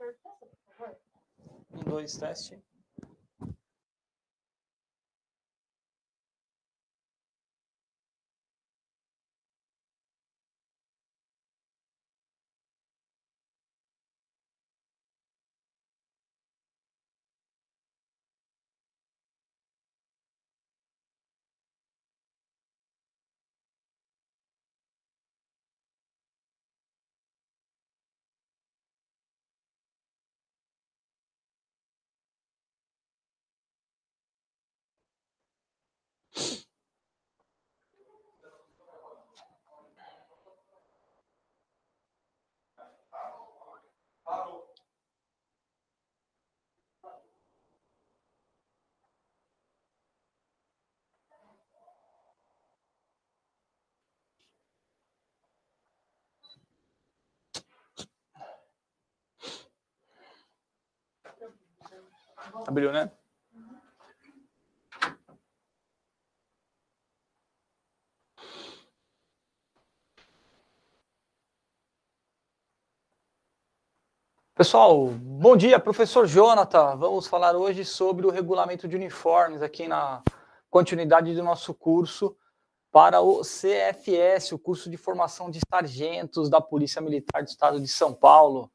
Um, dois, teste. Abriu, né? Pessoal, bom dia, professor Jonathan. Vamos falar hoje sobre o regulamento de uniformes aqui na continuidade do nosso curso para o CFS, o curso de formação de sargentos da Polícia Militar do Estado de São Paulo.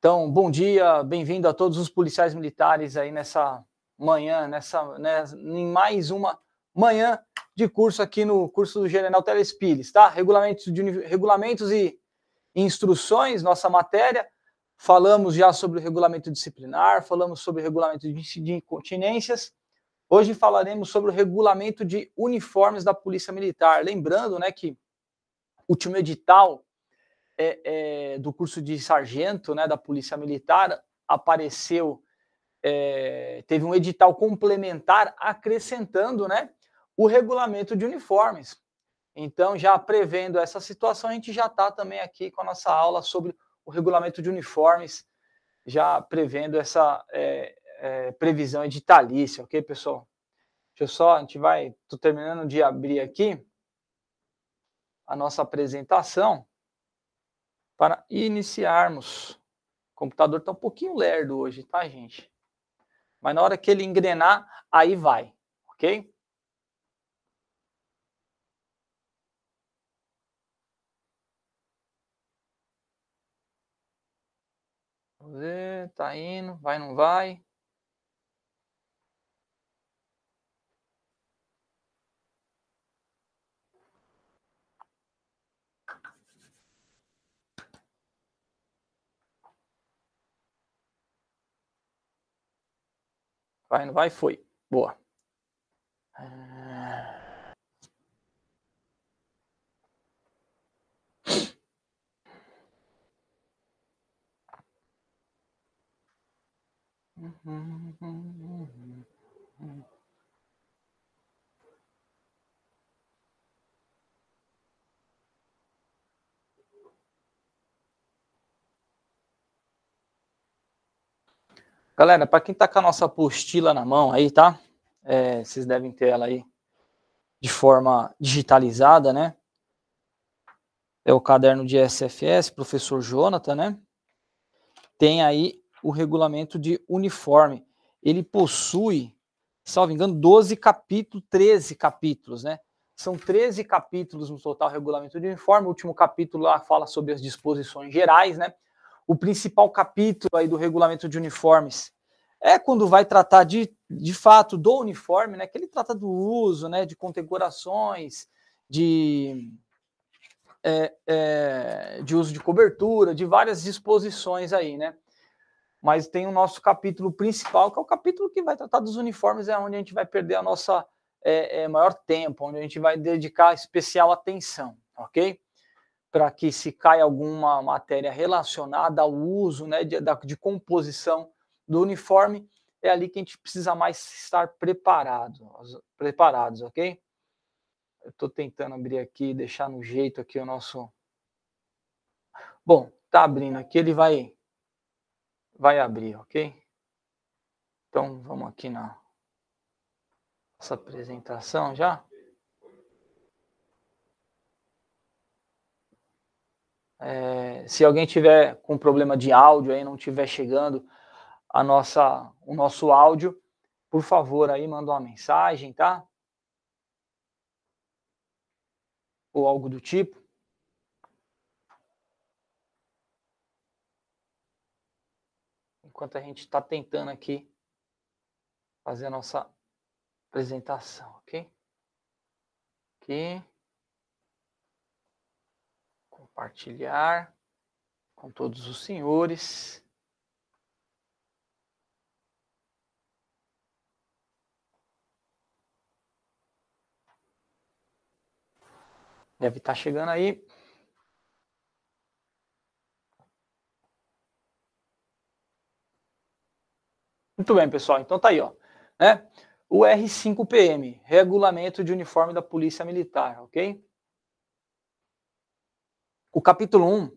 Então, bom dia, bem-vindo a todos os policiais militares aí nessa manhã, nessa, né, em mais uma manhã de curso aqui no curso do General Teles Pires, tá? Regulamentos, de, regulamentos e instruções, nossa matéria. Falamos já sobre o regulamento disciplinar, falamos sobre o regulamento de incontinências. Hoje falaremos sobre o regulamento de uniformes da Polícia Militar. Lembrando né, que o último edital é, é, do curso de sargento né, da Polícia Militar apareceu, é, teve um edital complementar acrescentando né, o regulamento de uniformes. Então, já prevendo essa situação, a gente já está também aqui com a nossa aula sobre o regulamento de uniformes, já prevendo essa é, é, previsão editalícia, ok, pessoal? Deixa eu só, a gente vai, estou terminando de abrir aqui a nossa apresentação para iniciarmos. O computador está um pouquinho lerdo hoje, tá, gente? Mas na hora que ele engrenar, aí vai, ok? Vamos ver, tá indo, vai, não vai. Vai, não vai, foi. Boa. Galera, para quem está com a nossa apostila na mão aí, tá? É, vocês devem ter ela aí de forma digitalizada, né? É o caderno de SFS, professor Jonathan, né? Tem aí o regulamento de uniforme. Ele possui, salvo engano, 12 capítulos, 13 capítulos, né? São 13 capítulos no total regulamento de uniforme. O último capítulo lá fala sobre as disposições gerais, né? O principal capítulo aí do regulamento de uniformes é quando vai tratar de, de fato do uniforme, né? Que ele trata do uso, né? De condecorações, de, é, é, de uso de cobertura, de várias disposições aí, né? Mas tem o nosso capítulo principal, que é o capítulo que vai tratar dos uniformes, é onde a gente vai perder a nossa é, é maior tempo, onde a gente vai dedicar especial atenção, ok? Para que se caia alguma matéria relacionada ao uso né, de, de composição do uniforme, é ali que a gente precisa mais estar preparado, preparados, ok? Eu estou tentando abrir aqui, deixar no jeito aqui o nosso. Bom, tá abrindo aqui, ele vai vai abrir, ok? Então vamos aqui na nossa apresentação já. É, se alguém tiver com problema de áudio aí, não estiver chegando a nossa, o nosso áudio, por favor, aí manda uma mensagem, tá? Ou algo do tipo. Enquanto a gente está tentando aqui fazer a nossa apresentação, ok? Aqui. Compartilhar com todos os senhores. Deve estar tá chegando aí. Muito bem, pessoal. Então tá aí, ó. Né? O R5PM, Regulamento de Uniforme da Polícia Militar, ok? O capítulo 1,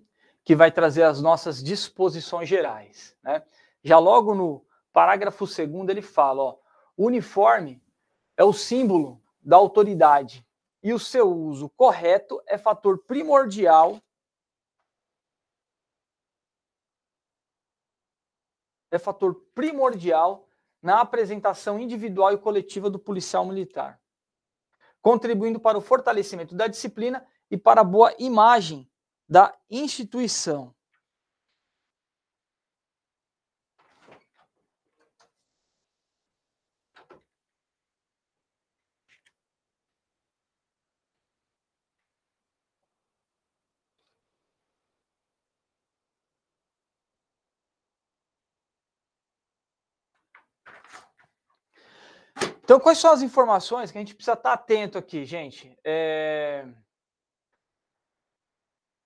que vai trazer as nossas disposições gerais, né? Já logo no parágrafo 2 ele fala, ó, o uniforme é o símbolo da autoridade e o seu uso correto é fator primordial é fator primordial na apresentação individual e coletiva do policial militar, contribuindo para o fortalecimento da disciplina e para a boa imagem da instituição. Então, quais são as informações que a gente precisa estar atento aqui, gente? É...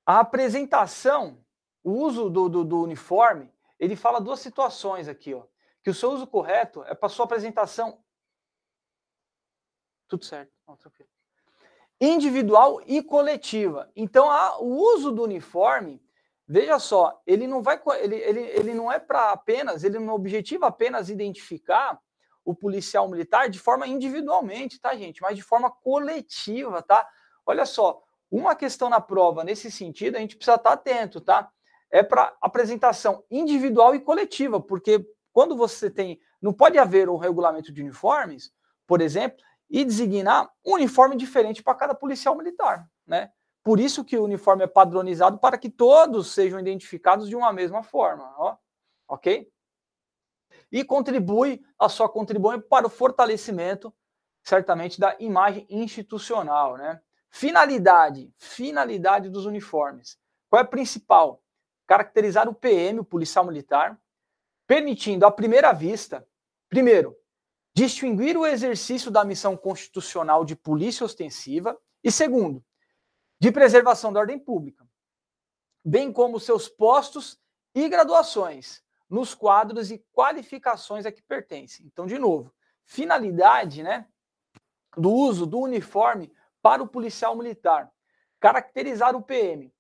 A apresentação, o uso do, do, do, uniforme, ele fala duas situações aqui, ó. Que o seu uso correto é para sua apresentação. Tudo certo, não, tranquilo. Individual e coletiva. Então, a, o uso do uniforme, veja só, ele não vai, ele, ele, ele não é para apenas, ele não objetiva apenas identificar o policial militar de forma individualmente, tá, gente? Mas de forma coletiva, tá? Olha só, uma questão na prova nesse sentido, a gente precisa estar atento, tá? É para apresentação individual e coletiva, porque quando você tem. Não pode haver um regulamento de uniformes, por exemplo, e designar um uniforme diferente para cada policial militar, né? Por isso que o uniforme é padronizado para que todos sejam identificados de uma mesma forma, ó, ok? e contribui, a sua contribui para o fortalecimento, certamente, da imagem institucional. Né? Finalidade, finalidade dos uniformes. Qual é a principal? Caracterizar o PM, o policial militar, permitindo à primeira vista, primeiro, distinguir o exercício da missão constitucional de polícia ostensiva e segundo, de preservação da ordem pública, bem como seus postos e graduações, nos quadros e qualificações a que pertencem. Então, de novo, finalidade né, do uso do uniforme para o policial militar. Caracterizar o PM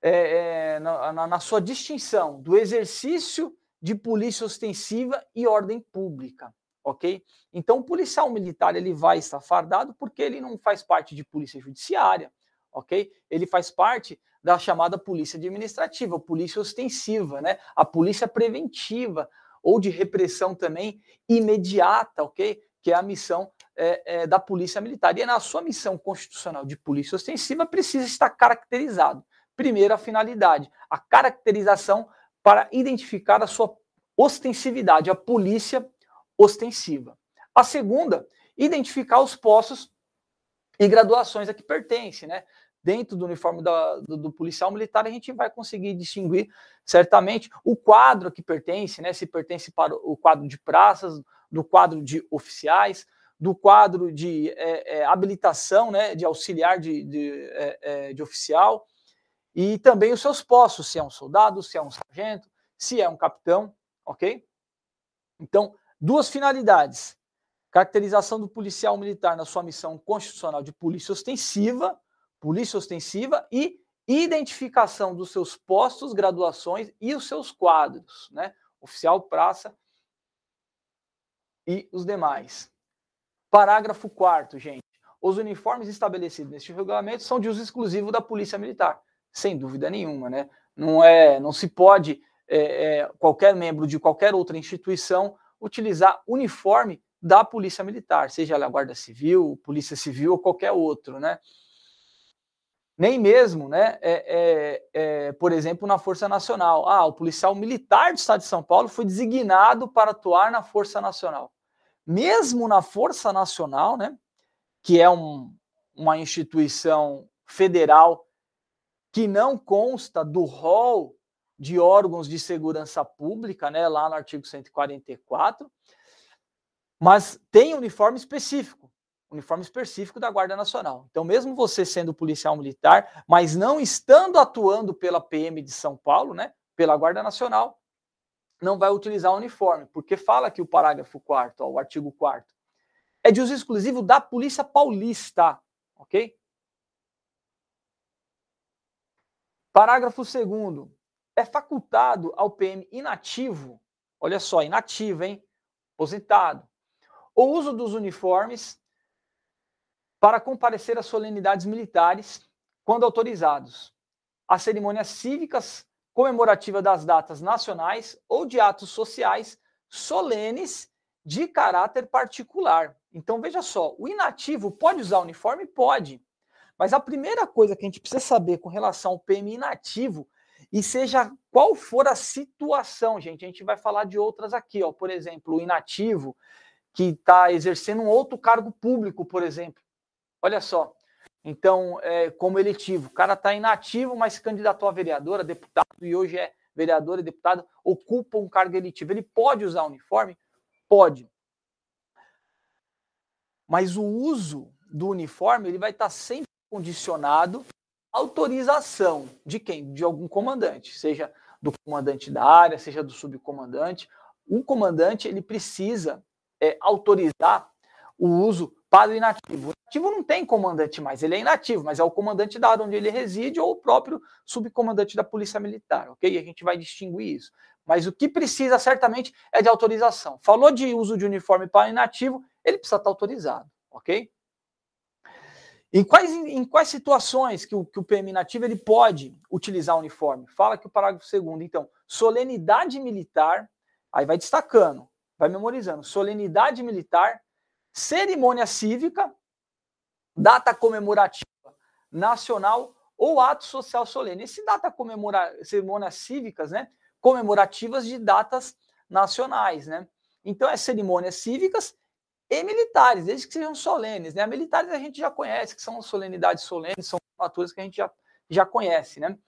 é, é, na, na, sua distinção do exercício de polícia ostensiva e ordem pública, ok? Então, o policial militar ele vai estar fardado porque ele não faz parte de polícia judiciária, ok? Ele faz parte da chamada polícia administrativa, polícia ostensiva, né? A polícia preventiva ou de repressão também imediata, ok? Que é a missão é, é, da polícia militar. E na sua missão constitucional de polícia ostensiva precisa estar caracterizado. Primeiro, a finalidade, a caracterização para identificar a sua ostensividade, a polícia ostensiva. A segunda, identificar os postos e graduações a que pertence, né? dentro do uniforme da, do, do, policial militar, a gente vai conseguir distinguir certamente o quadro que pertence, né? Se pertence para o quadro de praças, do quadro de oficiais, do quadro de é, é, habilitação, né? De auxiliar de, de, é, é de oficial, e também os seus postos, se é um soldado, se é um sargento, se é um capitão, ok? Então, duas finalidades. Caracterização do policial militar na sua missão constitucional de polícia ostensiva, polícia ostensiva e identificação dos seus postos, graduações e os seus quadros, né? Oficial, praça e os demais. Parágrafo 4 gente. Os uniformes estabelecidos neste regulamento são de uso exclusivo da Polícia Militar. Sem dúvida nenhuma, né? Não é, não se pode é, é, qualquer membro de qualquer outra instituição utilizar uniforme da Polícia Militar, seja ela Guarda Civil, Polícia Civil ou qualquer outro, né? Nem mesmo, né, é, é, é, por exemplo, na Força Nacional. Ah, o policial militar do Estado de São Paulo foi designado para atuar na Força Nacional. Mesmo na Força Nacional, né, que é um, uma instituição federal que não consta do rol de órgãos de segurança pública, né, lá no artigo 144, mas tem uniforme específico, uniforme específico da Guarda Nacional. Então, mesmo você sendo policial militar, mas não estando atuando pela PM de São Paulo, né, pela Guarda Nacional, não vai utilizar o uniforme, porque fala que o parágrafo 4 o artigo 4 é de uso exclusivo da Polícia Paulista, ok? Parágrafo 2 é facultado ao PM inativo, olha só, inativo, hein? Aposentado, o uso dos uniformes para comparecer às solenidades militares quando autorizados, às cerimônias cívicas comemorativas das datas nacionais ou de atos sociais solenes de caráter particular. Então veja só, o inativo pode usar uniforme? Pode. Mas a primeira coisa que a gente precisa saber com relação ao PM inativo, e seja qual for a situação, gente, a gente vai falar de outras aqui, ó. Por exemplo, o inativo, que está exercendo um outro cargo público, por exemplo. Olha só. Então, é, como eletivo, o cara está inativo, mas se candidatou a vereador, a deputado, e hoje é vereador e deputado, ocupa um cargo eletivo. Ele pode usar uniforme? Pode. Mas o uso do uniforme ele vai estar tá sempre condicionado à autorização de quem? De algum comandante, seja do comandante da área, seja do subcomandante. O comandante ele precisa é, autorizar o uso para o inativo. O inativo não tem comandante mais, ele é inativo, mas é o comandante da área onde ele reside ou o próprio subcomandante da Polícia Militar, ok? A gente vai distinguir isso. Mas o que precisa certamente é de autorização. Falou de uso de uniforme para inativo, ele precisa estar autorizado, ok? Em quais, em quais situações que o, que o PM inativo ele pode utilizar o uniforme? Fala que o parágrafo segundo. Então, solenidade militar, aí vai destacando vai memorizando. Solenidade militar, cerimônia cívica, data comemorativa nacional ou ato social solene. Esse data comemora cerimônias cívicas, né? Comemorativas de datas nacionais, né? Então é cerimônias cívicas e militares, desde que sejam solenes, né? Militares a gente já conhece, que são solenidades solenes, são formaturas que a gente já, já conhece, né?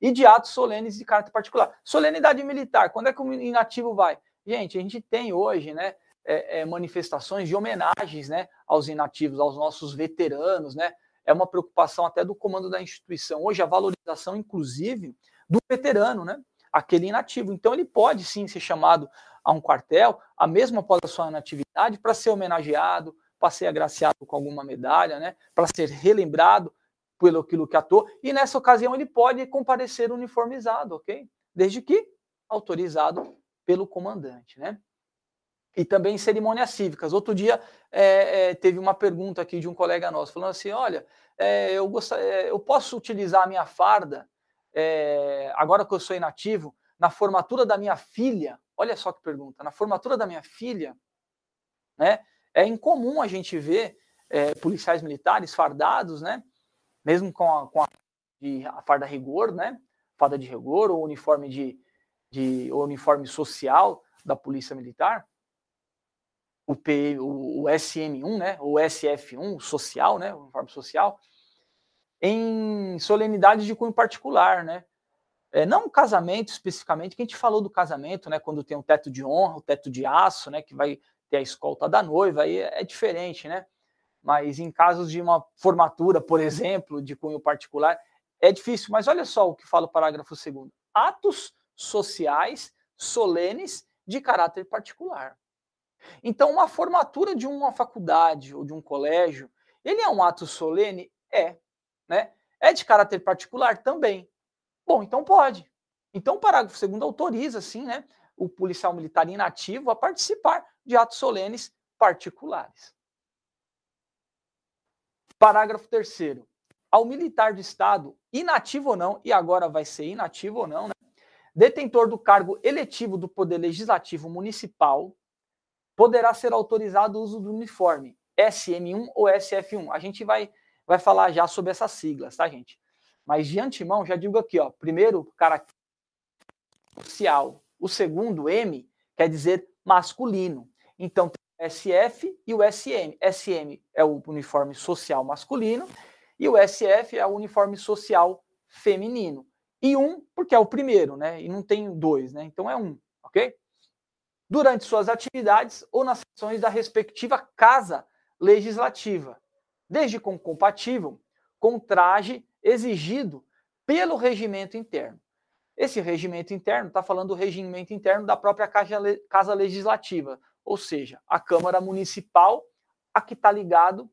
E de atos solenes de caráter particular. Solenidade militar, quando é que o inativo vai? Gente, a gente tem hoje, né, é, é, manifestações de homenagens, né, aos inativos, aos nossos veteranos, né? É uma preocupação até do comando da instituição. Hoje a valorização, inclusive, do veterano, né? Aquele inativo. Então ele pode sim ser chamado a um quartel, a mesma após a sua inatividade, para ser homenageado, para ser agraciado com alguma medalha, né? Para ser relembrado pelo aquilo que atuou. E nessa ocasião ele pode comparecer uniformizado, ok? Desde que autorizado pelo comandante, né? E também cerimônias cívicas. Outro dia é, é, teve uma pergunta aqui de um colega nosso, falando assim: olha, é, eu, é, eu posso utilizar a minha farda, é, agora que eu sou inativo, na formatura da minha filha? Olha só que pergunta, na formatura da minha filha, né? É incomum a gente ver é, policiais militares fardados, né? Mesmo com a, com a, de, a farda rigor, né? Farda de rigor ou uniforme de, de uniforme social da Polícia Militar, o, P, o, o SM1, né, o SF1, social, né, o uniforme social, em solenidades de cunho particular, né? É, não casamento especificamente, que a gente falou do casamento, né? Quando tem um teto de honra, o um teto de aço, né? Que vai ter a escolta da noiva, aí é, é diferente, né? Mas em casos de uma formatura, por exemplo, de cunho particular, é difícil. Mas olha só o que fala o parágrafo segundo. Atos sociais solenes de caráter particular. Então, uma formatura de uma faculdade ou de um colégio, ele é um ato solene? É. Né? É de caráter particular? Também. Bom, então pode. Então, o parágrafo 2 autoriza, sim, né, o policial militar inativo a participar de atos solenes particulares. Parágrafo 3 ao militar do Estado, inativo ou não, e agora vai ser inativo ou não, né? detentor do cargo eletivo do Poder Legislativo Municipal, poderá ser autorizado o uso do uniforme SM1 ou SF1. A gente vai, vai falar já sobre essas siglas, tá, gente? Mas de antemão, já digo aqui, ó, primeiro, cara social. O segundo, M, quer dizer masculino. Então, tem o SF e o SM. SM é o uniforme social masculino e o SF é o uniforme social feminino. E um, porque é o primeiro, né? E não tem dois, né? Então é um, ok? Durante suas atividades ou nas sessões da respectiva casa legislativa, desde com compatível com traje exigido pelo regimento interno. Esse regimento interno está falando do regimento interno da própria Casa Legislativa, ou seja, a Câmara Municipal a que está ligado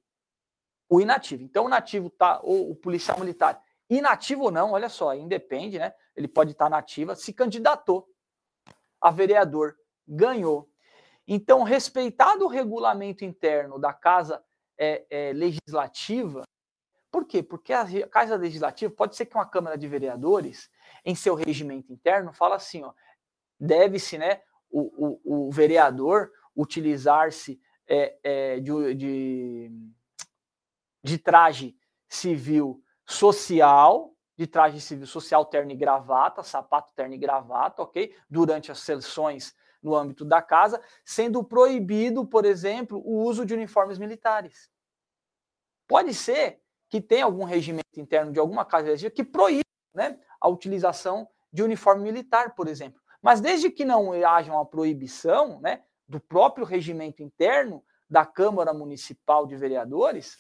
o inativo. Então, o nativo tá, ou o policial militar, inativo ou não, olha só, independe, né? Ele pode estar tá nativa, se candidatou a vereador, ganhou. Então, respeitado o regulamento interno da Casa é, é, Legislativa, por quê? Porque a Casa Legislativa pode ser que uma Câmara de Vereadores, em seu regimento interno, fala assim, ó, deve-se, né, o, o, o vereador utilizar-se é, é, de, de, de traje civil social, de traje civil social, terno e gravata, sapato, terno e gravata, ok? Durante as sessões no âmbito da casa, sendo proibido, por exemplo, o uso de uniformes militares. Pode ser que tenha algum regimento interno de alguma casa que proíba né, a utilização de uniforme militar, por exemplo. Mas desde que não haja uma proibição né, do próprio regimento interno da Câmara Municipal de Vereadores,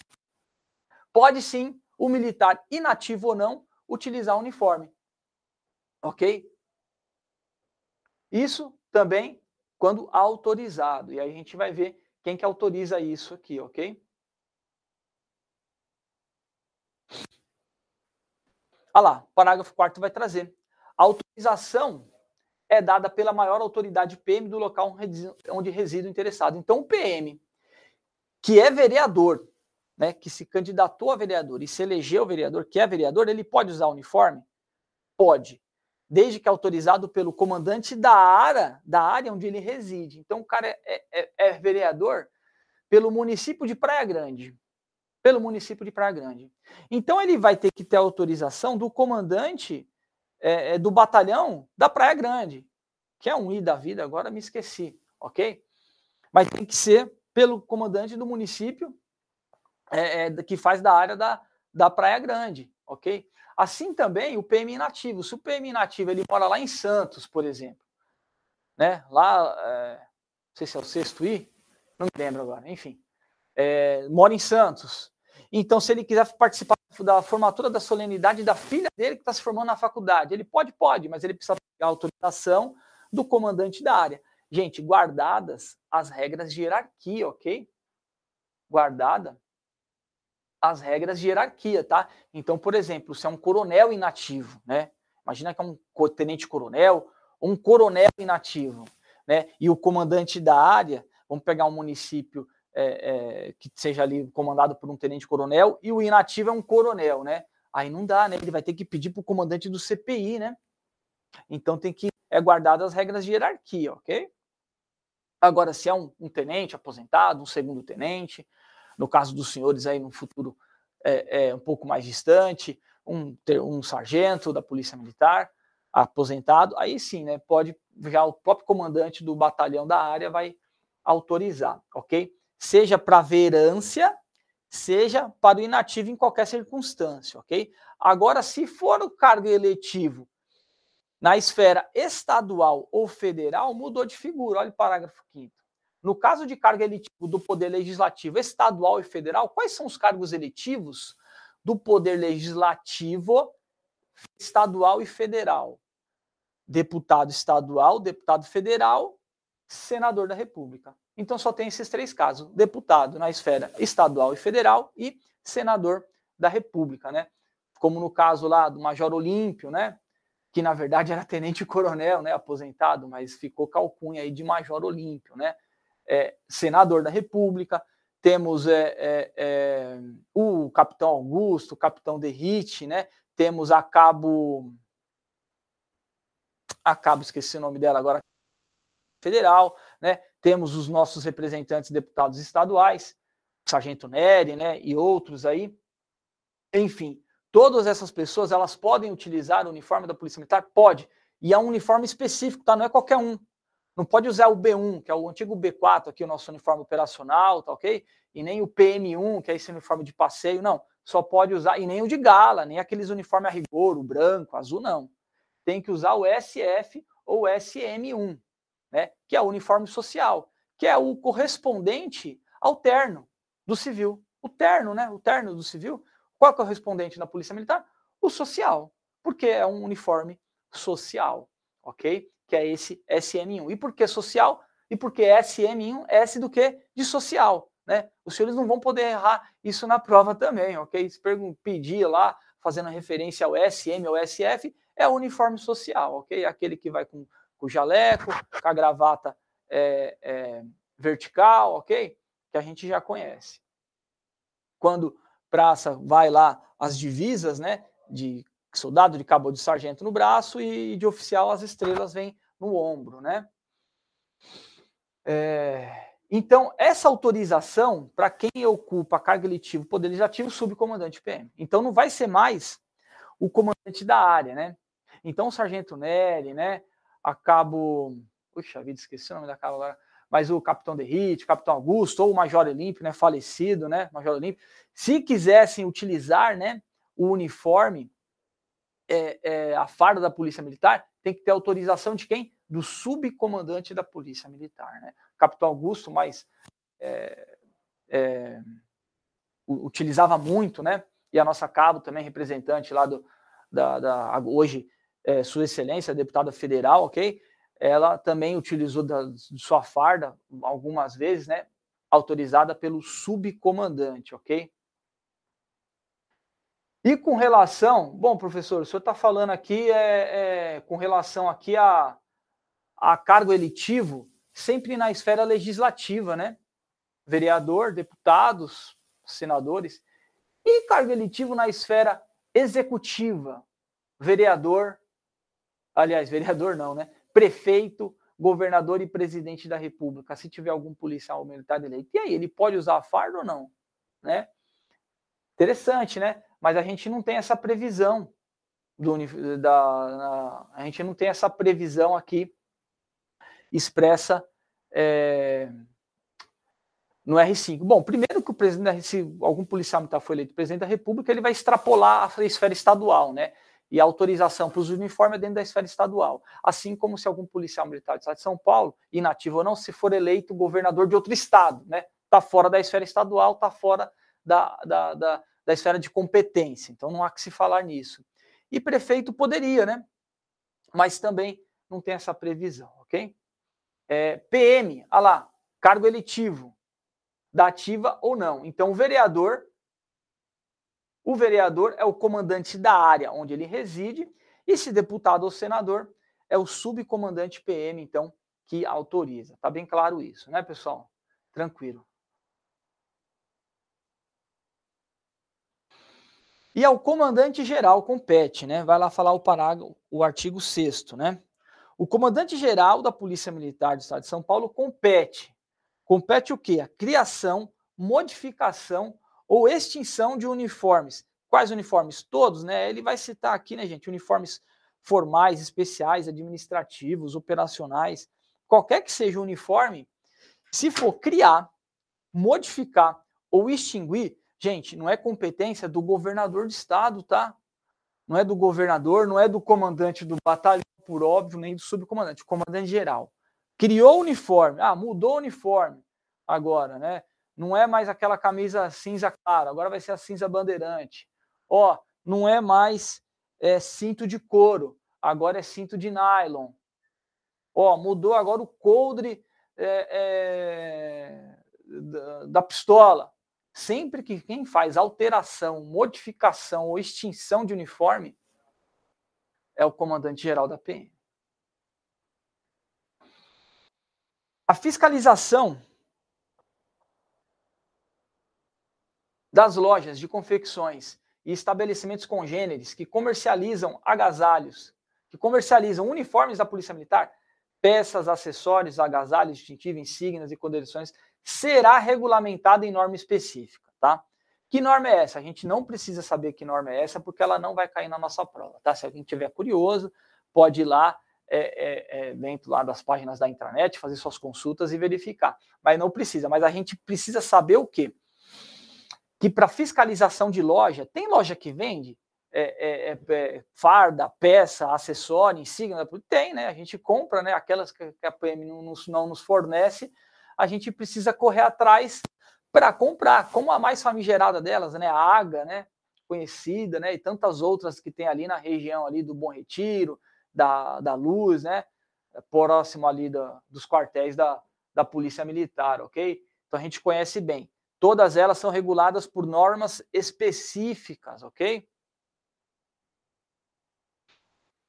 pode sim o militar, inativo ou não, utilizar o uniforme. Ok? Isso também quando autorizado. E aí a gente vai ver quem que autoriza isso aqui, ok? Olha lá, o parágrafo 4 vai trazer. A autorização é dada pela maior autoridade PM do local onde reside o interessado. Então, o PM, que é vereador, né, que se candidatou a vereador e se elegeu vereador, que é vereador, ele pode usar uniforme? Pode, desde que autorizado pelo comandante da área, da área onde ele reside. Então, o cara é, é, é vereador pelo município de Praia Grande. Pelo município de Praia Grande. Então, ele vai ter que ter autorização do comandante é, é, do batalhão da Praia Grande, que é um I da vida, agora me esqueci, ok? Mas tem que ser pelo comandante do município é, é, que faz da área da, da Praia Grande, ok? Assim também o PM inativo. Se o PM inativo ele mora lá em Santos, por exemplo, né? Lá, é, não sei se é o sexto I, não me lembro agora, enfim. É, mora em Santos. Então, se ele quiser participar da formatura da solenidade da filha dele que está se formando na faculdade, ele pode, pode, mas ele precisa pegar a autorização do comandante da área. Gente, guardadas as regras de hierarquia, ok? Guardada as regras de hierarquia, tá? Então, por exemplo, se é um coronel inativo, né? Imagina que é um tenente-coronel, um coronel inativo, né? E o comandante da área, vamos pegar um município é, é, que seja ali comandado por um tenente-coronel e o inativo é um coronel, né? Aí não dá, né? Ele vai ter que pedir para o comandante do CPI, né? Então tem que é guardado as regras de hierarquia, ok? Agora, se é um, um tenente aposentado, um segundo tenente, no caso dos senhores aí no futuro é, é um pouco mais distante, um, um sargento da Polícia Militar aposentado, aí sim, né? Pode já o próprio comandante do batalhão da área vai autorizar, ok? Seja para verância, seja para o inativo em qualquer circunstância, ok? Agora, se for o cargo eletivo na esfera estadual ou federal, mudou de figura. Olha o parágrafo 5 no caso de cargo eletivo do Poder Legislativo estadual e federal, quais são os cargos eletivos do Poder Legislativo estadual e federal? Deputado estadual, deputado federal, senador da República. Então só tem esses três casos: deputado na esfera estadual e federal e senador da República, né? Como no caso lá do Major Olímpio, né? Que na verdade era tenente-coronel, né? Aposentado, mas ficou calcunha aí de Major Olímpio, né? É, senador da República, temos é, é, é, o capitão Augusto, o capitão Derrite, né? Temos a cabo. A cabo, esqueci o nome dela agora. Federal, né? Temos os nossos representantes deputados estaduais, Sargento Nery, né? E outros aí. Enfim, todas essas pessoas elas podem utilizar o uniforme da Polícia Militar? Pode. E é um uniforme específico, tá? Não é qualquer um. Não pode usar o B1, que é o antigo B4, aqui o nosso uniforme operacional, tá ok? E nem o PM1, que é esse uniforme de passeio, não. Só pode usar, e nem o de gala, nem aqueles uniformes a rigor, o branco, azul, não. Tem que usar o SF ou SM1, né? Que é o uniforme social, que é o correspondente ao terno do civil. O terno, né? O terno do civil. Qual é o correspondente na Polícia Militar? O social, porque é um uniforme social, ok? Que é esse SM1. E por que social? E por que SM1? S do que? De social. Né? Os senhores não vão poder errar isso na prova também, ok? Se pedir lá, fazendo referência ao SM ou SF, é o uniforme social, ok? Aquele que vai com, com o jaleco, com a gravata é, é, vertical, ok? Que a gente já conhece. Quando praça vai lá as divisas, né? De soldado de cabo de sargento no braço e de oficial as estrelas vêm no ombro, né? É, então, essa autorização, para quem ocupa a carga eletiva, poder legislativo, subcomandante PM. Então, não vai ser mais o comandante da área, né? Então, o sargento Nery, né? A cabo. Puxa vida, esqueci o nome da cabo agora. Mas o capitão Derrite, capitão Augusto, ou o major Olímpio, né? Falecido, né? Major Olímpio. Se quisessem utilizar, né? O uniforme é, é, a farda da Polícia Militar, tem que ter autorização de quem? Do subcomandante da Polícia Militar. Né? Capitão Augusto, mas é, é, utilizava muito, né? E a nossa cabo também, representante lá do, da, da hoje, é, Sua Excelência, deputada federal, ok? Ela também utilizou da, sua farda algumas vezes, né? Autorizada pelo subcomandante, ok? E com relação, bom, professor, o senhor está falando aqui é, é, com relação aqui a, a cargo eletivo, sempre na esfera legislativa, né? Vereador, deputados, senadores, e cargo eletivo na esfera executiva, vereador, aliás, vereador não, né? Prefeito, governador e presidente da República, se tiver algum policial militar eleito. E aí, ele pode usar farda ou não? Né? Interessante, né? Mas a gente não tem essa previsão do, da, a gente não tem essa previsão aqui expressa é, no R5. Bom, primeiro que o presidente, se algum policial militar foi eleito presidente da República, ele vai extrapolar a esfera estadual, né? E a autorização para os uniformes é dentro da esfera estadual. Assim como se algum policial militar do estado de São Paulo, inativo ou não, se for eleito governador de outro estado, né? Está fora da esfera estadual, está fora da, da, da, da esfera de competência. Então não há que se falar nisso. E prefeito poderia, né? Mas também não tem essa previsão, ok? É, PM, olha lá, cargo eletivo, da ativa ou não. Então o vereador, o vereador é o comandante da área onde ele reside, e se deputado ou senador é o subcomandante PM, então, que autoriza. Tá bem claro isso, né, pessoal? Tranquilo. E ao comandante-geral compete, né? Vai lá falar o parágrafo, o artigo 6 né? O comandante-geral da Polícia Militar do Estado de São Paulo compete. Compete o quê? A criação, modificação ou extinção de uniformes. Quais uniformes? Todos, né? Ele vai citar aqui, né, gente? Uniformes formais, especiais, administrativos, operacionais, qualquer que seja o uniforme, se for criar, modificar ou extinguir, Gente, não é competência do governador de estado, tá? Não é do governador, não é do comandante do batalhão, por óbvio, nem do subcomandante, comandante geral. Criou o uniforme, ah, mudou o uniforme agora, né? Não é mais aquela camisa cinza clara, agora vai ser a cinza bandeirante. Ó, não é mais é, cinto de couro, agora é cinto de nylon. Ó, mudou agora o coldre é, é, da, da pistola. Sempre que quem faz alteração, modificação ou extinção de uniforme é o comandante-geral da PM. A fiscalização das lojas de confecções e estabelecimentos congêneres que comercializam agasalhos, que comercializam uniformes da Polícia Militar, peças, acessórios, agasalhos, distintivos, insígnias e condições, será regulamentada em norma específica, tá? Que norma é essa? A gente não precisa saber que norma é essa, porque ela não vai cair na nossa prova, tá? Se alguém tiver curioso, pode ir lá é, é, é, dentro lá das páginas da intranet, fazer suas consultas e verificar. Mas não precisa. Mas a gente precisa saber o quê? Que para fiscalização de loja, tem loja que vende é, é, é, farda, peça, acessório, insígnia? Tem, né? A gente compra, né? Aquelas que a PM não não nos fornece, a gente precisa correr atrás para comprar, como a mais famigerada delas, né? A AGA, né? Conhecida, né? E tantas outras que tem ali na região ali do Bom Retiro, da, da Luz, né? Próximo ali da, dos quartéis da, da Polícia Militar, ok? Então a gente conhece bem. Todas elas são reguladas por normas específicas, ok?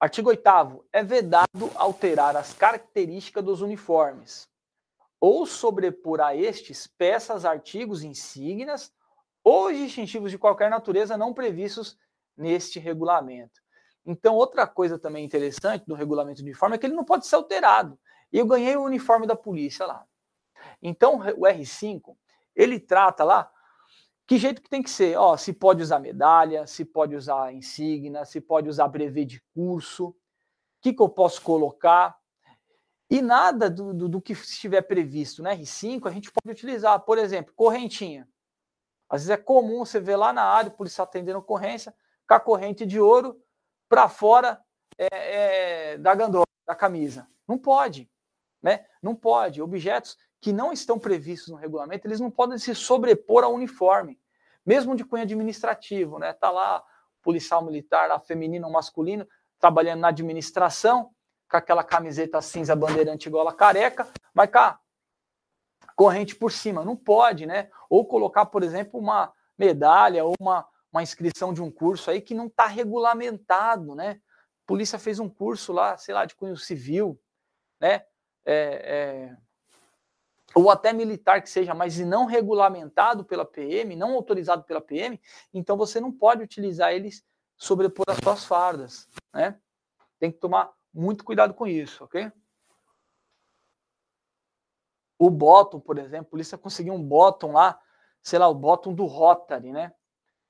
Artigo 8 É vedado alterar as características dos uniformes ou sobrepor a estes peças, artigos, insígnias ou distintivos de qualquer natureza não previstos neste regulamento. Então, outra coisa também interessante do regulamento de uniforme é que ele não pode ser alterado. E eu ganhei o uniforme da polícia lá. Então, o R5, ele trata lá que jeito que tem que ser. Ó, se pode usar medalha, se pode usar insígnia, se pode usar brevet de curso, o que, que eu posso colocar. E nada do, do, do, que estiver previsto no R5 a gente pode utilizar. Por exemplo, correntinha. Às vezes é comum você ver lá na área o policial atendendo ocorrência com a corrente de ouro para fora é, é, da gandola, da camisa. Não pode, né? Não pode. Objetos que não estão previstos no regulamento, eles não podem se sobrepor ao uniforme, mesmo de cunho administrativo, né? Tá lá policial militar, lá feminino ou masculino, trabalhando na administração, com aquela camiseta cinza bandeirante igual a careca, mas cá, corrente por cima, não pode, né? Ou colocar, por exemplo, uma medalha ou uma uma inscrição de um curso aí que não está regulamentado, né? A polícia fez um curso lá, sei lá, de cunho civil, né? É, é, ou até militar que seja, mas não regulamentado pela PM, não autorizado pela PM, então você não pode utilizar eles sobrepor as suas fardas, né? Tem que tomar muito cuidado com isso, ok? O bottom, por exemplo, a polícia conseguiu um bottom lá, sei lá, o bottom do Rotary, né?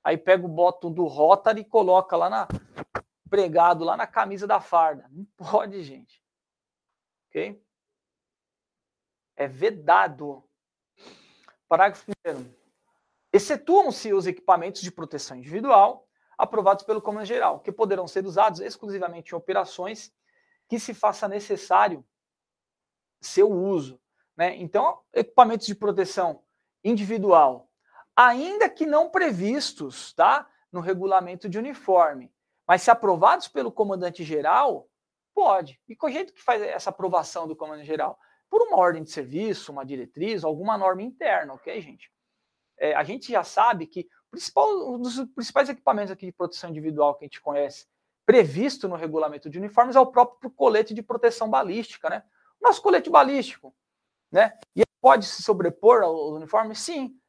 Aí pega o botão do Rotary e coloca lá na pregado lá na camisa da farda. Não pode, gente. OK? É vedado. Parágrafo 1 Excetuam-se os equipamentos de proteção individual aprovados pelo Comando Geral, que poderão ser usados exclusivamente em operações que se faça necessário seu uso. Né? Então, equipamentos de proteção individual ainda que não previstos tá, no regulamento de uniforme. Mas se aprovados pelo comandante geral, pode. E qual jeito que faz essa aprovação do comandante geral? Por uma ordem de serviço, uma diretriz, alguma norma interna, ok, gente? É, a gente já sabe que principal, um dos principais equipamentos aqui de proteção individual que a gente conhece, previsto no regulamento de uniformes, é o próprio colete de proteção balística, né? Nosso colete balístico, né? E pode se sobrepor ao uniforme? Sim,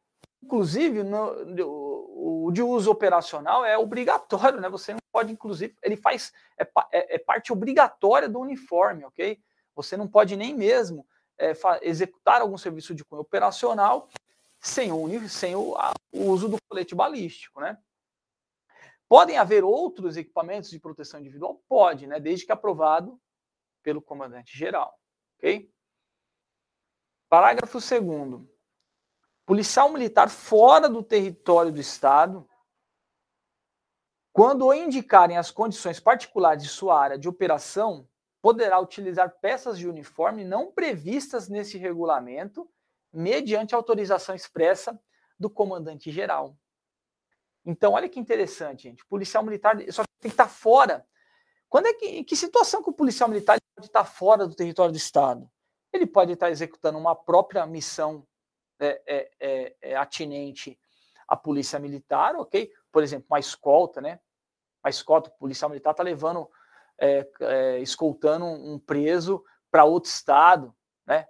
Inclusive, no, o de uso operacional é obrigatório, né? Você não pode, inclusive, ele faz, é, é, é parte obrigatória do uniforme, ok? Você não pode nem mesmo é, executar algum serviço de cunho operacional sem o, sem o, a, o uso do colete balístico, né? Podem haver outros equipamentos de proteção individual? Pode, né? Desde que aprovado pelo comandante geral, ok? Parágrafo 2 policial militar fora do território do Estado, quando indicarem as condições particulares de sua área de operação, poderá utilizar peças de uniforme não previstas nesse regulamento, mediante autorização expressa do comandante-geral. Então, olha que interessante, gente. O policial militar só tem que estar fora. Quando é que, que situação que o policial militar pode estar fora do território do Estado? Ele pode estar executando uma própria missão é, é, é, é, atinente à polícia militar, ok? Por exemplo, uma escolta, né? Uma escolta, o policial militar está levando, é, é, escoltando um preso para outro estado, né?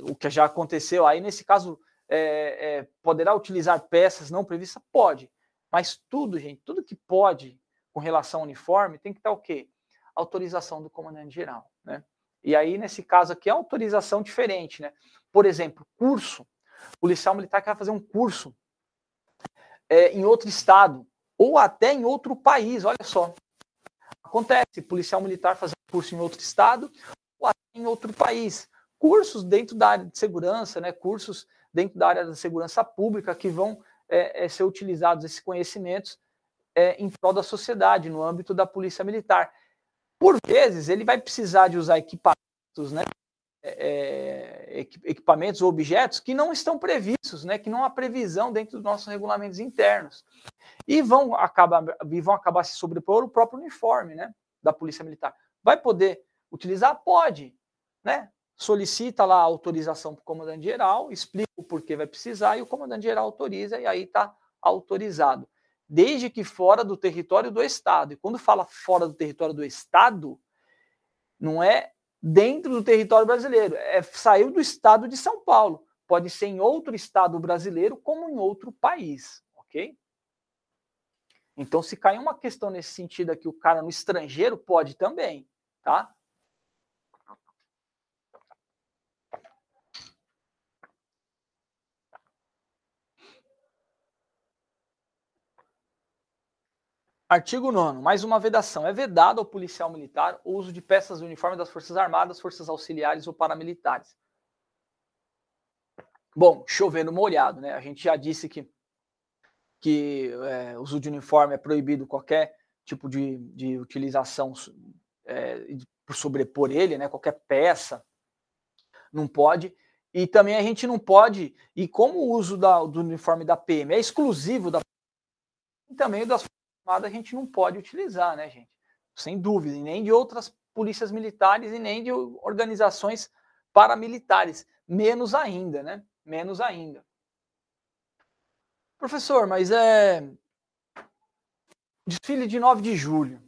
o que já aconteceu aí, nesse caso, é, é, poderá utilizar peças não previstas? Pode. Mas tudo, gente, tudo que pode com relação ao uniforme tem que estar o quê? Autorização do comandante geral, né? E aí, nesse caso aqui, é autorização diferente, né? Por exemplo, curso. O policial militar quer fazer um curso é, em outro estado ou até em outro país, olha só. Acontece, policial militar fazer curso em outro estado ou até em outro país. Cursos dentro da área de segurança, né? Cursos dentro da área da segurança pública que vão é, é, ser utilizados esses conhecimentos é, em prol da sociedade, no âmbito da polícia militar. Por vezes, ele vai precisar de usar equipamentos, né? É, é equipamentos ou objetos que não estão previstos, né? Que não há previsão dentro dos nossos regulamentos internos. E vão acabar, vão acabar se sobrepor o próprio uniforme, né? Da polícia militar. Vai poder utilizar? Pode, né? Solicita lá a autorização para o comandante geral, explica o porquê vai precisar e o comandante geral autoriza e aí está autorizado. Desde que fora do território do Estado. E quando fala fora do território do Estado, não é dentro do território brasileiro, é saiu do estado de São Paulo. Pode ser em outro estado brasileiro, como em outro país, ok? Então, se cair uma questão nesse sentido aqui, o cara no estrangeiro pode também, tá? Artigo 9 mais uma vedação. É vedado ao policial militar o uso de peças do uniforme das Forças Armadas, Forças Auxiliares ou paramilitares. Bom, chovendo molhado, né? A gente já disse que, que é, uso de uniforme é proibido qualquer tipo de, de utilização é, por sobrepor ele, né? Qualquer peça não pode. E também a gente não pode, e como o uso da, do uniforme da PM é exclusivo da também das a gente não pode utilizar, né, gente? Sem dúvida, e nem de outras polícias militares e nem de organizações paramilitares, menos ainda, né? Menos ainda. Professor, mas é desfile de 9 de julho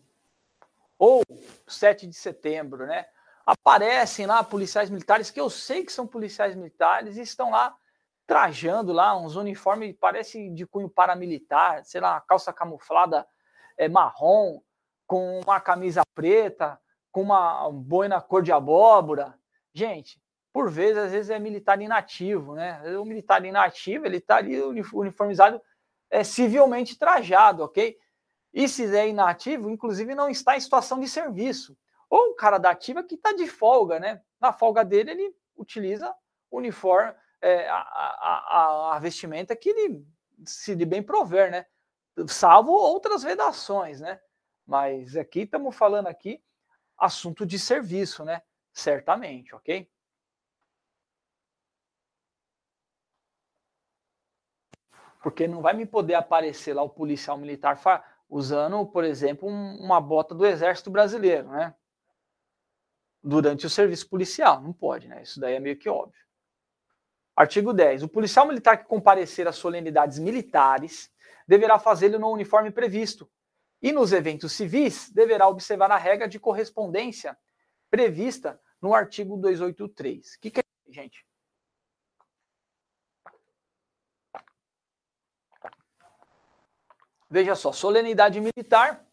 ou 7 de setembro, né? Aparecem lá policiais militares que eu sei que são policiais militares e estão lá trajando lá uns uniformes, parece de cunho paramilitar, sei lá, calça camuflada é, marrom, com uma camisa preta, com uma boina cor de abóbora. Gente, por vezes, às vezes é militar inativo, né? O militar inativo, ele está ali uniformizado, é, civilmente trajado, ok? E se é inativo, inclusive não está em situação de serviço. Ou o cara da ativa que está de folga, né? Na folga dele, ele utiliza uniforme, é, a, a, a, vestimenta que ele se de bem prover, né? Salvo outras vedações, né? Mas aqui estamos falando aqui assunto de serviço, né? Certamente, ok? Porque não vai me poder aparecer lá o policial militar usando, por exemplo, um, uma bota do Exército Brasileiro, né? Durante o serviço policial. Não pode, né? Isso daí é meio que óbvio. Artigo 10. O policial militar que comparecer às solenidades militares deverá fazê-lo no uniforme previsto. E nos eventos civis, deverá observar a regra de correspondência prevista no artigo 283. O que, que é, gente? Veja só, solenidade militar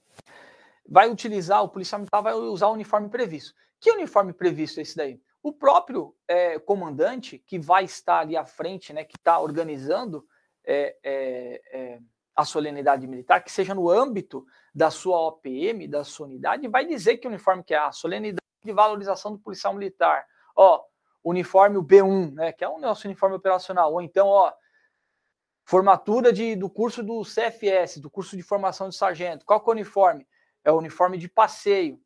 vai utilizar, o policial militar vai usar o uniforme previsto. Que uniforme previsto é esse daí? O próprio é, comandante que vai estar ali à frente, né, que está organizando é, é, é, a solenidade militar, que seja no âmbito da sua OPM, da sua unidade, vai dizer que uniforme que é a solenidade de valorização do policial militar. Ó, uniforme B1, né, que é o nosso uniforme operacional, ou então, ó, formatura de, do curso do CFS, do curso de formação de sargento. Qual que é o uniforme? É o uniforme de passeio.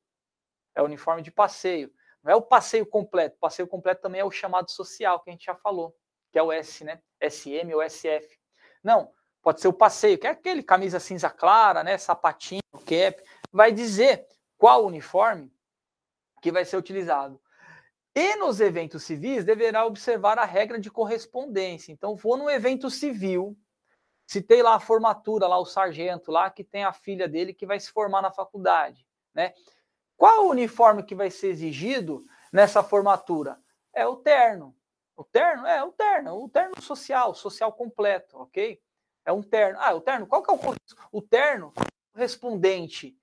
É o uniforme de passeio. Não é o passeio completo. O passeio completo também é o chamado social, que a gente já falou, que é o S, né? SM ou SF. Não, pode ser o passeio, que é aquele camisa cinza clara, né? Sapatinho, cap. Vai dizer qual uniforme que vai ser utilizado. E nos eventos civis, deverá observar a regra de correspondência. Então, vou no evento civil, citei lá a formatura, lá o sargento, lá que tem a filha dele que vai se formar na faculdade, né? Qual o uniforme que vai ser exigido nessa formatura? É o terno. O terno? É, o terno. O terno social, social completo, ok? É um terno. Ah, o terno, qual que é o, o terno correspondente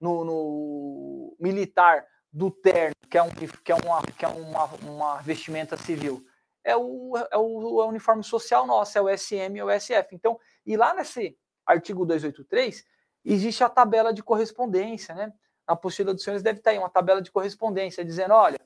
no, no militar do terno, que é, um, que é, uma, que é uma, uma vestimenta civil? É o, é o, é o uniforme social nosso, é o SM e o SF. Então, e lá nesse artigo 283, existe a tabela de correspondência, né? Na apostila dos senhores deve estar aí uma tabela de correspondência, dizendo, olha,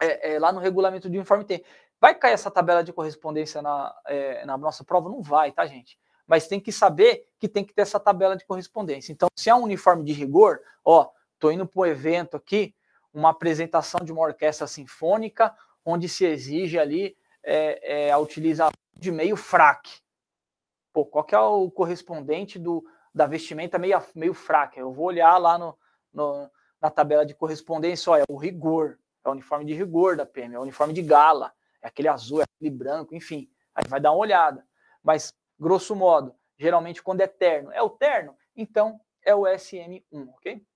é, é, lá no regulamento de uniforme tem. Vai cair essa tabela de correspondência na, é, na nossa prova? Não vai, tá, gente? Mas tem que saber que tem que ter essa tabela de correspondência. Então, se é um uniforme de rigor, ó, tô indo para um evento aqui, uma apresentação de uma orquestra sinfônica, onde se exige ali é, é, a utilização de meio fraque. Pô, qual que é o correspondente do, da vestimenta meio, meio fraca? Eu vou olhar lá no, no, na tabela de correspondência, olha, o rigor, é o uniforme de rigor da PM, é o uniforme de gala, aquele azul, é aquele branco, enfim. Aí vai dar uma olhada. Mas, grosso modo, geralmente quando é terno, é o terno, então é o SM1, ok?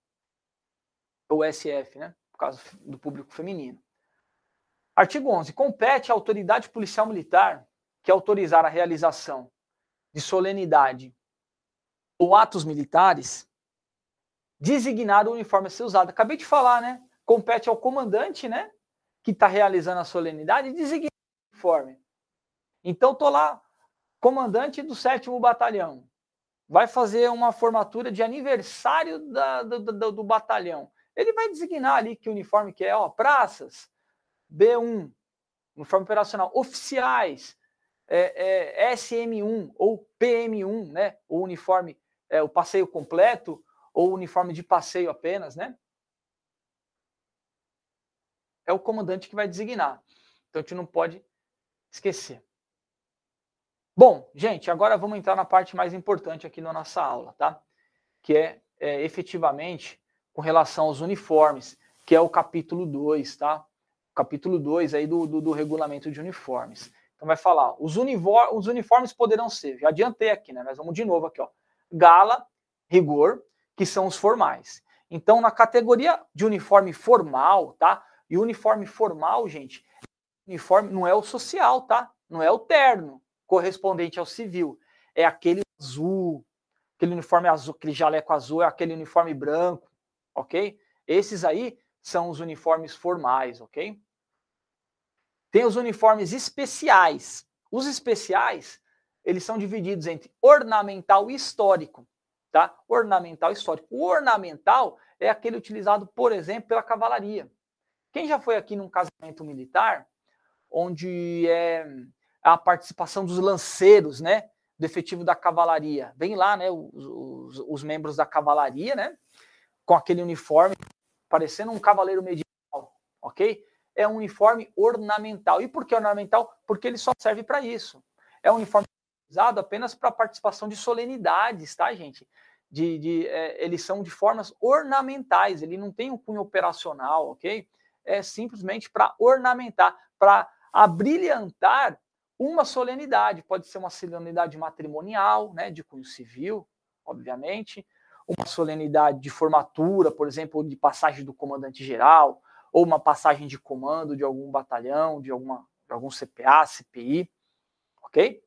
Ou SF, né? Por causa do público feminino. Artigo 11. Compete à autoridade policial militar que autorizar a realização de solenidade ou atos militares designar o uniforme a ser usado. Acabei de falar, né? Compete ao comandante, né? Que está realizando a solenidade designar o uniforme. Então, estou lá, comandante do 7 Batalhão. Vai fazer uma formatura de aniversário da, do, do, do, batalhão. Ele vai designar ali que uniforme que é, ó, praças, B1, uniforme operacional, oficiais, é, é, SM1 ou PM1, né? O uniforme, é, o passeio completo ou uniforme de passeio apenas, né? É o comandante que vai designar. Então a gente não pode esquecer. Bom, gente, agora vamos entrar na parte mais importante aqui na nossa aula, tá? Que é, é efetivamente com relação aos uniformes, que é o capítulo 2, tá? capítulo 2 aí do, do, do, regulamento de uniformes. Então vai falar, os, uniformes, os uniformes poderão ser, já adiantei aqui, né? Mas vamos de novo aqui, ó. Gala, rigor, que são os formais. Então, na categoria de uniforme formal, tá? E uniforme formal, gente, uniforme não é o social, tá? Não é o terno correspondente ao civil. É aquele azul, aquele uniforme azul, aquele jaleco azul, é aquele uniforme branco, ok? Esses aí são os uniformes formais, ok? Tem os uniformes especiais. Os especiais, eles são divididos entre ornamental e histórico, tá? Ornamental e histórico. O ornamental é aquele utilizado, por exemplo, pela cavalaria. Quem já foi aqui num casamento militar, onde é a participação dos lanceiros, né? Do efetivo da cavalaria. Vem lá, né? Os, os, os membros da cavalaria, né? Com aquele uniforme parecendo um cavaleiro medieval, ok? É um uniforme ornamental. E por que ornamental? Porque ele só serve para isso. É um uniforme usado apenas para participação de solenidades, tá, gente? De, de é, eles são de formas ornamentais, ele não tem um cunho operacional, ok? É simplesmente para ornamentar, para abrilhantar uma solenidade. Pode ser uma solenidade matrimonial, né, de cunho civil, obviamente, uma solenidade de formatura, por exemplo, de passagem do comandante geral, ou uma passagem de comando de algum batalhão, de, alguma, de algum CPA, CPI, ok?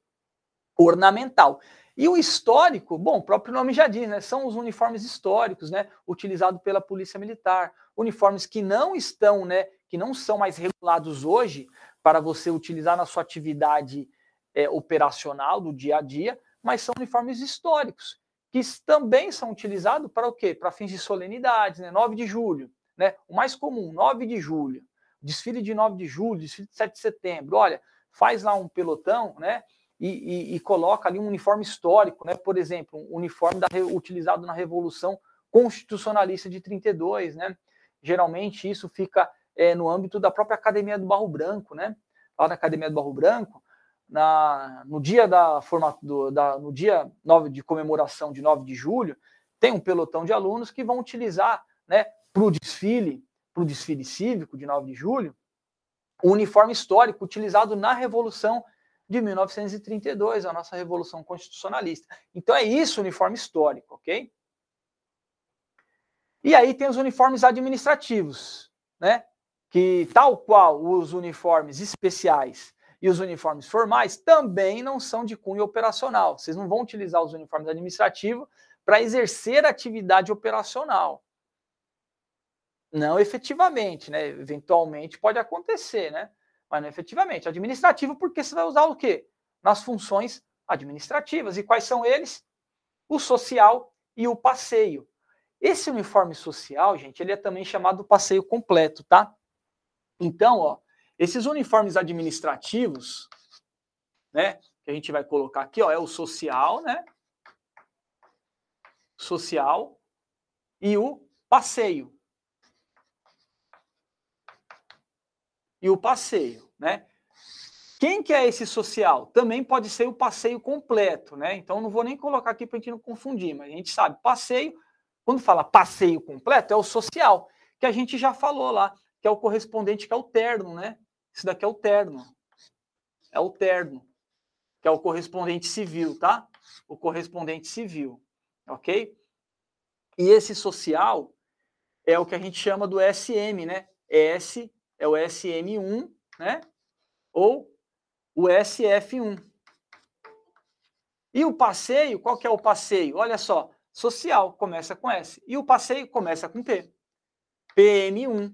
Ornamental. E o histórico, bom, o próprio nome já diz, né? São os uniformes históricos, né? Utilizados pela Polícia Militar. Uniformes que não estão, né? Que não são mais regulados hoje para você utilizar na sua atividade é, operacional do dia a dia, mas são uniformes históricos que também são utilizados para o quê? Para fins de solenidades, né? 9 de julho, né? O mais comum, 9 de julho, desfile de 9 de julho, desfile de 7 de setembro. Olha, faz lá um pelotão, né? E, e, e coloca ali um uniforme histórico, né? Por exemplo, um uniforme da, utilizado na Revolução Constitucionalista de 32, né? Geralmente isso fica é, no âmbito da própria Academia do Barro Branco, né? Lá na Academia do Barro Branco, na, no dia da forma, do, da, no dia 9 de comemoração de 9 de julho, tem um pelotão de alunos que vão utilizar né, para o desfile, para o desfile cívico de 9 de julho, o uniforme histórico utilizado na Revolução de 1932, a nossa Revolução Constitucionalista. Então é isso o uniforme histórico, ok? E aí tem os uniformes administrativos, né? que, tal qual os uniformes especiais e os uniformes formais, também não são de cunho operacional. Vocês não vão utilizar os uniformes administrativos para exercer atividade operacional. Não efetivamente, né? Eventualmente pode acontecer, né? Mas não efetivamente. Administrativo, porque você vai usar o quê? Nas funções administrativas. E quais são eles? O social e o passeio. Esse uniforme social, gente, ele é também chamado passeio completo, tá? Então, ó, esses uniformes administrativos, né, que a gente vai colocar aqui, ó, é o social, né? Social e o passeio. E o passeio, né? Quem que é esse social? Também pode ser o passeio completo, né? Então não vou nem colocar aqui para a gente não confundir, mas a gente sabe, passeio, quando fala passeio completo, é o social, que a gente já falou lá, que é o correspondente, que é o terno, né? Isso daqui é o terno. É o terno, que é o correspondente civil, tá? O correspondente civil, ok? E esse social é o que a gente chama do SM, né? S é o SM1, né? Ou o SF1. E o passeio, qual que é o passeio? Olha só, social começa com S. E o passeio começa com P. PM1.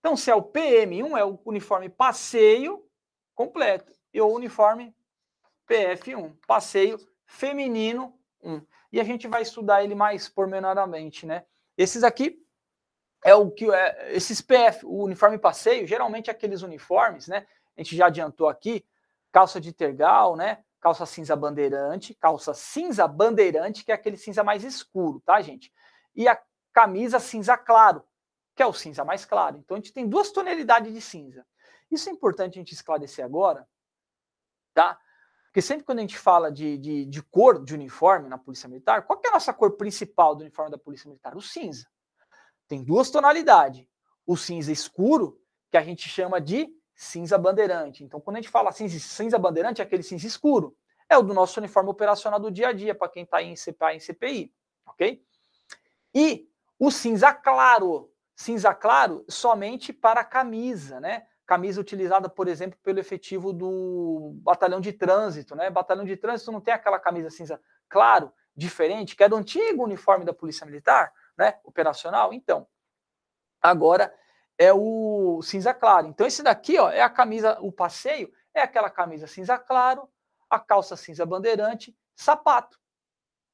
Então, se é o PM1, é o uniforme passeio completo. E o uniforme PF1, passeio feminino 1. E a gente vai estudar ele mais pormenoradamente, né? Esses aqui é o que é, esses PF, o uniforme passeio, geralmente aqueles uniformes, né? A gente já adiantou aqui, calça de tergal, né? Calça cinza bandeirante, calça cinza bandeirante, que é aquele cinza mais escuro, tá, gente? E a camisa cinza claro, que é o cinza mais claro. Então a gente tem duas tonalidades de cinza. Isso é importante a gente esclarecer agora, tá? Porque sempre quando a gente fala de, de, de cor de uniforme na Polícia Militar, qual é a nossa cor principal do uniforme da Polícia Militar? O cinza. Tem duas tonalidades. O cinza escuro, que a gente chama de cinza bandeirante. Então, quando a gente fala cinza, cinza bandeirante, é aquele cinza escuro. É o do nosso uniforme operacional do dia a dia, para quem está em CPA e em CPI. Ok? E o cinza claro, cinza claro somente para camisa, né? Camisa utilizada, por exemplo, pelo efetivo do batalhão de trânsito, né? Batalhão de trânsito não tem aquela camisa cinza claro, diferente, que é do antigo uniforme da Polícia Militar, né? Operacional. Então, agora é o cinza claro. Então, esse daqui, ó, é a camisa, o passeio é aquela camisa cinza claro, a calça cinza bandeirante, sapato,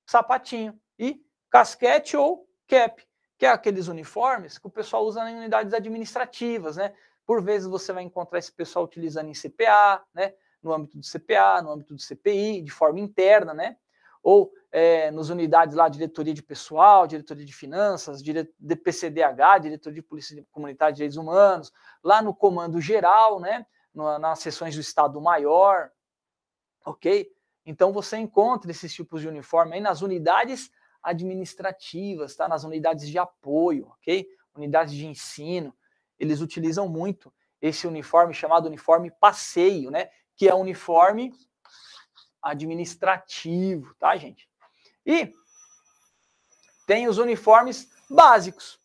sapatinho e casquete ou cap que é aqueles uniformes que o pessoal usa em unidades administrativas, né? Por vezes você vai encontrar esse pessoal utilizando em CPA, né? No âmbito do CPA, no âmbito do CPI, de forma interna, né? Ou é, nos unidades lá, diretoria de pessoal, diretoria de finanças, dire... DPCDH, diretoria de polícia comunitária de direitos humanos, lá no comando geral, né? Nas sessões do Estado Maior, ok? Então você encontra esses tipos de uniforme aí nas unidades administrativas, tá? Nas unidades de apoio, ok? Unidades de ensino, eles utilizam muito esse uniforme chamado uniforme passeio, né? Que é uniforme administrativo, tá, gente? E tem os uniformes básicos.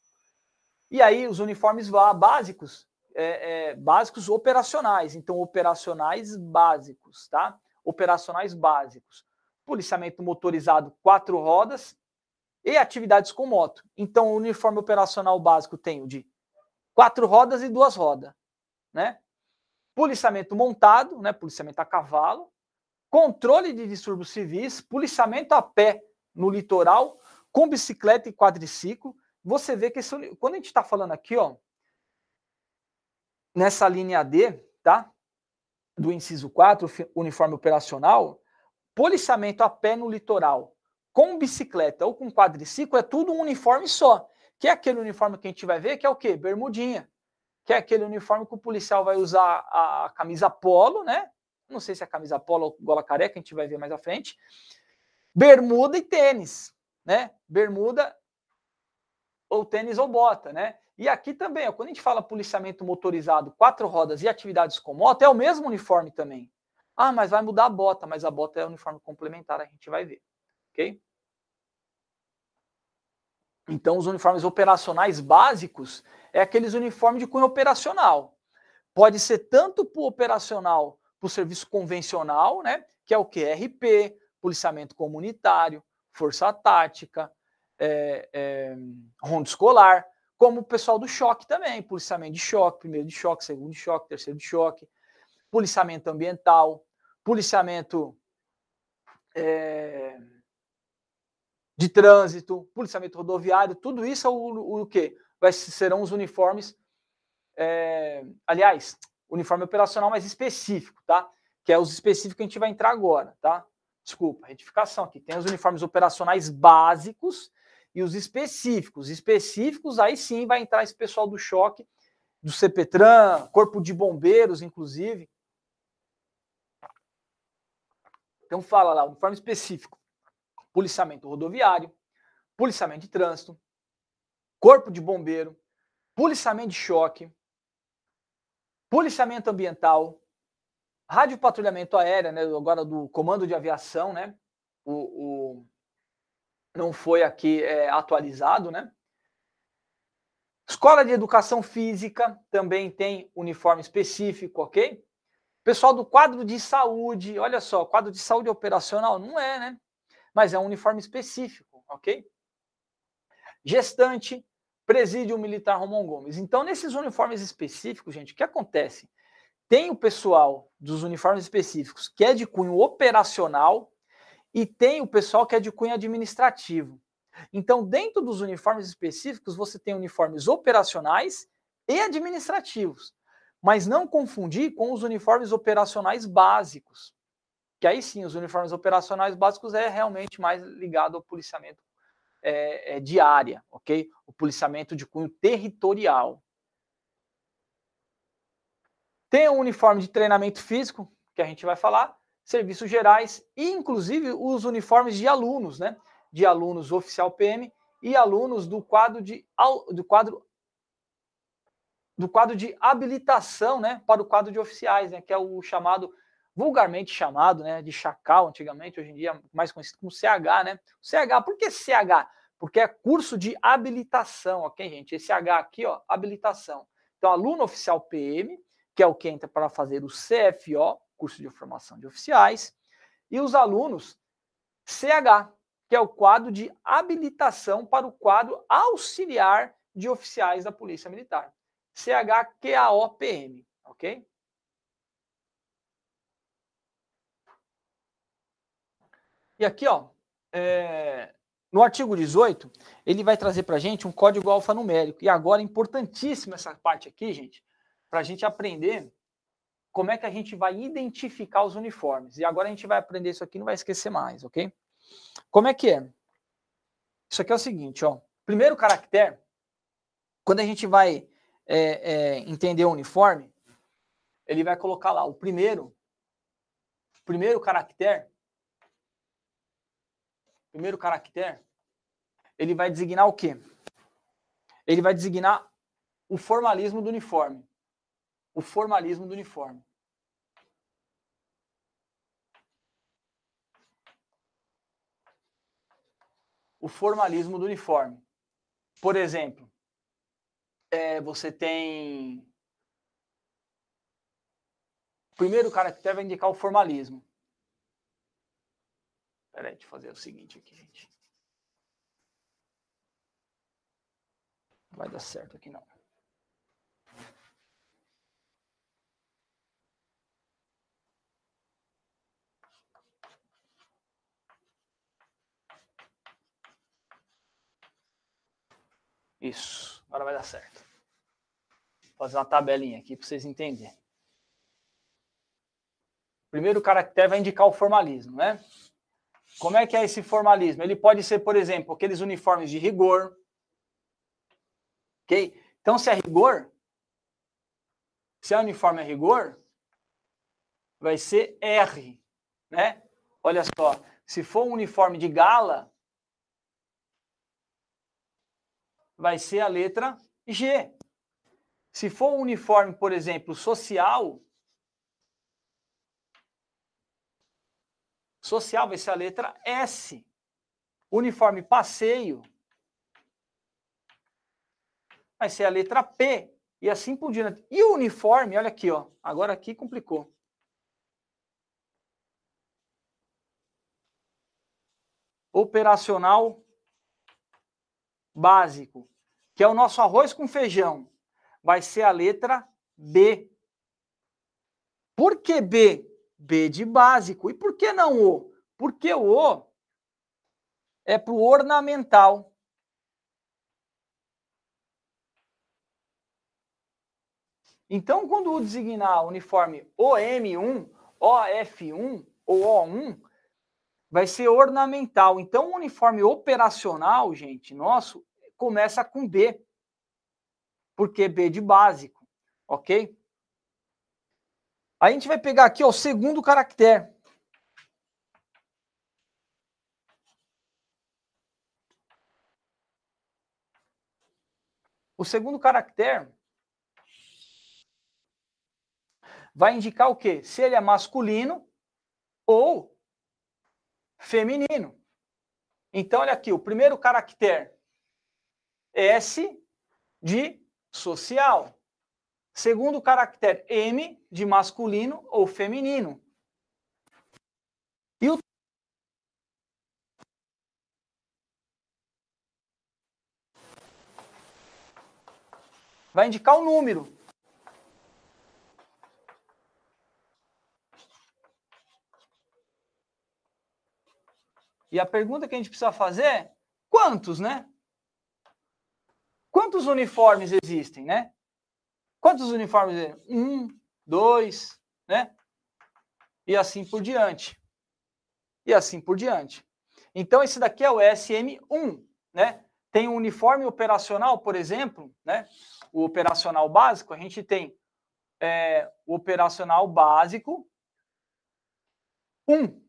E aí, os uniformes básicos, é, é, básicos operacionais. Então, operacionais básicos, tá? Operacionais básicos. Policiamento motorizado quatro rodas, e atividades com moto. Então, o uniforme operacional básico tem o de quatro rodas e duas rodas, né? Policiamento montado, né? Policiamento a cavalo, controle de distúrbios civis, policiamento a pé no litoral, com bicicleta e quadriciclo. Você vê que esse, quando a gente está falando aqui, ó, nessa linha D, tá? Do inciso 4, uniforme operacional, policiamento a pé no litoral, com bicicleta ou com quadriciclo é tudo um uniforme só. Que é aquele uniforme que a gente vai ver, que é o quê? Bermudinha. Que é aquele uniforme que o policial vai usar a camisa polo, né? Não sei se é camisa polo ou gola careca, a gente vai ver mais à frente. Bermuda e tênis, né? Bermuda ou tênis ou bota, né? E aqui também, ó, quando a gente fala policiamento motorizado, quatro rodas e atividades com moto, é o mesmo uniforme também. Ah, mas vai mudar a bota, mas a bota é uniforme complementar, a gente vai ver, ok? Então, os uniformes operacionais básicos é aqueles uniformes de cunho operacional. Pode ser tanto para o operacional, para o serviço convencional, né? Que é o QRP, policiamento comunitário, força tática, é, é, escolar, como o pessoal do choque também, policiamento de choque, primeiro de choque, segundo de choque, terceiro de choque, policiamento ambiental, policiamento é, de trânsito, policiamento rodoviário, tudo isso é o, o, o que? Serão os uniformes, é, aliás, uniforme operacional mais específico, tá? Que é os específicos que a gente vai entrar agora, tá? Desculpa, retificação aqui. Tem os uniformes operacionais básicos e os específicos. Específicos, aí sim vai entrar esse pessoal do choque, do CPTRAN, Corpo de Bombeiros, inclusive. Então fala lá, uniforme específico policiamento rodoviário, policiamento de trânsito, corpo de bombeiro, policiamento de choque, policiamento ambiental, rádio patrulhamento aéreo, né, agora do comando de aviação, né, o, o não foi aqui é, atualizado, né, Escola de Educação Física também tem uniforme específico, ok? Pessoal do quadro de saúde, olha só, quadro de saúde operacional não é, né? mas é um uniforme específico, ok? Gestante, presídio militar Romão Gomes. Então, nesses uniformes específicos, gente, o que acontece? Tem o pessoal dos uniformes específicos que é de cunho operacional e tem o pessoal que é de cunho administrativo. Então, dentro dos uniformes específicos, você tem uniformes operacionais e administrativos, mas não confundir com os uniformes operacionais básicos que aí sim, os uniformes operacionais básicos é realmente mais ligado ao policiamento é, é, de área, ok? O policiamento de cunho territorial. Tem o uniforme de treinamento físico, que a gente vai falar, serviços gerais e, inclusive, os uniformes de alunos, né? De alunos oficial PM e alunos do quadro de, do quadro do quadro de habilitação, né, para o quadro de oficiais, né, que é o chamado vulgarmente chamado né, de chacal antigamente, hoje em dia mais conhecido como CH, né? CH, por que CH? Porque é curso de habilitação, ok, gente? Esse H aqui, ó, habilitação. Então, aluno oficial PM, que é o que entra para fazer o CFO, curso de formação de oficiais, e os alunos CH, que é o quadro de habilitação para o quadro auxiliar de oficiais da Polícia Militar. CHQAOPM, ok? E aqui, ó, é, no artigo 18, ele vai trazer para a gente um código alfanumérico. E agora, importantíssima essa parte aqui, gente, para a gente aprender como é que a gente vai identificar os uniformes. E agora a gente vai aprender isso aqui, não vai esquecer mais, ok? Como é que é? Isso aqui é o seguinte, ó. Primeiro caractere, quando a gente vai é, é, entender o uniforme, ele vai colocar lá o primeiro, primeiro caractere primeiro caractere, ele vai designar o quê? Ele vai designar o formalismo do uniforme. O formalismo do uniforme. O formalismo do uniforme. Por exemplo, é, você tem. O primeiro caractere vai indicar o formalismo. Espera aí, deixa eu fazer o seguinte aqui, gente. Não vai dar certo aqui, não. Isso, agora vai dar certo. Vou fazer uma tabelinha aqui para vocês entenderem. Primeiro caractere vai indicar o formalismo, né? Como é que é esse formalismo? Ele pode ser, por exemplo, aqueles uniformes de rigor. Ok? Então, se é rigor, se é uniforme a rigor, vai ser R, né? Olha só, se for um uniforme de gala, vai ser a letra G. Se for um uniforme, por exemplo, social, Social vai ser a letra S. Uniforme passeio vai ser a letra P e assim por diante. E o uniforme, olha aqui, ó. Agora aqui complicou. Operacional básico, que é o nosso arroz com feijão, vai ser a letra B. Por que B? B de básico. E por que não O? Porque o O é para o ornamental. Então, quando designar uniforme OM1, OF1 ou O1, vai ser ornamental. Então, o uniforme operacional, gente, nosso, começa com B. Porque B de básico, ok? A gente vai pegar aqui ó, o segundo caractere. O segundo caractere vai indicar o quê? Se ele é masculino ou feminino. Então, olha aqui, o primeiro caractere S de social. Segundo caractere M de masculino ou feminino. E o vai indicar o número. E a pergunta que a gente precisa fazer é: quantos, né? Quantos uniformes existem, né? Quantos uniformes? Um, dois, né? E assim por diante. E assim por diante. Então, esse daqui é o SM1, né? Tem um uniforme operacional, por exemplo, né? O operacional básico, a gente tem é, o operacional básico 1.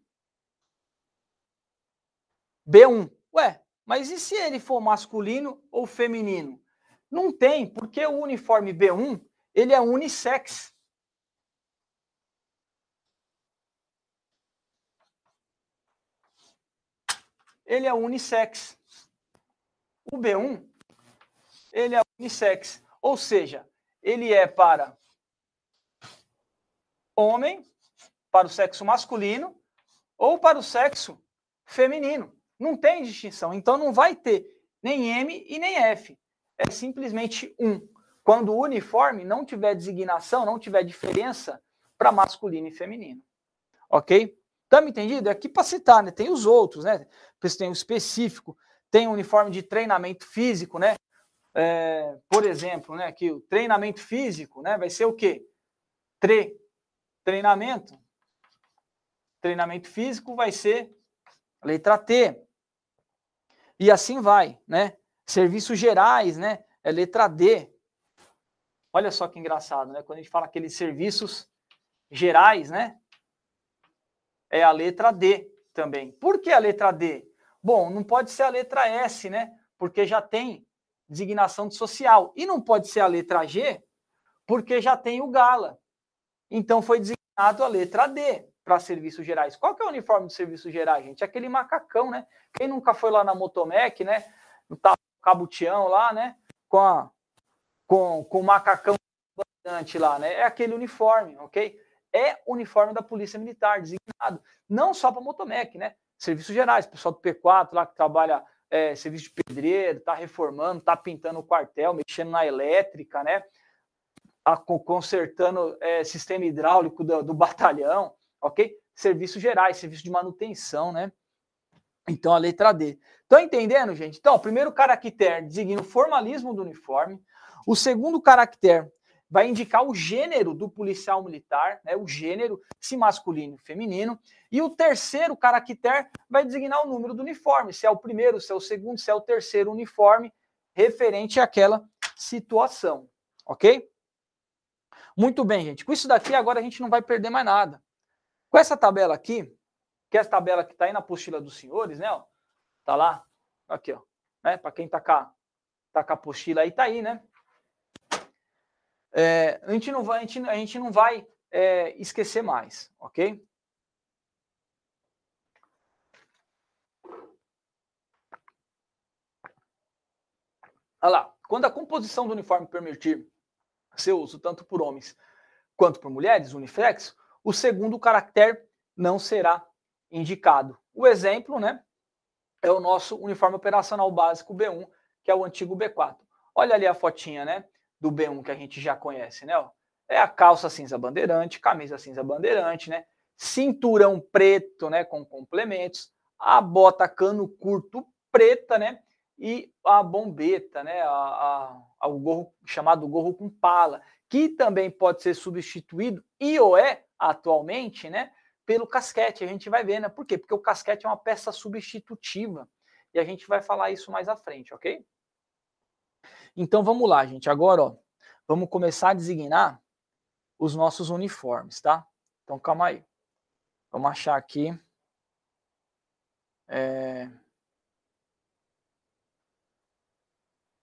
B1. Ué, mas e se ele for masculino ou feminino? Não tem, porque o uniforme B1, ele é unissex. Ele é unissex. O B1, ele é unissex. Ou seja, ele é para homem, para o sexo masculino, ou para o sexo feminino. Não tem distinção. Então não vai ter nem M e nem F. É simplesmente um. Quando o uniforme não tiver designação, não tiver diferença para masculino e feminino. Ok? Estamos entendido? É aqui para citar, né? Tem os outros, né? Tem o específico, tem o uniforme de treinamento físico, né? É, por exemplo, né? Aqui o treinamento físico, né? Vai ser o quê? Tre, treinamento. Treinamento físico vai ser letra T. E assim vai, né? Serviços gerais, né? É letra D. Olha só que engraçado, né? Quando a gente fala aqueles serviços gerais, né? É a letra D também. Por que a letra D? Bom, não pode ser a letra S, né? Porque já tem designação de social. E não pode ser a letra G, porque já tem o Gala. Então foi designado a letra D para serviços gerais. Qual que é o uniforme de serviços gerais, gente? Aquele macacão, né? Quem nunca foi lá na Motomec, né? No Cabutião lá, né? Com, a, com, com o macacão bastante lá, né? É aquele uniforme, ok? É uniforme da Polícia Militar, designado. Não só para Motomec, né? Serviços gerais, pessoal do P4 lá que trabalha é, serviço de pedreiro, tá reformando, tá pintando o quartel, mexendo na elétrica, né? Tá consertando é, sistema hidráulico do, do batalhão ok? Serviços gerais, serviço de manutenção, né? Então, a letra D. Estão entendendo, gente? Então, o primeiro caractere designa o formalismo do uniforme. O segundo caractere vai indicar o gênero do policial militar, né? O gênero, se masculino feminino. E o terceiro caractere vai designar o número do uniforme, se é o primeiro, se é o segundo, se é o terceiro uniforme, referente àquela situação, ok? Muito bem, gente. Com isso daqui, agora a gente não vai perder mais nada. Com essa tabela aqui, que é a tabela que está aí na apostila dos senhores, né? Ó, tá lá, aqui, ó. Né, Para quem está com, a, tá com a apostila aí, tá aí, né? É, a gente não vai, a gente, a gente não vai é, esquecer mais, ok? Olha lá, Quando a composição do uniforme permitir seu uso tanto por homens quanto por mulheres, uniflex, o segundo caractere não será indicado. O exemplo, né, é o nosso uniforme operacional básico B1, que é o antigo B4. Olha ali a fotinha, né, do B1 que a gente já conhece, né? Ó. É a calça cinza bandeirante, camisa cinza bandeirante, né? Cinturão preto, né, com complementos, a bota cano curto preta, né? E a bombeta, né? A, a, a, o gorro chamado gorro com pala, que também pode ser substituído e ou é atualmente, né? Pelo casquete. A gente vai ver, né? Por quê? Porque o casquete é uma peça substitutiva e a gente vai falar isso mais à frente, ok? Então vamos lá, gente. Agora, ó, vamos começar a designar os nossos uniformes, tá? Então calma aí. Vamos achar aqui. É,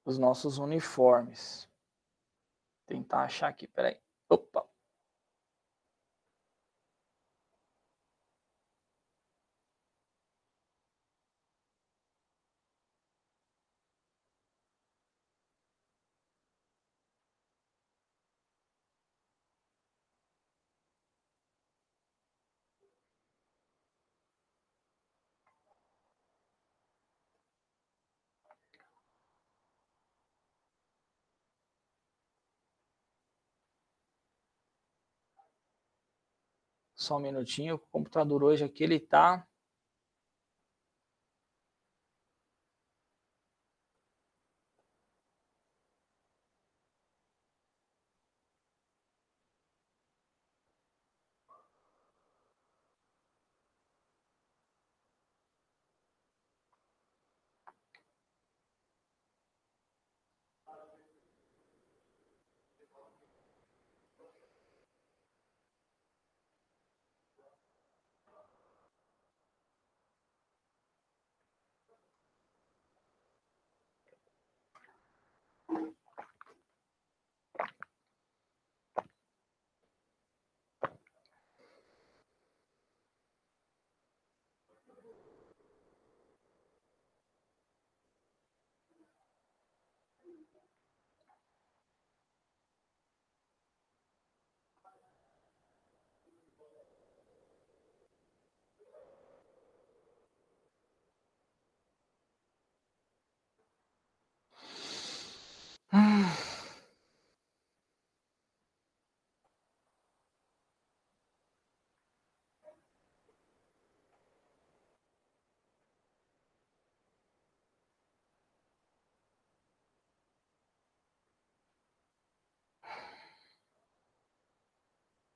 os nossos uniformes. Tentar achar aqui, peraí. Opa. Só um minutinho. O computador hoje aqui ele tá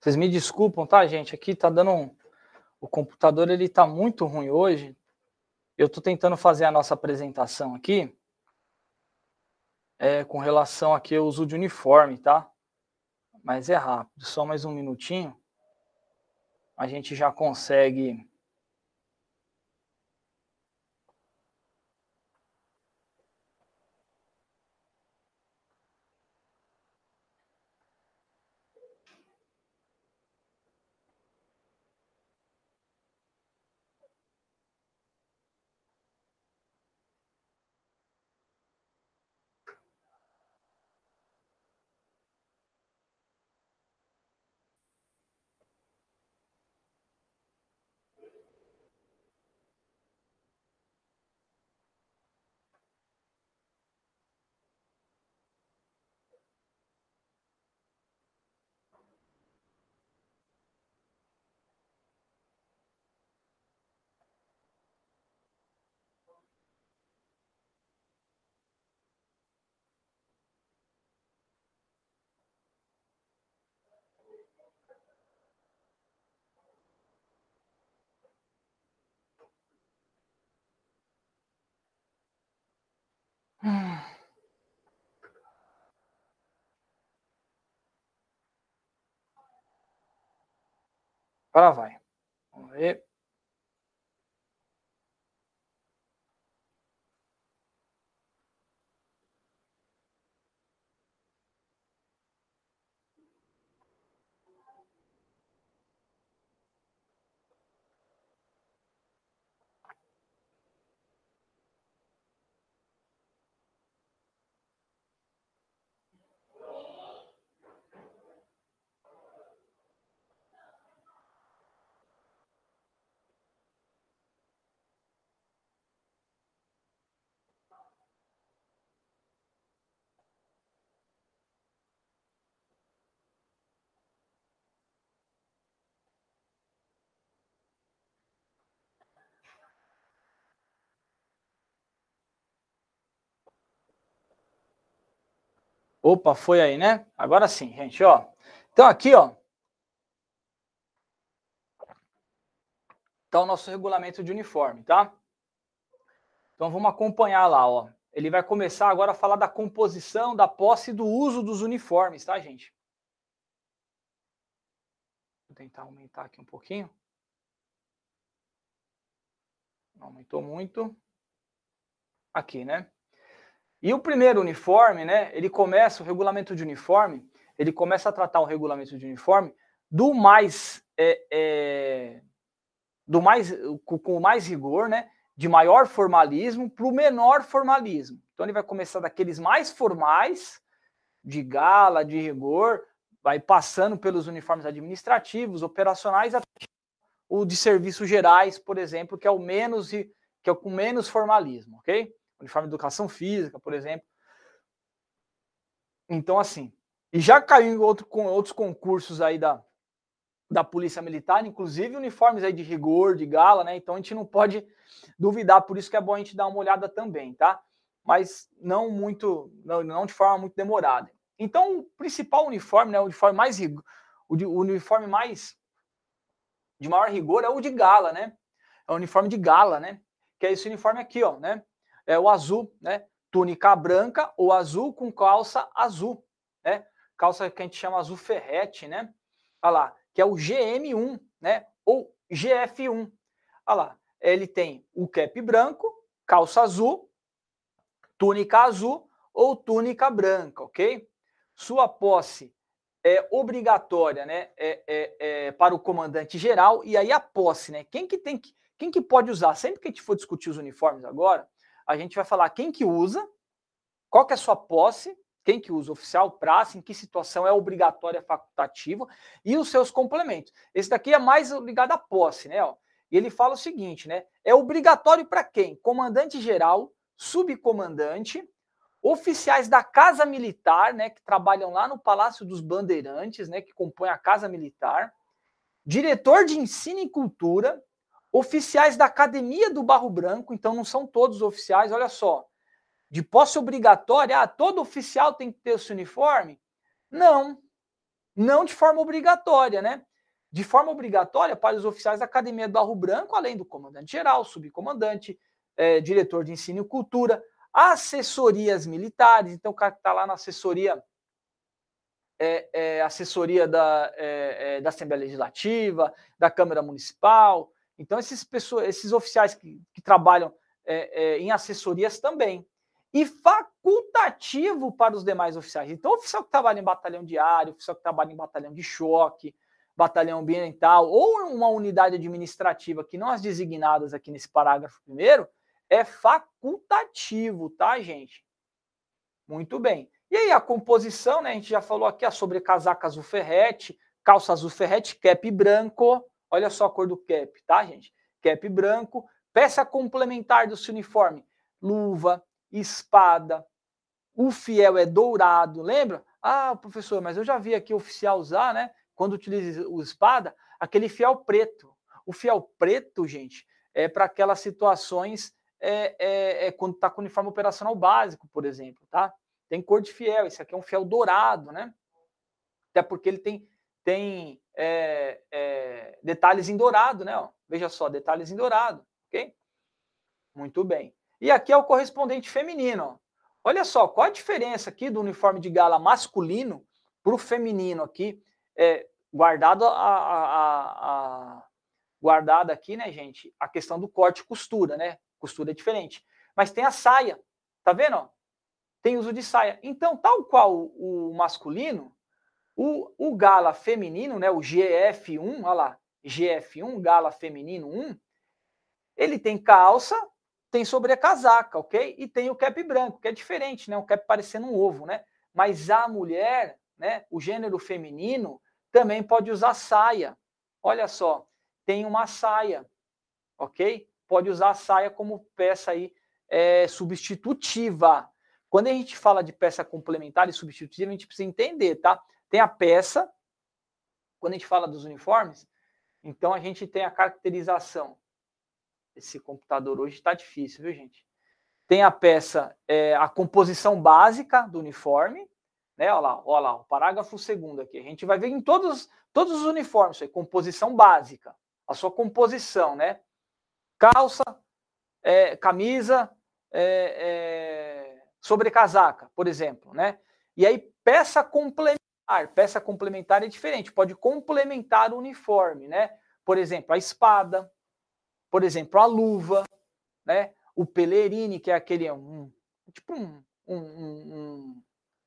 Vocês me desculpam, tá, gente? Aqui tá dando um... O computador, ele tá muito ruim hoje. Eu tô tentando fazer a nossa apresentação aqui é, com relação aqui ao uso de uniforme, tá? Mas é rápido, só mais um minutinho. A gente já consegue Agora vai. Vamos ver. Opa, foi aí, né? Agora sim, gente, ó. Então aqui, ó. Tá o nosso regulamento de uniforme, tá? Então vamos acompanhar lá, ó. Ele vai começar agora a falar da composição, da posse e do uso dos uniformes, tá, gente? Vou tentar aumentar aqui um pouquinho. Não aumentou muito. Aqui, né? E o primeiro uniforme, né? Ele começa, o regulamento de uniforme, ele começa a tratar o regulamento de uniforme do mais, é, é, do mais com, com mais rigor, né? De maior formalismo para o menor formalismo. Então ele vai começar daqueles mais formais, de gala, de rigor, vai passando pelos uniformes administrativos, operacionais, até o de serviços gerais, por exemplo, que é o menos que é com menos formalismo, ok? Uniforme de educação física, por exemplo. Então, assim, e já caiu em outro, com outros concursos aí da, da Polícia Militar, inclusive uniformes aí de rigor, de gala, né? Então a gente não pode duvidar, por isso que é bom a gente dar uma olhada também, tá? Mas não muito, não, não de forma muito demorada. Então, o principal uniforme, né, o uniforme mais o, o uniforme mais de maior rigor é o de gala, né? É o uniforme de gala, né? Que é esse uniforme aqui, ó, né? É o azul, né? Túnica branca ou azul com calça azul, né? Calça que a gente chama azul ferrete, né? Olha lá, que é o GM1, né? Ou GF1. Olha lá, ele tem o cap branco, calça azul, túnica azul ou túnica branca, ok? Sua posse é obrigatória, né? É, é, é, para o comandante geral e aí a posse, né? Quem que tem que, quem que pode usar? Sempre que a gente for discutir os uniformes agora, a gente vai falar quem que usa, qual que é a sua posse, quem que usa oficial, praça, em que situação é obrigatória, facultativa e os seus complementos. Esse daqui é mais ligado à posse, né? E ele fala o seguinte, né? É obrigatório para quem? Comandante geral, subcomandante, oficiais da Casa Militar, né, que trabalham lá no Palácio dos Bandeirantes, né, que compõe a Casa Militar, diretor de ensino e cultura, Oficiais da Academia do Barro Branco, então não são todos oficiais, olha só. De posse obrigatória, ah, todo oficial tem que ter seu uniforme? Não. Não de forma obrigatória, né? De forma obrigatória para os oficiais da Academia do Barro Branco, além do comandante geral, subcomandante, é, diretor de ensino e cultura, assessorias militares, então o cara que está lá na assessoria é, é, assessoria da, é, é da Assembleia Legislativa, da Câmara Municipal, então, esses, pessoas, esses oficiais que, que trabalham é, é, em assessorias também. E facultativo para os demais oficiais. Então, oficial que trabalha em batalhão diário, oficial que trabalha em batalhão de choque, batalhão ambiental, ou uma unidade administrativa que não as designadas aqui nesse parágrafo primeiro, é facultativo, tá, gente? Muito bem. E aí, a composição, né? A gente já falou aqui sobre casaca azul ferrete, calça azul ferrete, cap branco, Olha só a cor do cap, tá, gente? Cap branco, peça complementar do seu uniforme, luva, espada, o fiel é dourado, lembra? Ah, professor, mas eu já vi aqui oficial usar, né? Quando utiliza o espada, aquele fiel preto. O fiel preto, gente, é para aquelas situações é, é, é quando está com uniforme operacional básico, por exemplo, tá? Tem cor de fiel, esse aqui é um fiel dourado, né? Até porque ele tem tem é, é, detalhes em dourado, né? Ó. Veja só, detalhes em dourado, ok? Muito bem. E aqui é o correspondente feminino. Ó. Olha só, qual a diferença aqui do uniforme de gala masculino para o feminino aqui, é, guardado a, a, a, guardada aqui, né, gente, a questão do corte e costura, né? Costura é diferente. Mas tem a saia, tá vendo? Ó? Tem uso de saia. Então, tal qual o masculino, o, o gala feminino, né, o GF1, olha lá, GF1, gala feminino 1, ele tem calça, tem sobrecasaca, ok? E tem o cap branco, que é diferente, né? Um cap parecendo um ovo, né? Mas a mulher, né, o gênero feminino, também pode usar saia. Olha só, tem uma saia, ok? Pode usar a saia como peça aí é, substitutiva. Quando a gente fala de peça complementar e substitutiva, a gente precisa entender, tá? Tem a peça, quando a gente fala dos uniformes, então a gente tem a caracterização. Esse computador hoje está difícil, viu, gente? Tem a peça, é, a composição básica do uniforme, né? Olha lá, olha lá, o parágrafo segundo aqui. A gente vai ver em todos, todos os uniformes, aí, composição básica, a sua composição, né? Calça, é, camisa, é, é, sobrecasaca, por exemplo, né? E aí, peça complementar. Peça complementar é diferente, pode complementar o uniforme, né? Por exemplo, a espada, por exemplo, a luva, né? O pelerine, que é aquele um, tipo um, um, um,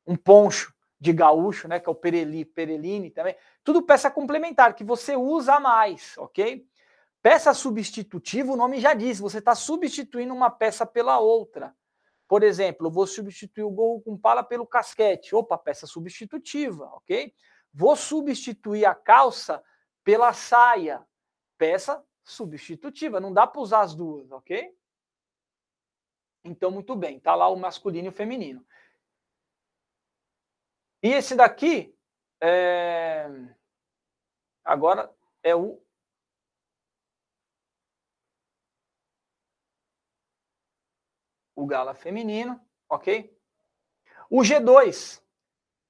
um poncho de gaúcho, né? Que é o pereli, pereline também. Tudo peça complementar que você usa mais, ok? Peça substitutiva, o nome já diz, você está substituindo uma peça pela outra. Por exemplo, vou substituir o gorro com pala pelo casquete. Opa, peça substitutiva, ok? Vou substituir a calça pela saia. Peça substitutiva. Não dá para usar as duas, ok? Então, muito bem. Tá lá o masculino e o feminino. E esse daqui, é... agora é o o gala feminino, ok? O G2,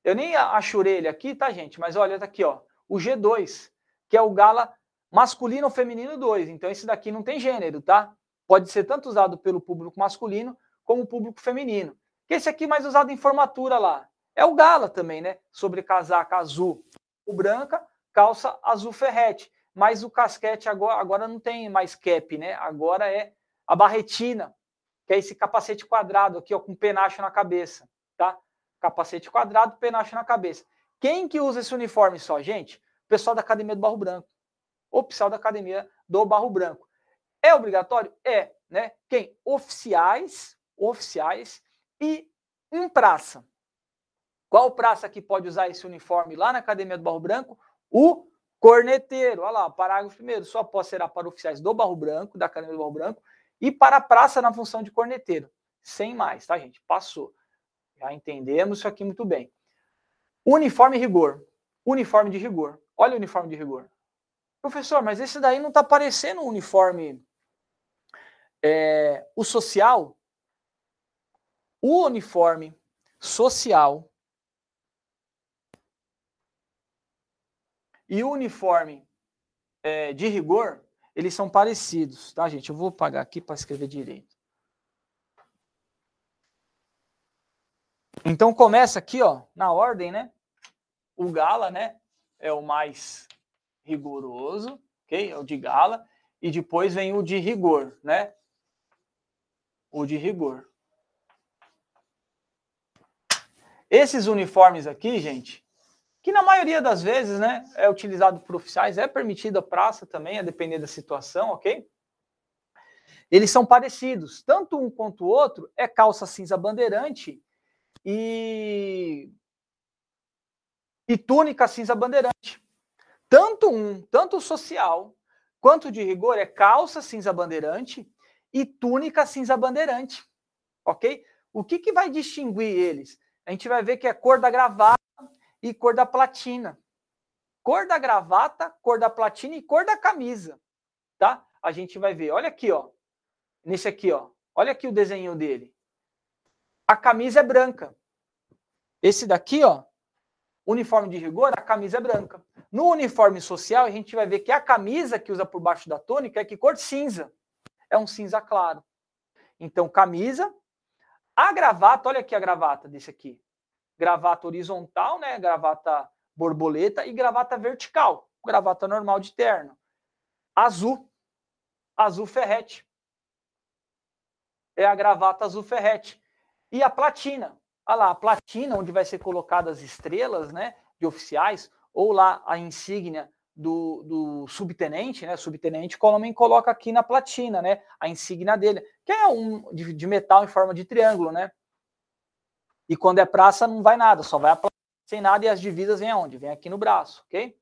eu nem achurei ele aqui, tá, gente? Mas olha, tá aqui, ó. O G2, que é o gala masculino ou feminino 2. Então, esse daqui não tem gênero, tá? Pode ser tanto usado pelo público masculino como público feminino. Esse aqui mais usado em formatura lá. É o gala também, né? Sobre casaca azul ou branca, calça azul ferrete. Mas o casquete agora, agora não tem mais cap, né? Agora é a barretina, que é esse capacete quadrado aqui, ó, com penacho na cabeça, tá? Capacete quadrado, penacho na cabeça. Quem que usa esse uniforme só, gente? O pessoal da Academia do Barro Branco. O pessoal da Academia do Barro Branco. É obrigatório? É, né? Quem? Oficiais, oficiais e em praça. Qual praça que pode usar esse uniforme lá na Academia do Barro Branco? O corneteiro. Olha lá, parágrafo primeiro. Só pode ser para oficiais do Barro Branco, da Academia do Barro Branco, e para a praça na função de corneteiro. Sem mais, tá, gente? Passou. Já entendemos isso aqui muito bem. Uniforme rigor. Uniforme de rigor. Olha o uniforme de rigor. Professor, mas esse daí não está parecendo um uniforme. É, o social. O uniforme social e o uniforme é, de rigor eles são parecidos, tá, gente? Eu vou pagar aqui para escrever direito. Então começa aqui, ó, na ordem, né? O gala, né, é o mais rigoroso, ok? É o de gala e depois vem o de rigor, né? O de rigor. Esses uniformes aqui, gente, que na maioria das vezes né, é utilizado por oficiais, é permitido a praça também, a depender da situação, ok? Eles são parecidos, tanto um quanto o outro é calça cinza bandeirante e, e túnica cinza bandeirante. Tanto um, tanto o social quanto de rigor é calça cinza bandeirante e túnica cinza bandeirante, ok? O que, que vai distinguir eles? A gente vai ver que é cor da gravata, e cor da platina. Cor da gravata, cor da platina e cor da camisa, tá? A gente vai ver. Olha aqui, ó. Nesse aqui, ó. Olha aqui o desenho dele. A camisa é branca. Esse daqui, ó, uniforme de rigor, a camisa é branca. No uniforme social, a gente vai ver que a camisa que usa por baixo da tônica é que cor cinza. É um cinza claro. Então, camisa. A gravata, olha aqui a gravata desse aqui gravata horizontal, né? Gravata borboleta e gravata vertical, gravata normal de terno. Azul, azul ferrete. É a gravata azul ferrete. E a platina. Olha lá, a platina, onde vai ser colocadas as estrelas, né? De oficiais, ou lá a insígnia do, do subtenente, né? Subtenente Colomem coloca aqui na platina, né? A insígnia dele, que é um de, de metal em forma de triângulo, né? E quando é praça, não vai nada, só vai a sem nada e as divisas vêm aonde? Vem aqui no braço, ok?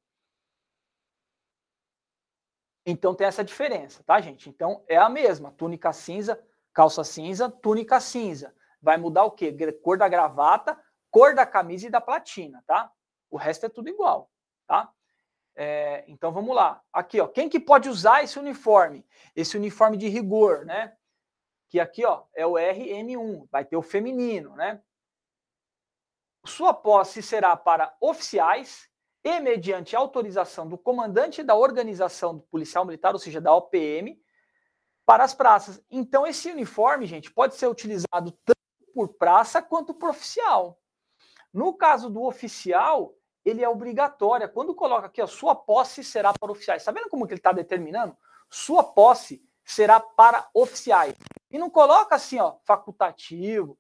Então tem essa diferença, tá, gente? Então é a mesma, túnica cinza, calça cinza, túnica cinza. Vai mudar o quê? Cor da gravata, cor da camisa e da platina, tá? O resto é tudo igual, tá? É, então vamos lá. Aqui, ó, quem que pode usar esse uniforme? Esse uniforme de rigor, né? Que aqui, ó, é o RM1, vai ter o feminino, né? Sua posse será para oficiais e mediante autorização do comandante da organização policial militar, ou seja, da OPM, para as praças. Então, esse uniforme, gente, pode ser utilizado tanto por praça quanto por oficial. No caso do oficial, ele é obrigatório. Quando coloca aqui, a sua posse será para oficiais. Está vendo como que ele está determinando? Sua posse será para oficiais. E não coloca assim, ó, facultativo.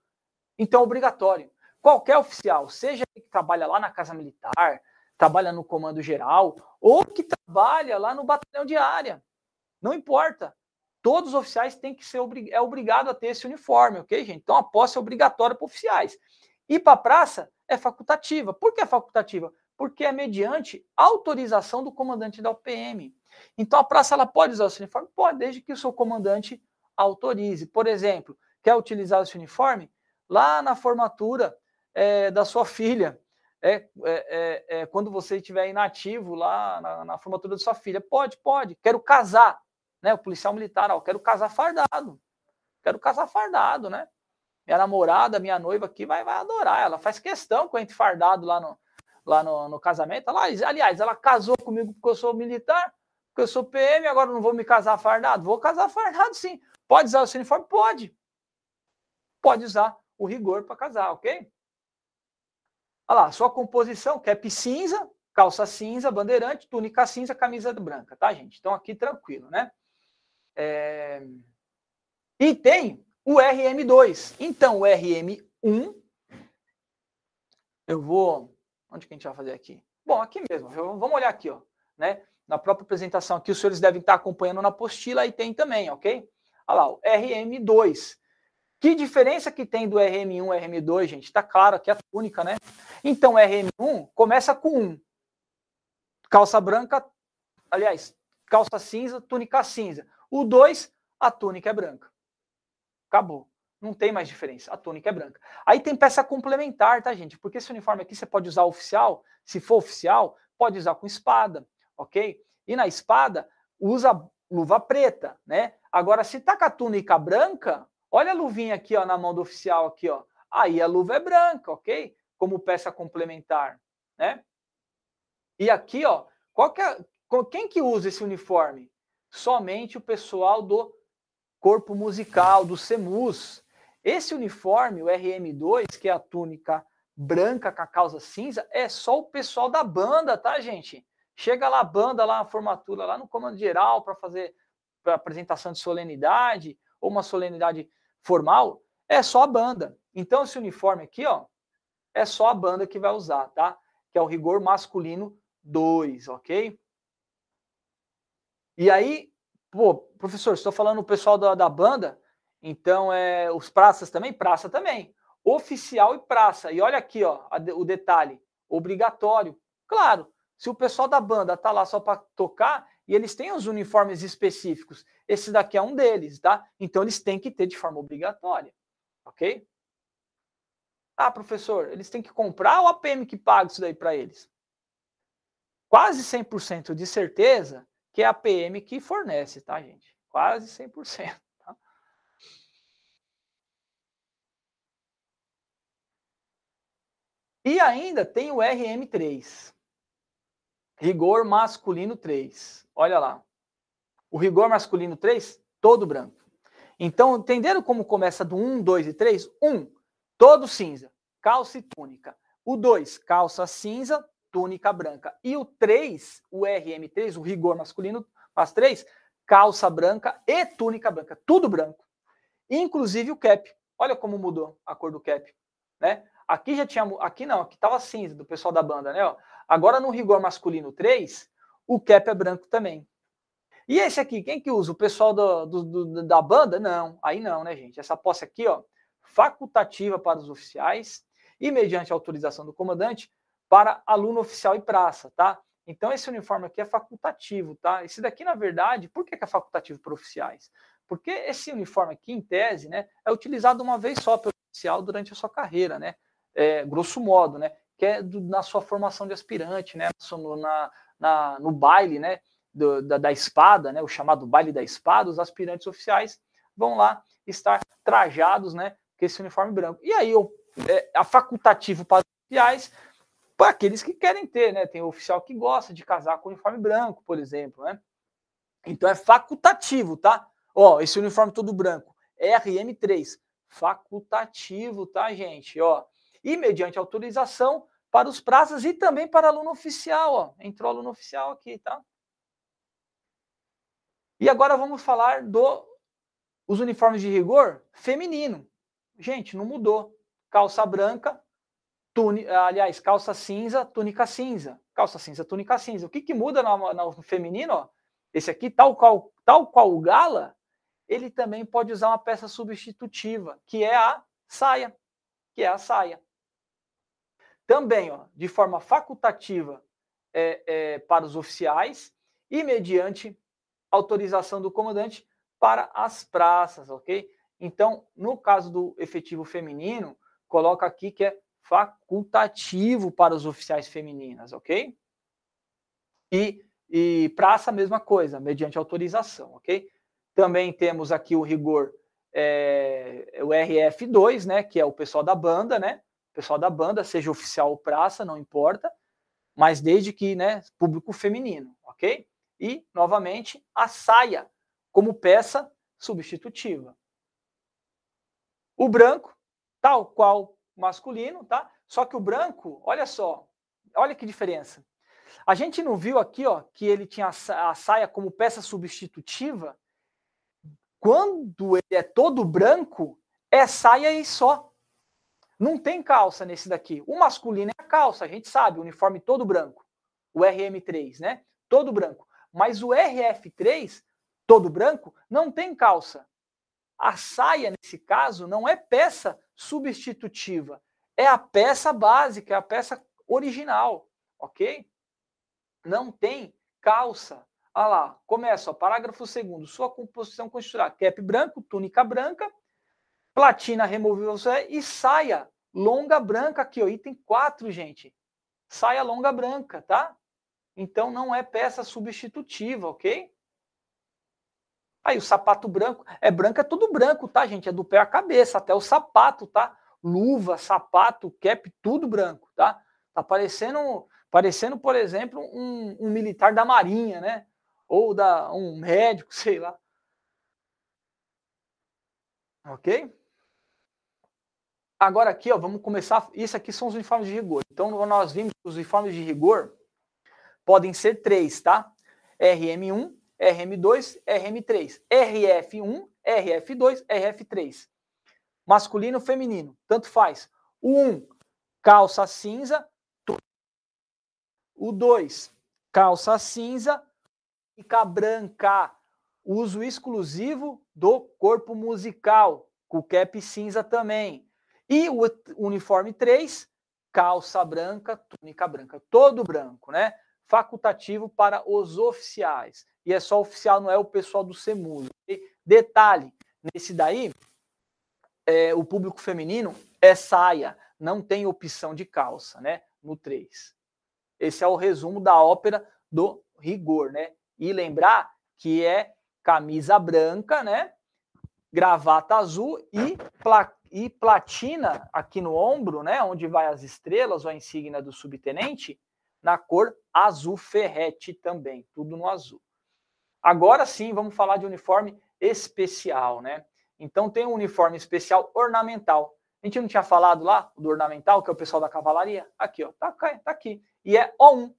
Então, obrigatório. Qualquer oficial, seja que trabalha lá na Casa Militar, trabalha no Comando Geral, ou que trabalha lá no Batalhão de Área. Não importa. Todos os oficiais têm que ser obrig... é obrigado a ter esse uniforme, ok, gente? Então a posse é obrigatória para oficiais. E para a praça é facultativa. Por que é facultativa? Porque é mediante autorização do comandante da UPM. Então a praça ela pode usar esse uniforme? Pode, desde que o seu comandante autorize. Por exemplo, quer utilizar esse uniforme? Lá na formatura é, da sua filha, é, é, é, é quando você estiver inativo lá na, na, formatura da sua filha. Pode, pode. Quero casar, né? O policial militar, ó, quero casar fardado. Quero casar fardado, né? Minha namorada, minha noiva aqui vai, vai adorar. Ela faz questão que eu entre fardado lá no, lá no, no casamento. Ela, aliás, ela casou comigo porque eu sou militar, porque eu sou PM, agora não vou me casar fardado. Vou casar fardado, sim. Pode usar o seu uniforme? Pode. Pode usar o rigor para casar, ok? Olha lá, sua composição, cap cinza, calça cinza, bandeirante, túnica cinza, camisa branca, tá, gente? Então aqui tranquilo, né? É... E tem o RM2. Então, o RM1, eu vou. Onde que a gente vai fazer aqui? Bom, aqui mesmo. Vamos olhar aqui, ó. Né? Na própria apresentação aqui, os senhores devem estar acompanhando na apostila e tem também, ok? Olha lá, o RM2. Que diferença que tem do RM1 e RM2, gente? Está claro aqui a túnica, né? Então, RM1 começa com 1. Calça branca, aliás, calça cinza, túnica cinza. O 2, a túnica é branca. Acabou. Não tem mais diferença. A túnica é branca. Aí tem peça complementar, tá, gente? Porque esse uniforme aqui você pode usar oficial. Se for oficial, pode usar com espada, ok? E na espada, usa luva preta, né? Agora, se tá com a túnica branca, olha a luvinha aqui, ó, na mão do oficial aqui, ó. Aí a luva é branca, ok? Como peça complementar, né? E aqui, ó, qual que é, quem que usa esse uniforme? Somente o pessoal do corpo musical, do CEMUS. Esse uniforme, o RM2, que é a túnica branca com a calça cinza, é só o pessoal da banda, tá, gente? Chega lá a banda, lá na formatura, lá no comando geral para fazer pra apresentação de solenidade ou uma solenidade formal, é só a banda. Então esse uniforme aqui, ó, é só a banda que vai usar, tá? Que é o rigor masculino 2, ok? E aí, pô, professor, estou falando o pessoal da, da banda, então é os praças também? Praça também. Oficial e praça. E olha aqui, ó, a, o detalhe, obrigatório. Claro, se o pessoal da banda tá lá só para tocar e eles têm os uniformes específicos, esse daqui é um deles, tá? Então eles têm que ter de forma obrigatória, ok? Ah, professor, eles têm que comprar a PM que paga isso daí para eles? Quase 100% de certeza que é a PM que fornece, tá, gente? Quase 100%. Tá? E ainda tem o RM3. Rigor masculino 3. Olha lá. O rigor masculino 3, todo branco. Então, entenderam como começa do 1, 2 e 3? 1, todo cinza, calça e túnica. O 2, calça cinza, túnica branca. E o 3, o RM3, o rigor masculino, as 3, calça branca e túnica branca, tudo branco. Inclusive o cap. Olha como mudou a cor do cap, né? Aqui já tinha, aqui não, aqui tava cinza do pessoal da banda, né? Agora no rigor masculino 3, o cap é branco também. E esse aqui, quem que usa? O pessoal do, do, do, da banda? Não, aí não, né, gente? Essa posse aqui, ó, facultativa para os oficiais e mediante autorização do comandante, para aluno oficial e praça, tá? Então, esse uniforme aqui é facultativo, tá? Esse daqui, na verdade, por que é facultativo para oficiais? Porque esse uniforme aqui, em tese, né, é utilizado uma vez só pelo oficial durante a sua carreira, né? É, grosso modo, né? Que é do, na sua formação de aspirante, né? No, na, na, no baile, né? Do, da, da espada, né? O chamado baile da espada, os aspirantes oficiais vão lá estar trajados, né? Com esse uniforme branco. E aí, eu, é, a facultativo para oficiais, para aqueles que querem ter, né? Tem oficial que gosta de casar com uniforme branco, por exemplo, né? Então é facultativo, tá? Ó, esse uniforme todo branco, RM3, facultativo, tá, gente? Ó, e mediante autorização para os praças e também para aluno oficial, ó. Entrou aluno oficial aqui, tá? E agora vamos falar do os uniformes de rigor feminino. Gente, não mudou. Calça branca, túnica, aliás, calça cinza, túnica cinza. Calça cinza, túnica cinza. O que, que muda no, no feminino? Ó? Esse aqui, tal qual, tal qual o gala, ele também pode usar uma peça substitutiva, que é a saia. Que é a saia. Também, ó, de forma facultativa é, é, para os oficiais e mediante autorização do comandante para as praças, ok? Então, no caso do efetivo feminino, coloca aqui que é facultativo para os oficiais femininas, ok? E, e praça, mesma coisa, mediante autorização, ok? Também temos aqui o rigor, é, o RF2, né, que é o pessoal da banda, né? Pessoal da banda, seja oficial ou praça, não importa, mas desde que, né, público feminino, ok? E, novamente, a saia como peça substitutiva. O branco, tal qual masculino, tá? Só que o branco, olha só, olha que diferença. A gente não viu aqui, ó, que ele tinha a saia como peça substitutiva? Quando ele é todo branco, é saia e só. Não tem calça nesse daqui. O masculino é a calça, a gente sabe, o uniforme todo branco. O RM3, né? Todo branco. Mas o RF3, todo branco, não tem calça. A saia, nesse caso, não é peça substitutiva, é a peça básica, é a peça original, ok? Não tem calça. Olha lá, começa, ó, parágrafo segundo, sua composição constituirá cap branco, túnica branca, platina removível e saia longa branca aqui, ó, item 4, gente. Saia longa branca, tá? Então não é peça substitutiva, ok? Aí o sapato branco, é branco, é tudo branco, tá, gente? É do pé à cabeça, até o sapato, tá? Luva, sapato, cap, tudo branco, tá? Tá parecendo, parecendo por exemplo, um, um militar da marinha, né? Ou da, um médico, sei lá. Ok? Agora aqui, ó, vamos começar. Isso aqui são os uniformes de rigor. Então, nós vimos que os uniformes de rigor podem ser três, tá? RM1, RM2, RM3. RF1, RF2, RF3. Masculino, feminino, tanto faz. O 1, calça cinza. O 2, calça cinza, túnica branca. Uso exclusivo do corpo musical, com cap cinza também. E o uniforme 3, calça branca, túnica branca, todo branco, né? Facultativo para os oficiais e é só oficial, não é o pessoal do SEMUS. Detalhe, nesse daí, é, o público feminino é saia, não tem opção de calça, né? No 3. Esse é o resumo da ópera do rigor, né? E lembrar que é camisa branca, né? Gravata azul e, pla e platina aqui no ombro, né? Onde vai as estrelas ou a insígnia do subtenente, na cor azul ferrete também, tudo no azul. Agora sim, vamos falar de uniforme especial, né? Então tem um uniforme especial ornamental. A gente não tinha falado lá do ornamental, que é o pessoal da cavalaria? Aqui, ó, tá, tá aqui. E é O1.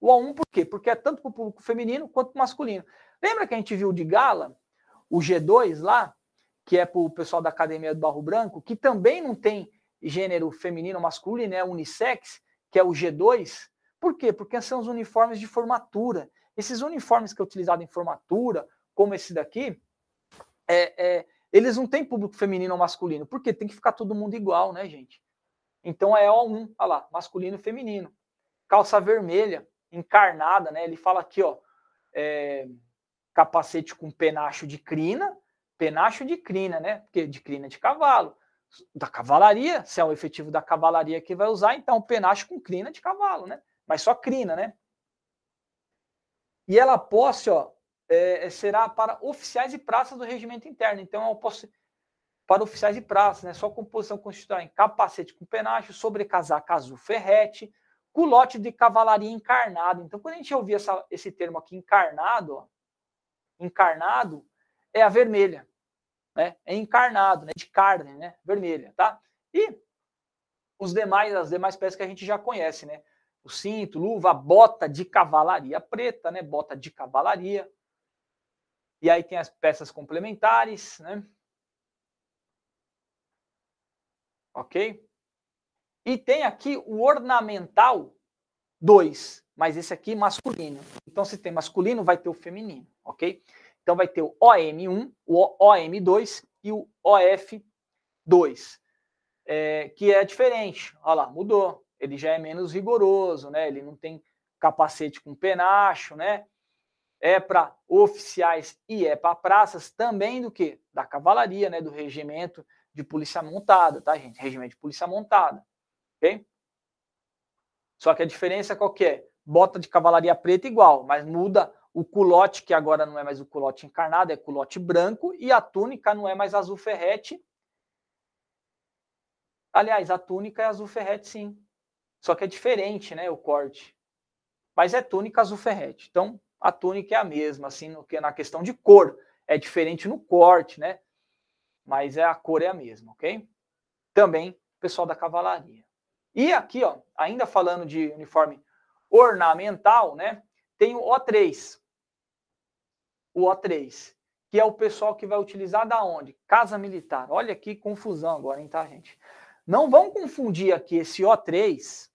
O O1 por quê? Porque é tanto para o público feminino quanto masculino. Lembra que a gente viu de gala o G2 lá, que é para o pessoal da Academia do Barro Branco, que também não tem gênero feminino masculino, é unissex, que é o G2. Por quê? Porque são os uniformes de formatura. Esses uniformes que é utilizado em formatura, como esse daqui, é, é, eles não têm público feminino ou masculino, porque tem que ficar todo mundo igual, né, gente? Então é O1, olha lá, masculino e feminino. Calça vermelha, encarnada, né? Ele fala aqui, ó, é, capacete com penacho de crina, penacho de crina, né? Porque de crina de cavalo. Da cavalaria, se é o efetivo da cavalaria que vai usar, então penacho com crina de cavalo, né? Mas só crina, né? E ela posse, ó, é, será para oficiais e praças do regimento interno. Então, é posse para oficiais de praça, né? Sua composição constitui em capacete com penacho, sobrecasaca azul ferrete, culote de cavalaria encarnado. Então, quando a gente ouvir essa, esse termo aqui, encarnado, ó, encarnado, é a vermelha, né? É encarnado, né? De carne, né? Vermelha, tá? E os demais, as demais peças que a gente já conhece, né? O cinto, luva, bota de cavalaria preta, né? Bota de cavalaria. E aí tem as peças complementares, né? Ok? E tem aqui o ornamental 2, mas esse aqui masculino. Então, se tem masculino, vai ter o feminino, ok? Então, vai ter o OM1, o OM2 e o OF2, é, que é diferente. Olha lá, mudou. Ele já é menos rigoroso, né? Ele não tem capacete com penacho, né? É para oficiais e é para praças também do que? Da cavalaria, né? Do regimento de polícia montada, tá, gente? Regimento de polícia montada, ok? Só que a diferença qual que é? Bota de cavalaria preta igual, mas muda o culote, que agora não é mais o culote encarnado, é culote branco, e a túnica não é mais azul ferrete. Aliás, a túnica é azul ferrete, sim. Só que é diferente, né, o corte. Mas é túnica azul ferrete. Então, a túnica é a mesma, assim, no que na questão de cor. É diferente no corte, né? mas é a cor é a mesma, ok? Também pessoal da cavalaria. E aqui, ó, ainda falando de uniforme ornamental, né? Tem o O3. O O3, que é o pessoal que vai utilizar da onde? Casa militar. Olha que confusão agora, hein, tá, gente? Não vão confundir aqui esse O3,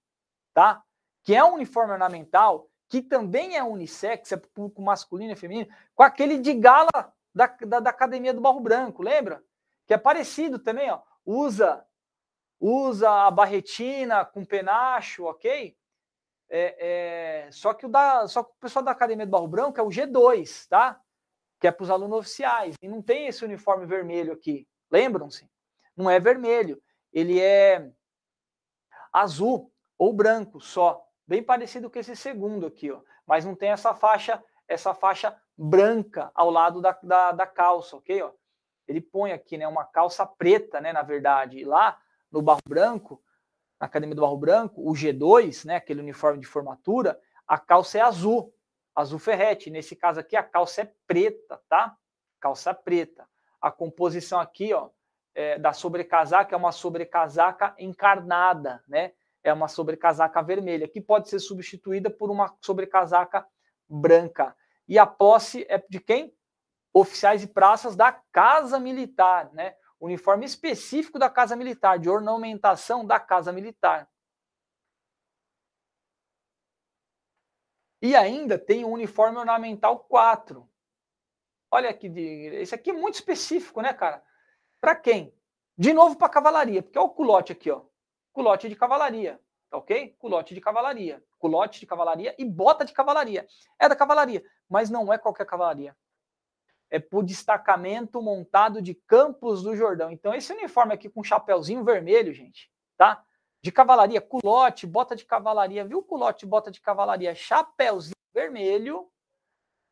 tá? Que é um uniforme ornamental, que também é unissex, é público masculino e feminino, com aquele de gala da, da, da Academia do Barro Branco, lembra? que é parecido também, ó. Usa, usa a barretina com penacho, ok? É, é, só que o da, só que o pessoal da Academia do Barro Branco é o G2, tá? Que é para os alunos oficiais. E não tem esse uniforme vermelho aqui. Lembram-se? Não é vermelho. Ele é azul ou branco só. Bem parecido com esse segundo aqui, ó. Mas não tem essa faixa, essa faixa branca ao lado da, da, da calça, ok? Ó ele põe aqui, né, uma calça preta, né, na verdade, e lá no Barro Branco, na Academia do Barro Branco, o G2, né, aquele uniforme de formatura, a calça é azul, azul ferrete. Nesse caso aqui, a calça é preta, tá? Calça preta. A composição aqui, ó, é, da sobrecasaca é uma sobrecasaca encarnada, né? É uma sobrecasaca vermelha, que pode ser substituída por uma sobrecasaca branca. E a posse é de quem? oficiais e praças da Casa Militar, né? Uniforme específico da Casa Militar, de ornamentação da Casa Militar. E ainda tem o uniforme ornamental 4. Olha aqui, esse aqui é muito específico, né, cara? Para quem? De novo para cavalaria, porque olha o culote aqui, ó. Culote de cavalaria, tá ok? Culote de cavalaria. Culote de cavalaria e bota de cavalaria. É da cavalaria, mas não é qualquer cavalaria é por destacamento montado de Campos do Jordão. Então, esse uniforme aqui com chapéuzinho vermelho, gente, tá? De cavalaria, culote, bota de cavalaria, viu? Culote, bota de cavalaria, chapéuzinho vermelho,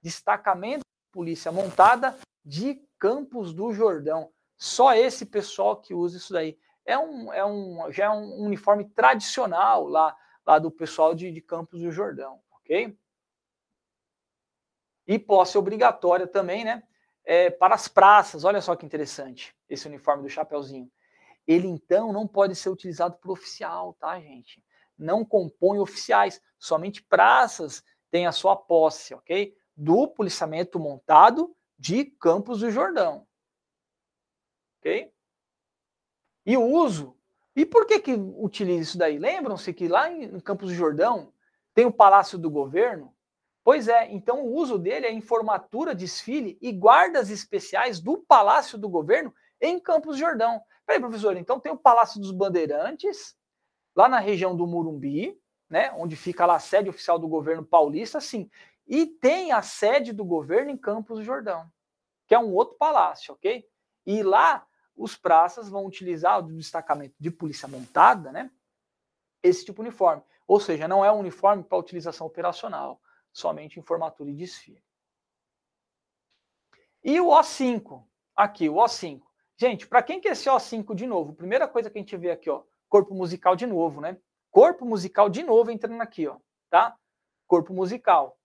destacamento de polícia montada de Campos do Jordão. Só esse pessoal que usa isso daí. É um, é um, já é um uniforme tradicional lá, lá do pessoal de, de Campos do Jordão, ok? E posse obrigatória também, né? É, para as praças. Olha só que interessante esse uniforme do Chapeuzinho. Ele então não pode ser utilizado por oficial, tá, gente? Não compõe oficiais, somente praças têm a sua posse, ok? Do policiamento montado de Campos do Jordão. Ok? E o uso. E por que que utiliza isso daí? Lembram-se que lá em Campos do Jordão tem o Palácio do Governo, Pois é, então o uso dele é em formatura, desfile e guardas especiais do Palácio do Governo em Campos Jordão. Peraí, professor, então tem o Palácio dos Bandeirantes, lá na região do Murumbi, né, onde fica lá a sede oficial do governo paulista, sim. E tem a sede do governo em Campos do Jordão, que é um outro palácio, ok? E lá os praças vão utilizar o destacamento de polícia montada, né? Esse tipo de uniforme. Ou seja, não é um uniforme para utilização operacional somente em formatura e desfile. E o O5, aqui, o O5, Gente, para quem quer esse O5 de novo, primeira coisa que a gente vê aqui, ó, corpo musical de novo, né? Corpo musical de novo entrando aqui, ó, tá? Corpo musical.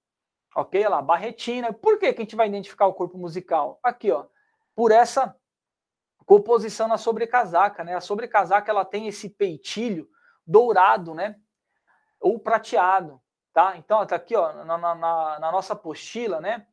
Ok? Olha lá, barretina. Por que, que a gente vai identificar o corpo musical? Aqui, ó, por essa composição na sobrecasaca, né? A sobrecasaca ela tem esse peitilho dourado, né? Ou prateado, tá? Então, tá aqui, ó, na, na, na nossa apostila, né?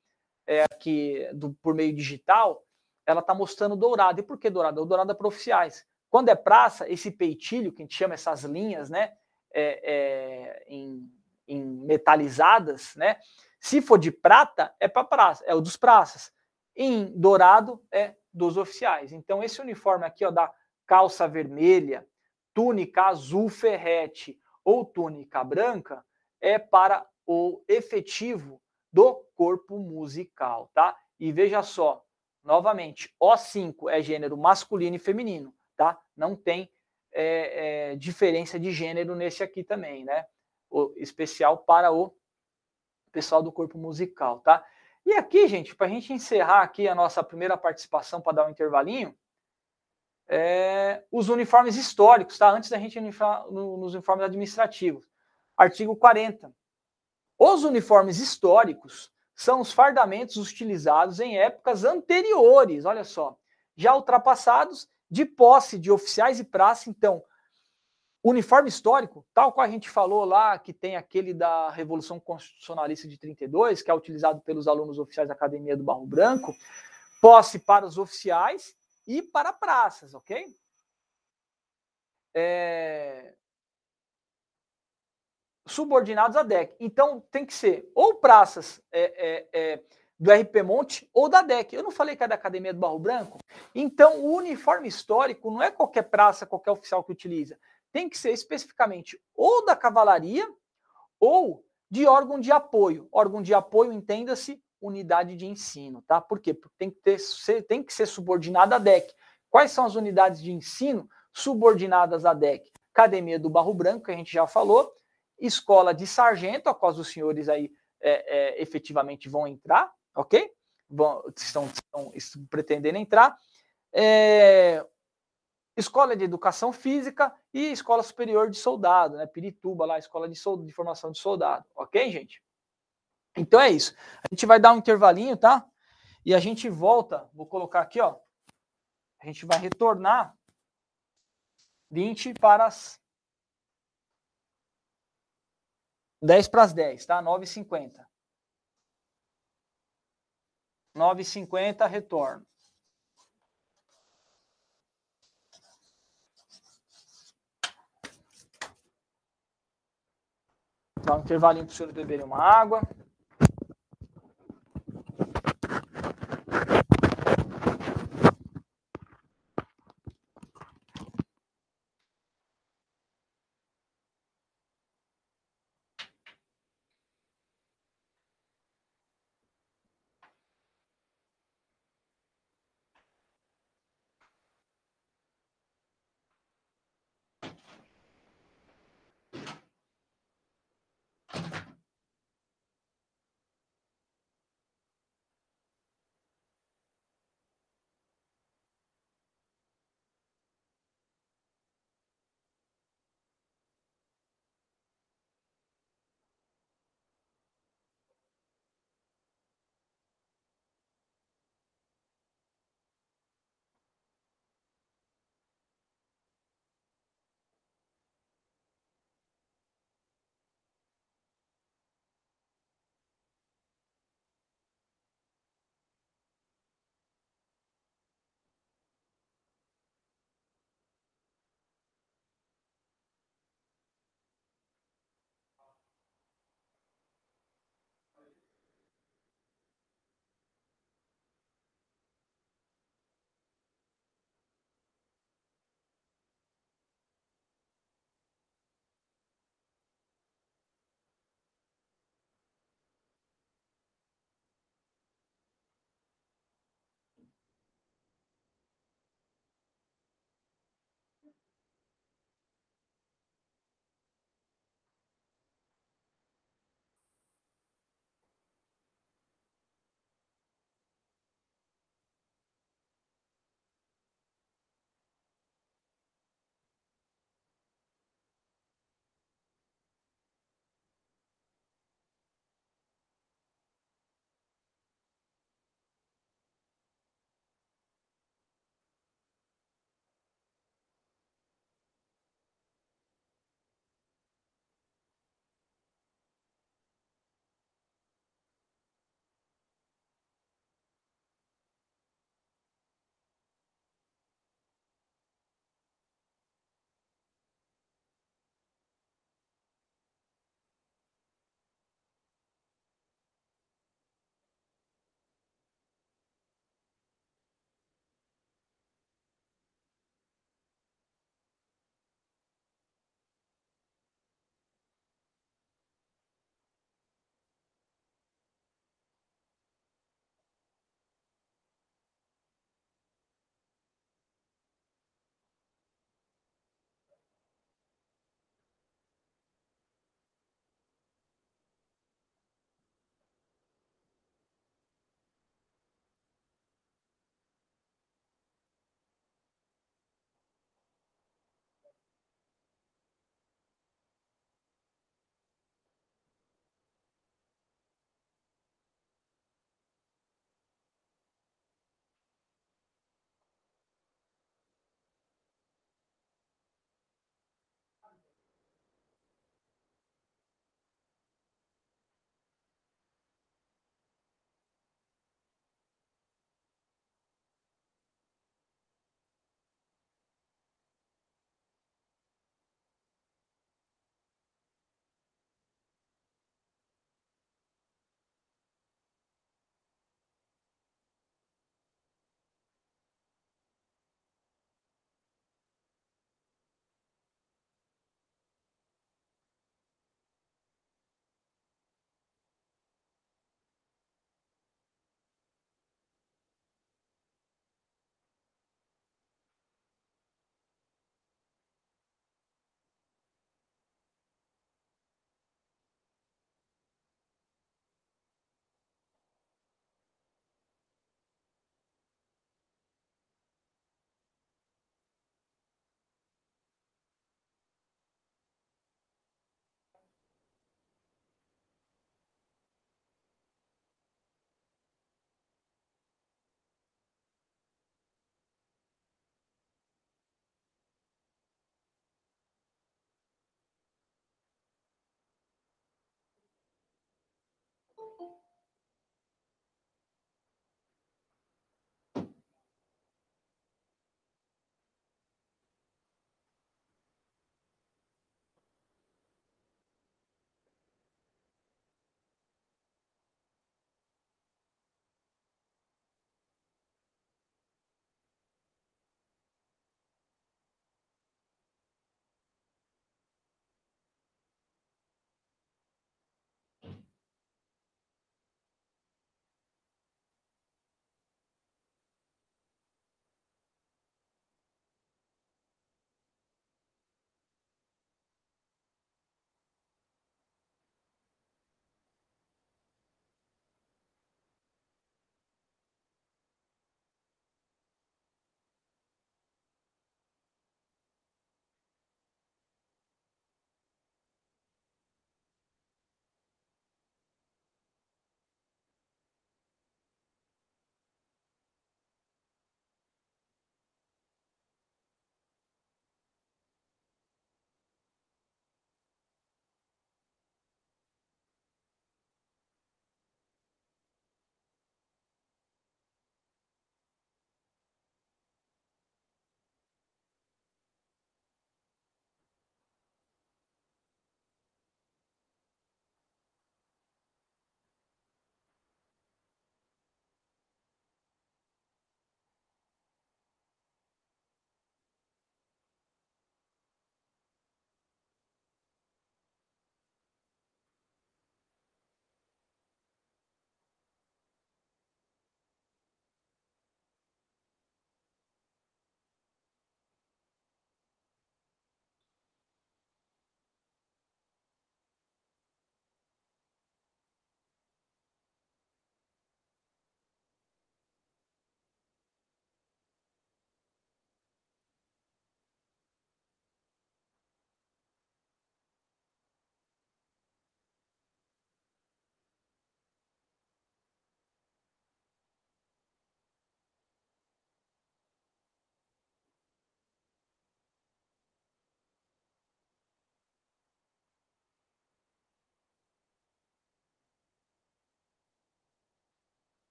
É, aqui do, por meio digital, ela tá mostrando dourado. E por que dourado? É o dourado é para oficiais. Quando é praça, esse peitilho, que a gente chama essas linhas, né? É, é, em, em metalizadas, né? Se for de prata, é para praça, é o dos praças. Em dourado, é dos oficiais. Então, esse uniforme aqui, ó, da calça vermelha, túnica azul ferrete ou túnica branca, é para o efetivo do corpo musical, tá? E veja só, novamente, O5 é gênero masculino e feminino, tá? Não tem é, é, diferença de gênero nesse aqui também, né? O especial para o pessoal do corpo musical, tá? E aqui, gente, para a gente encerrar aqui a nossa primeira participação para dar um intervalinho, é, os uniformes históricos, tá? Antes da gente nos uniformes administrativos. Artigo 40. Os uniformes históricos são os fardamentos utilizados em épocas anteriores, olha só, já ultrapassados de posse de oficiais e praça, então, uniforme histórico, tal qual a gente falou lá, que tem aquele da Revolução Constitucionalista de 32, que é utilizado pelos alunos oficiais da Academia do Barro Branco, posse para os oficiais e para praças, ok? É... Subordinados à DEC. Então, tem que ser ou praças é, é, é do RP Monte ou da DEC. Eu não falei que é da Academia do Barro Branco? Então, o uniforme histórico não é qualquer praça, qualquer oficial que utiliza tem que ser especificamente ou da cavalaria ou de órgão de apoio. Órgão de apoio, entenda-se, unidade de ensino, tá? Por quê? Porque tem que, ter, tem que ser subordinada à DEC. Quais são as unidades de ensino subordinadas à DEC? Academia do Barro Branco, que a gente já falou, Escola de Sargento, a qual os senhores aí é, é, efetivamente vão entrar, ok? Estão, estão, estão pretendendo entrar. É, Escola de Educação Física e Escola Superior de Soldado, né? Pirituba lá, Escola de, de Formação de Soldado, ok, gente? Então é isso. A gente vai dar um intervalinho, tá? E a gente volta, vou colocar aqui, ó. A gente vai retornar 20 para as 10 para as 10, tá? 9h50. 9h50, retorno. Dá um intervalinho para os senhores beberem uma água.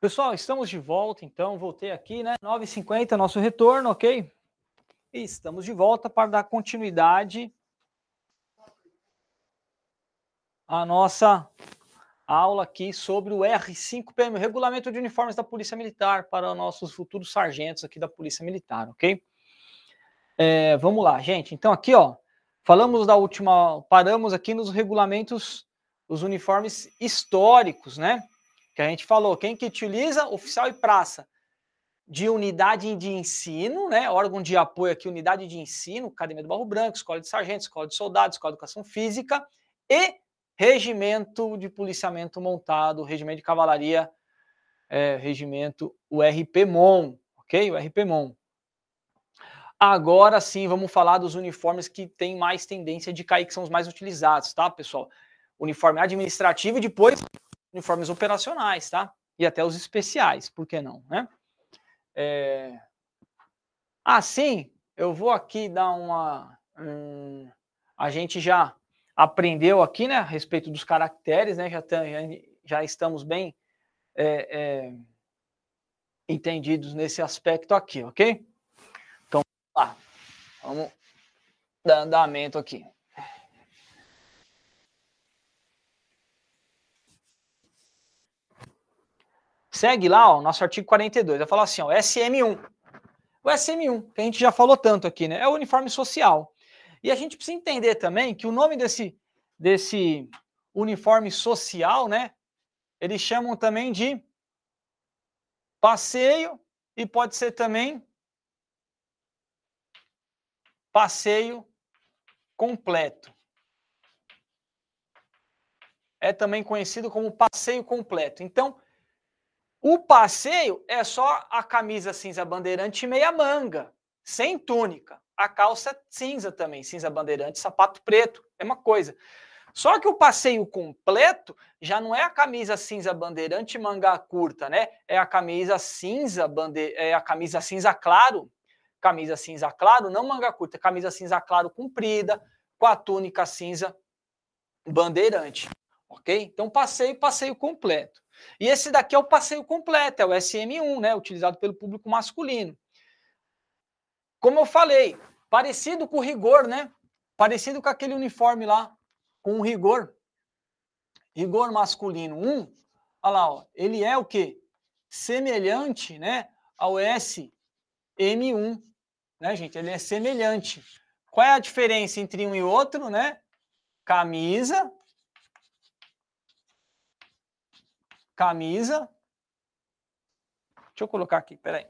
Pessoal, estamos de volta, então, voltei aqui, né? 9h50, nosso retorno, ok? E estamos de volta para dar continuidade à nossa aula aqui sobre o R5PM, o Regulamento de Uniformes da Polícia Militar, para nossos futuros sargentos aqui da Polícia Militar, ok? É, vamos lá, gente. Então, aqui, ó, falamos da última, paramos aqui nos regulamentos, os uniformes históricos, né? Que a gente falou, quem que utiliza? Oficial e praça de unidade de ensino, né? Órgão de apoio aqui, unidade de ensino, Academia do Barro Branco, Escola de Sargentos, Escola de Soldados, Escola de Educação Física e Regimento de Policiamento Montado, Regimento de Cavalaria, é, Regimento URPMON, ok? URPMON. Agora sim, vamos falar dos uniformes que têm mais tendência de cair, que são os mais utilizados, tá, pessoal? Uniforme administrativo e depois uniformes operacionais, tá? E até os especiais, por que não, né? É... Assim, eu vou aqui dar uma... Hum, a gente já aprendeu aqui, né, a respeito dos caracteres, né? Já, tem, já estamos bem é, é, entendidos nesse aspecto aqui, ok? Então, vamos lá. Vamos dar andamento aqui. Segue lá, o nosso artigo 42, vai falar assim, ó, SM1. O SM1, que a gente já falou tanto aqui, né? É o uniforme social. E a gente precisa entender também que o nome desse, desse uniforme social, né? Eles chamam também de passeio e pode ser também passeio completo. É também conhecido como passeio completo. Então, o passeio é só a camisa cinza bandeirante e meia manga, sem túnica. A calça cinza também, cinza bandeirante, sapato preto, é uma coisa. Só que o passeio completo já não é a camisa cinza bandeirante manga curta, né? É a camisa cinza bande... é a camisa cinza claro, camisa cinza claro, não manga curta, camisa cinza claro comprida, com a túnica cinza bandeirante, ok? Então passeio, passeio completo. E esse daqui é o passeio completo, é o SM1, né, utilizado pelo público masculino. Como eu falei, parecido com o rigor, né? Parecido com aquele uniforme lá, com o rigor. Rigor masculino 1, olha lá, ó, ele é o quê? Semelhante, né, ao SM1, né, gente? Ele é semelhante. Qual é a diferença entre um e outro, né? Camisa camisa. Deixa eu colocar aqui, peraí.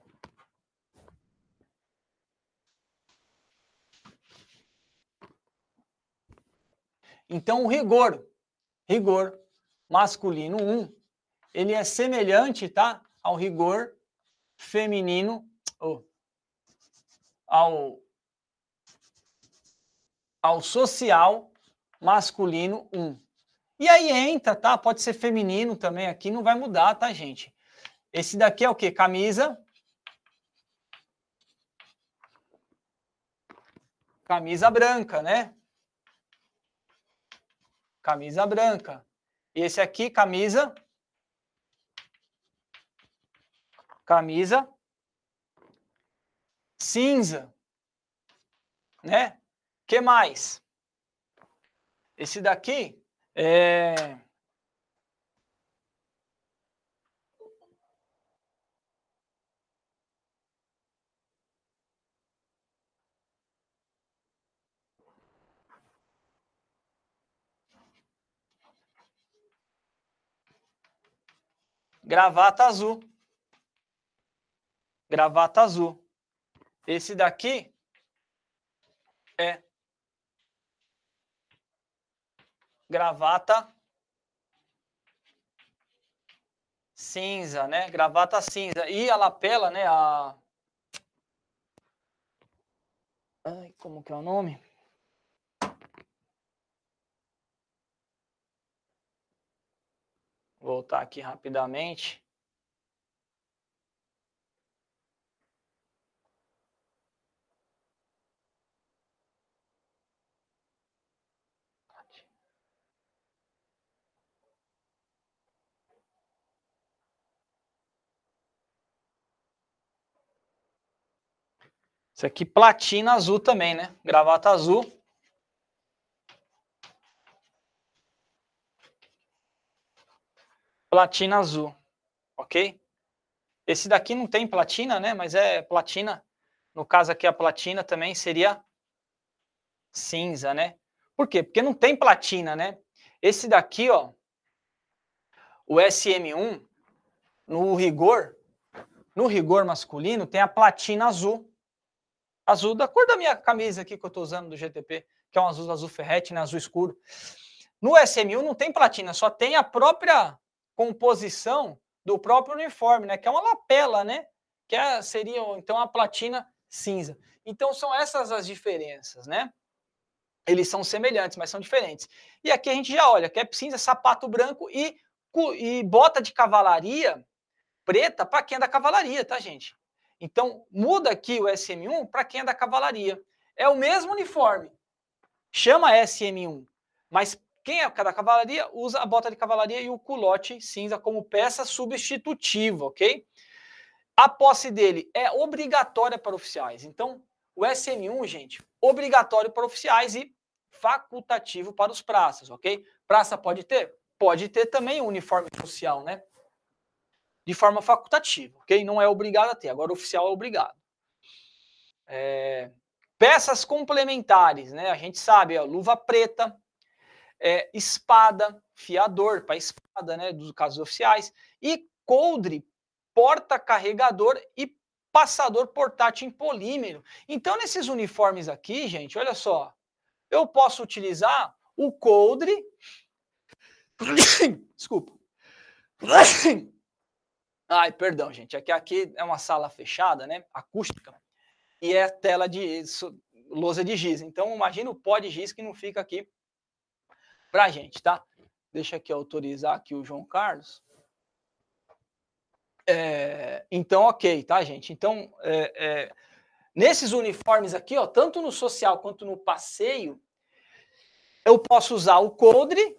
Então, o rigor, rigor masculino 1, ele é semelhante, tá? Ao rigor feminino, oh, ao, ao social masculino 1. E aí entra, tá? Pode ser feminino também aqui, não vai mudar, tá, gente? Esse daqui é o quê? Camisa. Camisa branca, né? Camisa branca. E esse aqui, camisa. Camisa cinza. Né? que mais? Esse daqui, é... Gravata azul. Gravata azul. Esse daqui é gravata cinza, né? Gravata cinza. E a lapela, né? A... Ai, como que é o nome? Voltar aqui rapidamente. Isso aqui platina azul também, né? Gravata azul. Platina azul, ok? Esse daqui não tem platina, né? Mas é platina. No caso aqui, a platina também seria cinza, né? Por quê? Porque não tem platina, né? Esse daqui, ó, o SM1, no rigor, no rigor masculino, tem a platina azul. Azul da cor da minha camisa aqui que eu estou usando do GTP, que é um azul azul ferrete, né? azul escuro. No SM1 não tem platina, só tem a própria composição do próprio uniforme, né? Que é uma lapela, né? Que é, seria então a platina cinza. Então são essas as diferenças, né? Eles são semelhantes, mas são diferentes. E aqui a gente já olha, cap cinza, sapato branco e, e bota de cavalaria preta para quem é da cavalaria, tá, gente? Então, muda aqui o SM1 para quem é da cavalaria. É o mesmo uniforme. Chama SM1, mas quem é da cavalaria usa a bota de cavalaria e o culote cinza como peça substitutiva, ok? A posse dele é obrigatória para oficiais. Então, o SM1, gente, obrigatório para oficiais e facultativo para os praças, ok? Praça pode ter? Pode ter também o uniforme social, né? De forma facultativa, ok? Não é obrigado a ter, agora oficial é obrigado. É, peças complementares, né? A gente sabe, ó, luva preta, é, espada, fiador para espada, né? Dos casos oficiais, e coldre, porta-carregador e passador portátil em polímero. Então, nesses uniformes aqui, gente, olha só, eu posso utilizar o coldre. Desculpa. Ai, perdão, gente. Aqui, aqui é uma sala fechada, né? Acústica. E é tela de lousa de giz. Então, imagina o pó de giz que não fica aqui pra gente, tá? Deixa aqui autorizar aqui o João Carlos. É, então, ok, tá, gente? Então, é, é, nesses uniformes aqui, ó, tanto no social quanto no passeio, eu posso usar o coldre,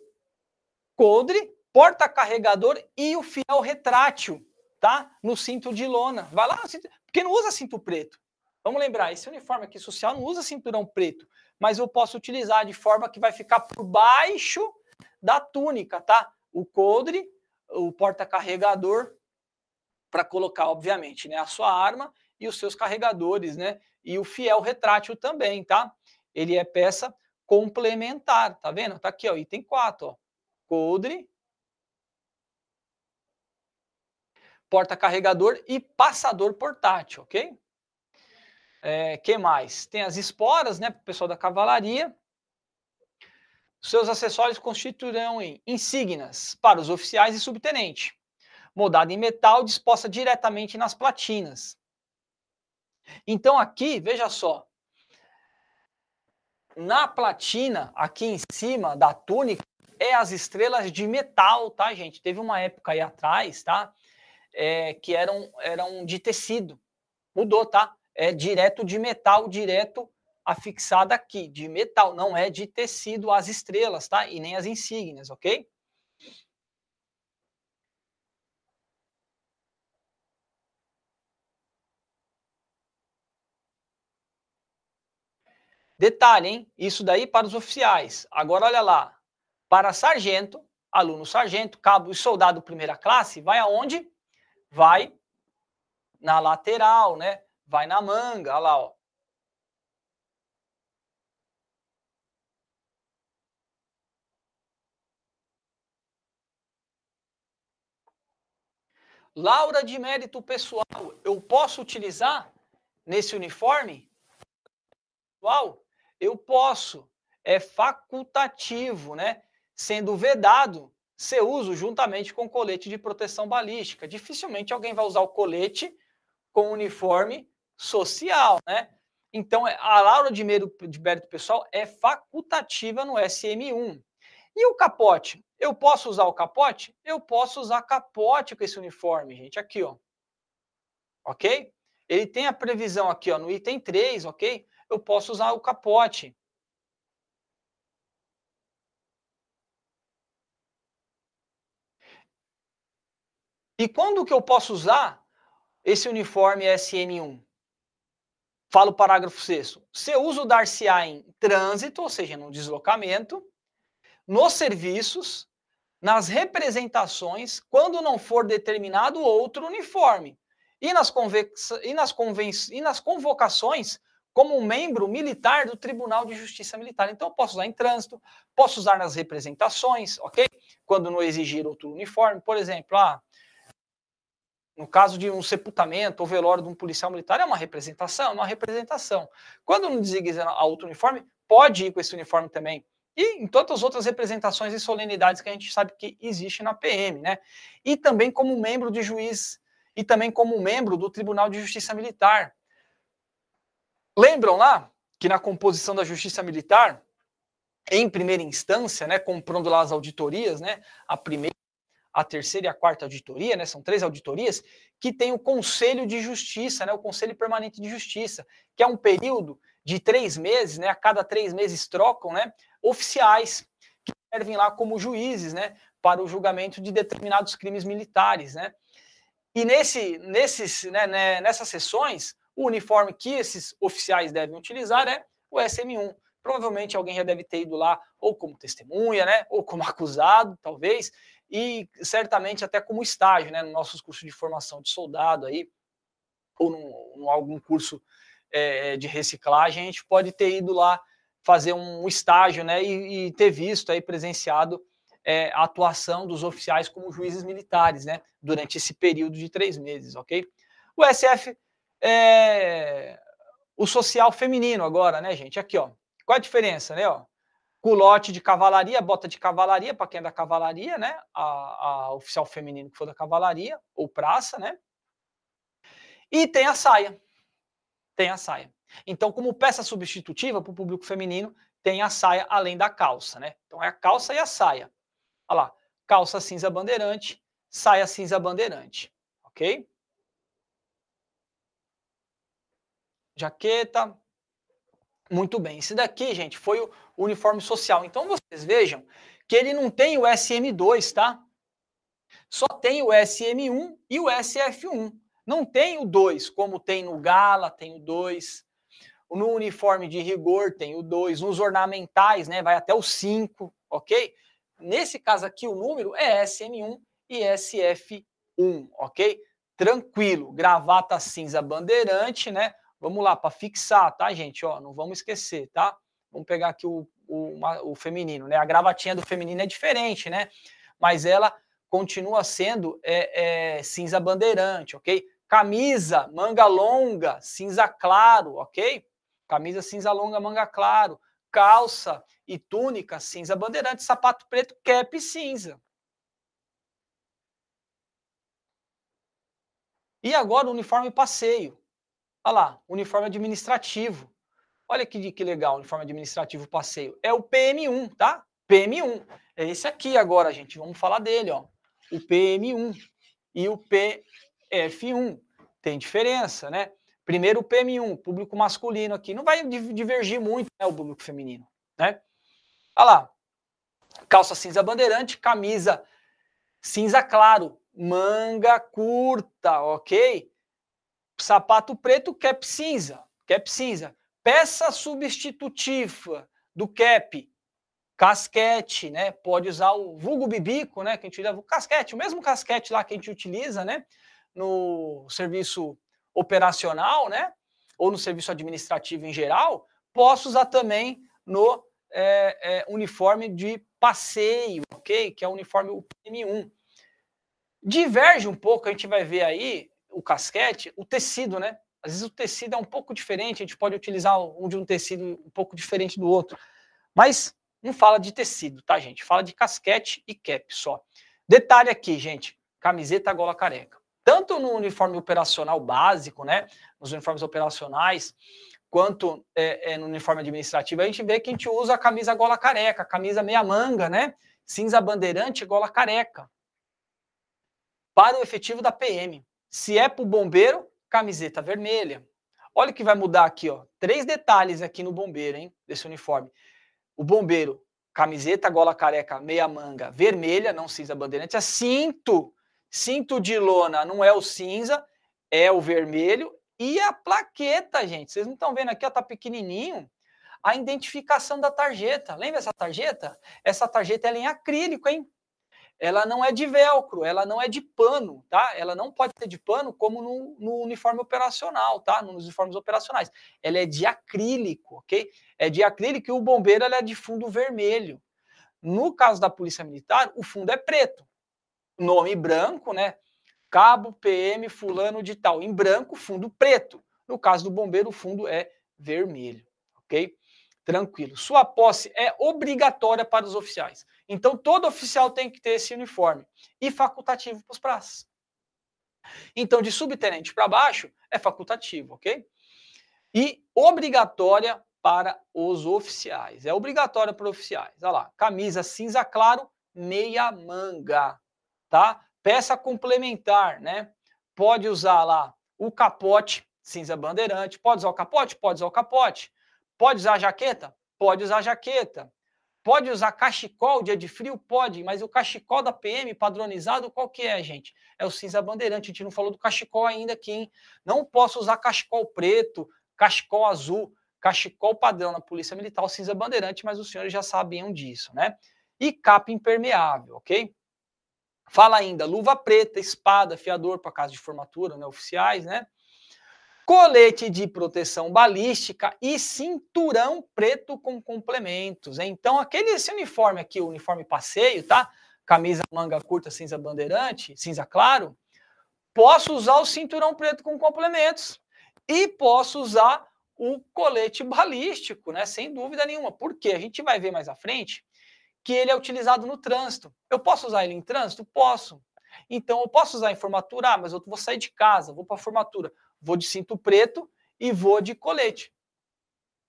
coldre, porta-carregador e o fiel retrátil tá no cinto de lona. Vai lá, porque não usa cinto preto. Vamos lembrar, esse uniforme aqui social não usa cinturão preto, mas eu posso utilizar de forma que vai ficar por baixo da túnica, tá? O coldre, o porta-carregador, para colocar, obviamente, né, a sua arma e os seus carregadores, né? E o fiel retrátil também, tá? Ele é peça complementar, tá vendo? Tá aqui, ó, item 4, ó. Coldre, porta-carregador e passador portátil, ok? É, que mais? Tem as esporas, né, para o pessoal da cavalaria. Seus acessórios constituirão em insígnias para os oficiais e subtenente, moldada em metal disposta diretamente nas platinas. Então aqui, veja só, na platina, aqui em cima da túnica, é as estrelas de metal, tá, gente? Teve uma época aí atrás, tá? É, que eram, eram de tecido. Mudou, tá? É direto de metal, direto afixada aqui, de metal, não é de tecido as estrelas, tá? E nem as insígnias, ok? Detalhe, hein? Isso daí para os oficiais. Agora, olha lá. Para sargento, aluno sargento, cabo e soldado primeira classe, vai aonde? Vai na lateral, né? Vai na manga, olha lá, ó. Laura de mérito pessoal, eu posso utilizar nesse uniforme? Pessoal, eu posso. É facultativo, né? Sendo vedado ser uso juntamente com colete de proteção balística. Dificilmente alguém vai usar o colete com uniforme social, né? Então, é, a Laura de mérito pessoal é facultativa no SM1. E o capote? Eu posso usar o capote? Eu posso usar capote com esse uniforme, gente, aqui, ó. Ok? Ele tem a previsão aqui, ó, no item 3, ok? Eu posso usar o capote. E quando que eu posso usar esse uniforme SN1? fala o parágrafo 6 seu uso dar-se-á em trânsito, ou seja, no deslocamento, nos serviços, nas representações, quando não for determinado outro uniforme, e nas, e nas, e nas convocações como membro militar do Tribunal de Justiça Militar. Então, eu posso usar em trânsito, posso usar nas representações, ok? Quando não exigir outro uniforme, por exemplo, ah, no caso de um sepultamento ou velório de um policial militar, é uma representação, uma representação. Quando não designa a outro uniforme, pode ir com esse uniforme também. E em todas as outras representações e solenidades que a gente sabe que existe na PM, né? E também como membro de juiz, e também como membro do Tribunal de Justiça Militar. Lembram lá que na composição da Justiça Militar, em primeira instância, né, comprando lá as auditorias, né, a primeira, a terceira e a quarta auditoria, né, são três auditorias, que tem o Conselho de Justiça, né, o Conselho Permanente de Justiça, que é um período de três meses, né, a cada três meses trocam, né, oficiais que servem lá como juízes, né, para o julgamento de determinados crimes militares, né. E nesse, nesses, né, né nessas sessões, o uniforme que esses oficiais devem utilizar é o SM1. Provavelmente alguém já deve ter ido lá ou como testemunha, né, ou como acusado, talvez, e certamente até como estágio, né, nos nossos cursos de formação de soldado aí, ou em algum curso é, de reciclagem, a gente pode ter ido lá fazer um estágio, né, e, e ter visto aí presenciado é, a atuação dos oficiais como juízes militares, né, durante esse período de três meses, ok? O SF é o social feminino agora, né, gente? Aqui, ó. Qual a diferença, né, ó? Culote de cavalaria, bota de cavalaria, para quem é da cavalaria, né? A, a, oficial feminino que for da cavalaria, ou praça, né? E tem a saia. Tem a saia. Então, como peça substitutiva para o público feminino, tem a saia além da calça, né? Então é a calça e a saia. Olha lá, calça cinza bandeirante, saia cinza bandeirante, ok? Jaqueta, muito bem. Esse daqui, gente, foi o uniforme social. Então vocês vejam que ele não tem o SM2, tá? Só tem o SM1 e o SF1. Não tem o 2, como tem no Gala, tem o 2. No uniforme de rigor tem o 2. Nos ornamentais, né, vai até o 5, ok? Nesse caso aqui, o número é SM1 e SF1, ok? Tranquilo. Gravata cinza bandeirante, né? Vamos lá, para fixar, tá, gente? Ó, não vamos esquecer, tá? Vamos pegar aqui o, o, uma, o feminino, né? A gravatinha do feminino é diferente, né? Mas ela continua sendo é, é, cinza bandeirante, ok? Camisa, manga longa, cinza claro, ok? Camisa cinza longa, manga claro. Calça e túnica cinza bandeirante, sapato preto, cap cinza. E agora o uniforme passeio. Olha lá, uniforme administrativo. Olha que, que legal, uniforme administrativo passeio. É o PM1, tá? PM1. É esse aqui agora, gente. Vamos falar dele, ó. O PM1 e o PF1. Tem diferença, né? Primeiro o PM1, público masculino aqui. Não vai divergir muito, né, o público feminino, né? Olha lá. Calça cinza bandeirante, camisa cinza claro, manga curta, ok? sapato preto, cap cinza, cap cinza. Peça substitutiva do cap, casquete, né? Pode usar o vulgo bibico, né? Que a gente leva o casquete, o mesmo casquete lá que a gente utiliza, né? No serviço operacional, né? Ou no serviço administrativo em geral, posso usar também no é, é, uniforme de passeio, ok? Que é o uniforme UPM1. Diverge um pouco, a gente vai ver aí, o casquete, o tecido, né? Às vezes o tecido é um pouco diferente, a gente pode utilizar um de um tecido um pouco diferente do outro. Mas não fala de tecido, tá, gente? Fala de casquete e cap só. Detalhe aqui, gente: camiseta gola careca. Tanto no uniforme operacional básico, né? Nos uniformes operacionais, quanto é, é, no uniforme administrativo, a gente vê que a gente usa a camisa gola careca, camisa meia manga, né? Cinza bandeirante, gola careca. Para o efetivo da PM. Se é para o bombeiro, camiseta vermelha. Olha o que vai mudar aqui, ó. Três detalhes aqui no bombeiro, hein? Desse uniforme. O bombeiro, camiseta, gola careca, meia manga, vermelha, não cinza bandeirante. É cinto. Cinto de lona não é o cinza, é o vermelho. e a plaqueta, gente. Vocês não estão vendo aqui, ó, tá pequenininho. A identificação da tarjeta. Lembra essa tarjeta? Essa tarjeta é em acrílico, hein? Ela não é de velcro, ela não é de pano, tá? Ela não pode ser de pano como no, no uniforme operacional, tá? Nos uniformes operacionais. Ela é de acrílico, ok? É de acrílico e o bombeiro é de fundo vermelho. No caso da Polícia Militar, o fundo é preto. Nome branco, né? Cabo PM fulano de tal. Em branco, fundo preto. No caso do bombeiro, o fundo é vermelho, ok? Tranquilo. Sua posse é obrigatória para os oficiais. Então, todo oficial tem que ter esse uniforme. E facultativo para os praças. Então, de subtenente para baixo, é facultativo, ok? E obrigatória para os oficiais. É obrigatória para oficiais. Olha lá, camisa cinza claro, meia manga, tá? Peça complementar, né? Pode usar lá o capote, cinza bandeirante. Pode usar o capote? Pode usar o capote. Pode usar a jaqueta? Pode usar a jaqueta. Pode usar cachecol dia de frio? Pode, mas o cachecol da PM padronizado, qual que é, gente? É o cinza bandeirante. A gente não falou do cachecol ainda aqui, hein? Não posso usar cachecol preto, cachecol azul, cachecol padrão na Polícia Militar, o cinza bandeirante, mas os senhores já sabiam disso, né? E capa impermeável, ok? Fala ainda, luva preta, espada, fiador para casa de formatura, né, oficiais, né? Colete de proteção balística e cinturão preto com complementos. Então, aquele esse uniforme aqui, o uniforme passeio, tá? Camisa manga curta, cinza bandeirante, cinza claro. Posso usar o cinturão preto com complementos e posso usar o colete balístico, né? Sem dúvida nenhuma. Porque a gente vai ver mais à frente que ele é utilizado no trânsito. Eu posso usar ele em trânsito? Posso. Então, eu posso usar em formatura, ah, mas eu vou sair de casa, vou para a formatura, vou de cinto preto e vou de colete.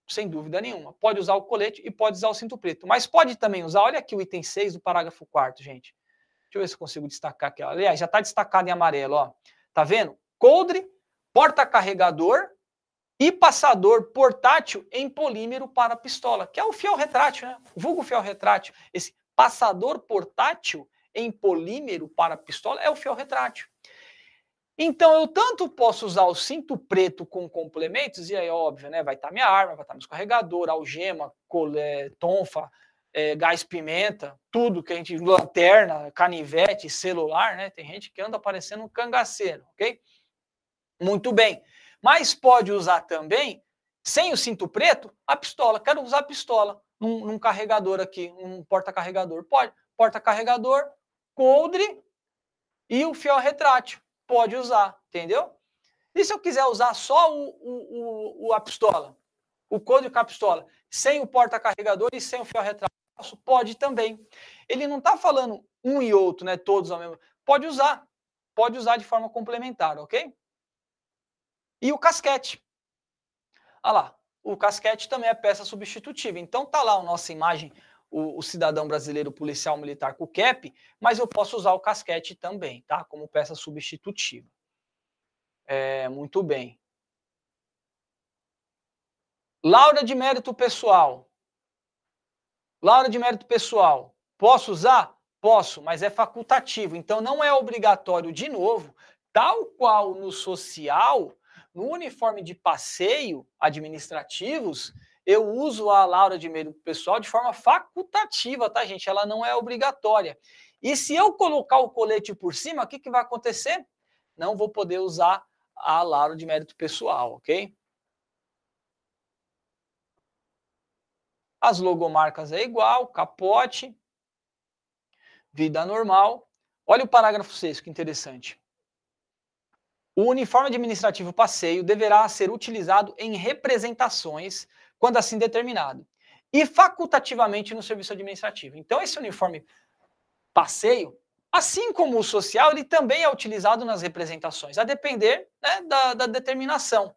Sem dúvida nenhuma. Pode usar o colete e pode usar o cinto preto. Mas pode também usar, olha aqui o item 6 do parágrafo 4 gente. Deixa eu ver se consigo destacar aqui. Aliás, já está destacado em amarelo, ó. Tá vendo? Coldre, porta-carregador e passador portátil em polímero para pistola, que é o fiel retrátil, né? O vulgo fiel retrátil. Esse passador portátil em polímero para pistola é o fiel retrátil. Então, eu tanto posso usar o cinto preto com complementos, e aí, óbvio, né? Vai estar tá minha arma, vai estar tá meu carregador, algema, colé, tonfa, é, gás pimenta, tudo que a gente. lanterna, canivete, celular, né? Tem gente que anda parecendo um cangaceiro, ok? Muito bem. Mas pode usar também, sem o cinto preto, a pistola. Quero usar a pistola num, num carregador aqui, um porta-carregador. Pode. Porta-carregador, coldre e o fiel retrátil. Pode usar, entendeu? E se eu quiser usar só o, o, o a pistola, o coldre com a pistola, sem o porta-carregador e sem o fiel retrátil? Pode também. Ele não está falando um e outro, né? Todos ao mesmo. Pode usar. Pode usar de forma complementar, ok? E o casquete. Olha lá, o casquete também é peça substitutiva. Então tá lá a nossa imagem, o, o, cidadão brasileiro policial militar com o cap, mas eu posso usar o casquete também, tá? Como peça substitutiva. É, muito bem. Laura de mérito pessoal. Laura de mérito pessoal. Posso usar? Posso, mas é facultativo. Então não é obrigatório de novo, tal qual no social, no uniforme de passeio administrativos, eu uso a Laura de meio pessoal de forma facultativa, tá, gente? Ela não é obrigatória. E se eu colocar o colete por cima, o que, que vai acontecer? Não vou poder usar a Laura de mérito pessoal, ok? As logomarcas é igual, capote, vida normal. Olha o parágrafo 6, que interessante. O uniforme administrativo passeio deverá ser utilizado em representações, quando assim determinado, e facultativamente no serviço administrativo. Então, esse uniforme passeio, assim como o social, ele também é utilizado nas representações, a depender né, da, da determinação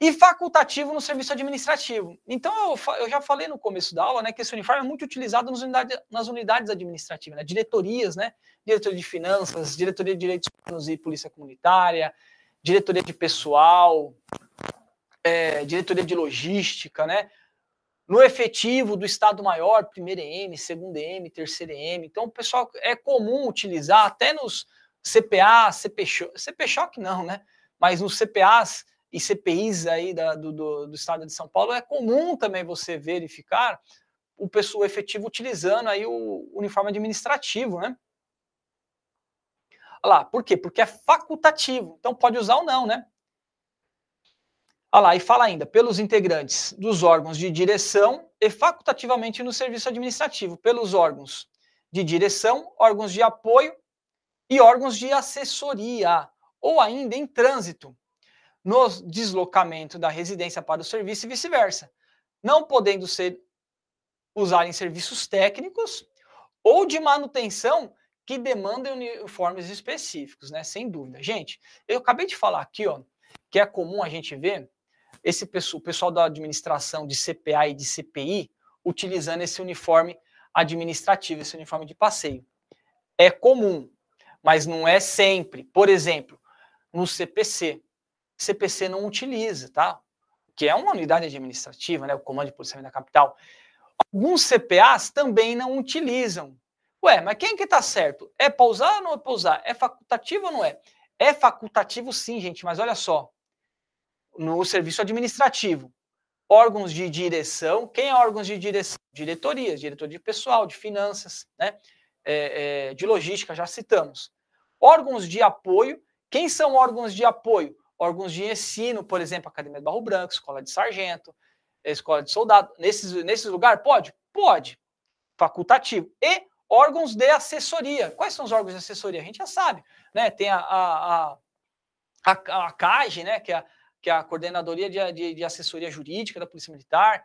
e facultativo no serviço administrativo. Então, eu, eu, já falei no começo da aula né, que esse uniforme é muito utilizado nas unidades, nas unidades administrativas, né, diretorias, né, diretoria de finanças, diretoria de direitos humanos e polícia comunitária, diretoria de pessoal, é, diretoria de logística, né, no efetivo do Estado Maior, primeiro EM, segundo EM, terceiro EM. Então, o pessoal é comum utilizar até nos CPA, CP, CP Choque não, né? mas nos CPAs e CPIs aí da, do, do, do, estado de São Paulo é comum também você verificar o pessoal efetivo utilizando aí o uniforme administrativo, né? Olha lá, por quê? Porque é facultativo, então pode usar ou não, né? Lá, e fala ainda, pelos integrantes dos órgãos de direção e facultativamente no serviço administrativo, pelos órgãos de direção, órgãos de apoio e órgãos de assessoria, ou ainda em trânsito, no deslocamento da residência para o serviço e vice-versa, não podendo ser usar em serviços técnicos ou de manutenção que demandem uniformes específicos, né? Sem dúvida. Gente, eu acabei de falar aqui, ó, que é comum a gente ver esse pessoal, o pessoal da administração de CPA e de CPI utilizando esse uniforme administrativo, esse uniforme de passeio. É comum, mas não é sempre. Por exemplo, no CPC. CPC não utiliza, tá? Que é uma unidade administrativa, né? O Comando de Policiamento da Capital. Alguns CPAs também não utilizam. Ué, mas quem que tá certo? É para usar ou não é para usar? É facultativo ou não é? É facultativo sim, gente, mas olha só. No serviço administrativo, órgãos de direção, quem é órgãos de direção? Diretorias, diretor de pessoal, de finanças, né? É, é, de logística, já citamos. Órgãos de apoio, quem são órgãos de apoio? Órgãos de ensino, por exemplo, Academia de Barro Branco, Escola de Sargento, Escola de Soldado. Nesses, nesses lugares, pode? Pode. Facultativo. E órgãos de assessoria. Quais são os órgãos de assessoria? A gente já sabe. Né? Tem a, a, a, a, a CAGE, né? que, é a, que é a Coordenadoria de, de, de Assessoria Jurídica da Polícia Militar.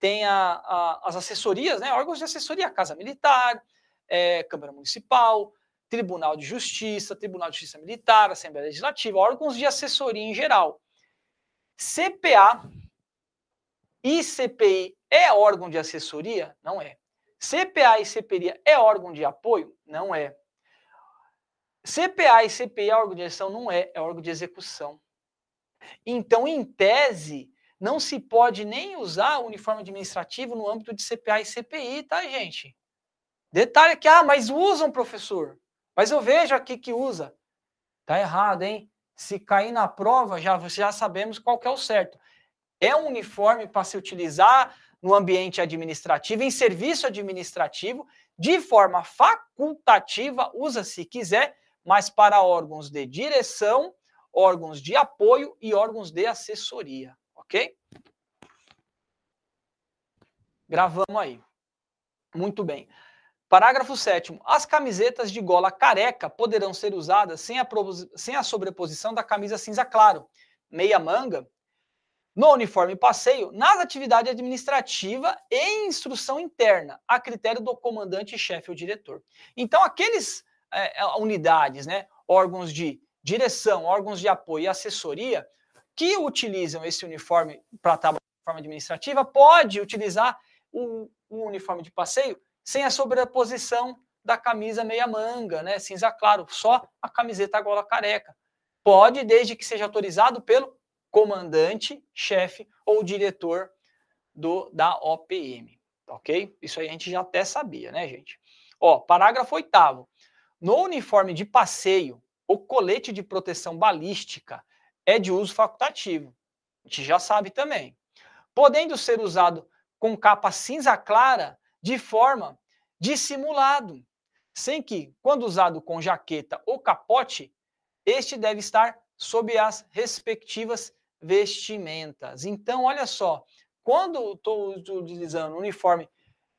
Tem a, a, as assessorias, né? órgãos de assessoria, Casa Militar, é, Câmara Municipal, Tribunal de Justiça, Tribunal de Justiça Militar, Assembleia Legislativa, órgãos de assessoria em geral. CPA e CPI é órgão de assessoria? Não é. CPA e CPI é órgão de apoio? Não é. CPA e CPI é órgão de gestão? Não é, é órgão de execução. Então, em tese, não se pode nem usar o uniforme administrativo no âmbito de CPA e CPI, tá, gente? Detalhe que, ah, mas usam, professor. Mas eu vejo aqui que usa. Tá errado, hein? Se cair na prova, já, já sabemos qual que é o certo. É um uniforme para se utilizar no ambiente administrativo, em serviço administrativo, de forma facultativa, usa se quiser, mas para órgãos de direção, órgãos de apoio e órgãos de assessoria, ok? Gravamos aí. Muito bem. Parágrafo 7. As camisetas de gola careca poderão ser usadas sem a, sem a sobreposição da camisa cinza claro, meia manga, no uniforme passeio, nas atividades administrativa e instrução interna, a critério do comandante-chefe ou diretor. Então, aqueles é, é, unidades, né, órgãos de direção, órgãos de apoio e assessoria que utilizam esse uniforme para trabalhar de forma administrativa, pode utilizar o, uniforme de passeio sem a sobreposição da camisa meia manga, né, cinza claro, só a camiseta gola careca. Pode, desde que seja autorizado pelo comandante, chefe ou diretor do da OPM, ok? Isso aí a gente já até sabia, né, gente? Ó, parágrafo oitavo. No uniforme de passeio, o colete de proteção balística é de uso facultativo. A gente já sabe também. Podendo ser usado com capa cinza clara de forma dissimulado, sem que, quando usado com jaqueta ou capote, este deve estar sob as respectivas vestimentas. Então, olha só, quando estou utilizando o uniforme,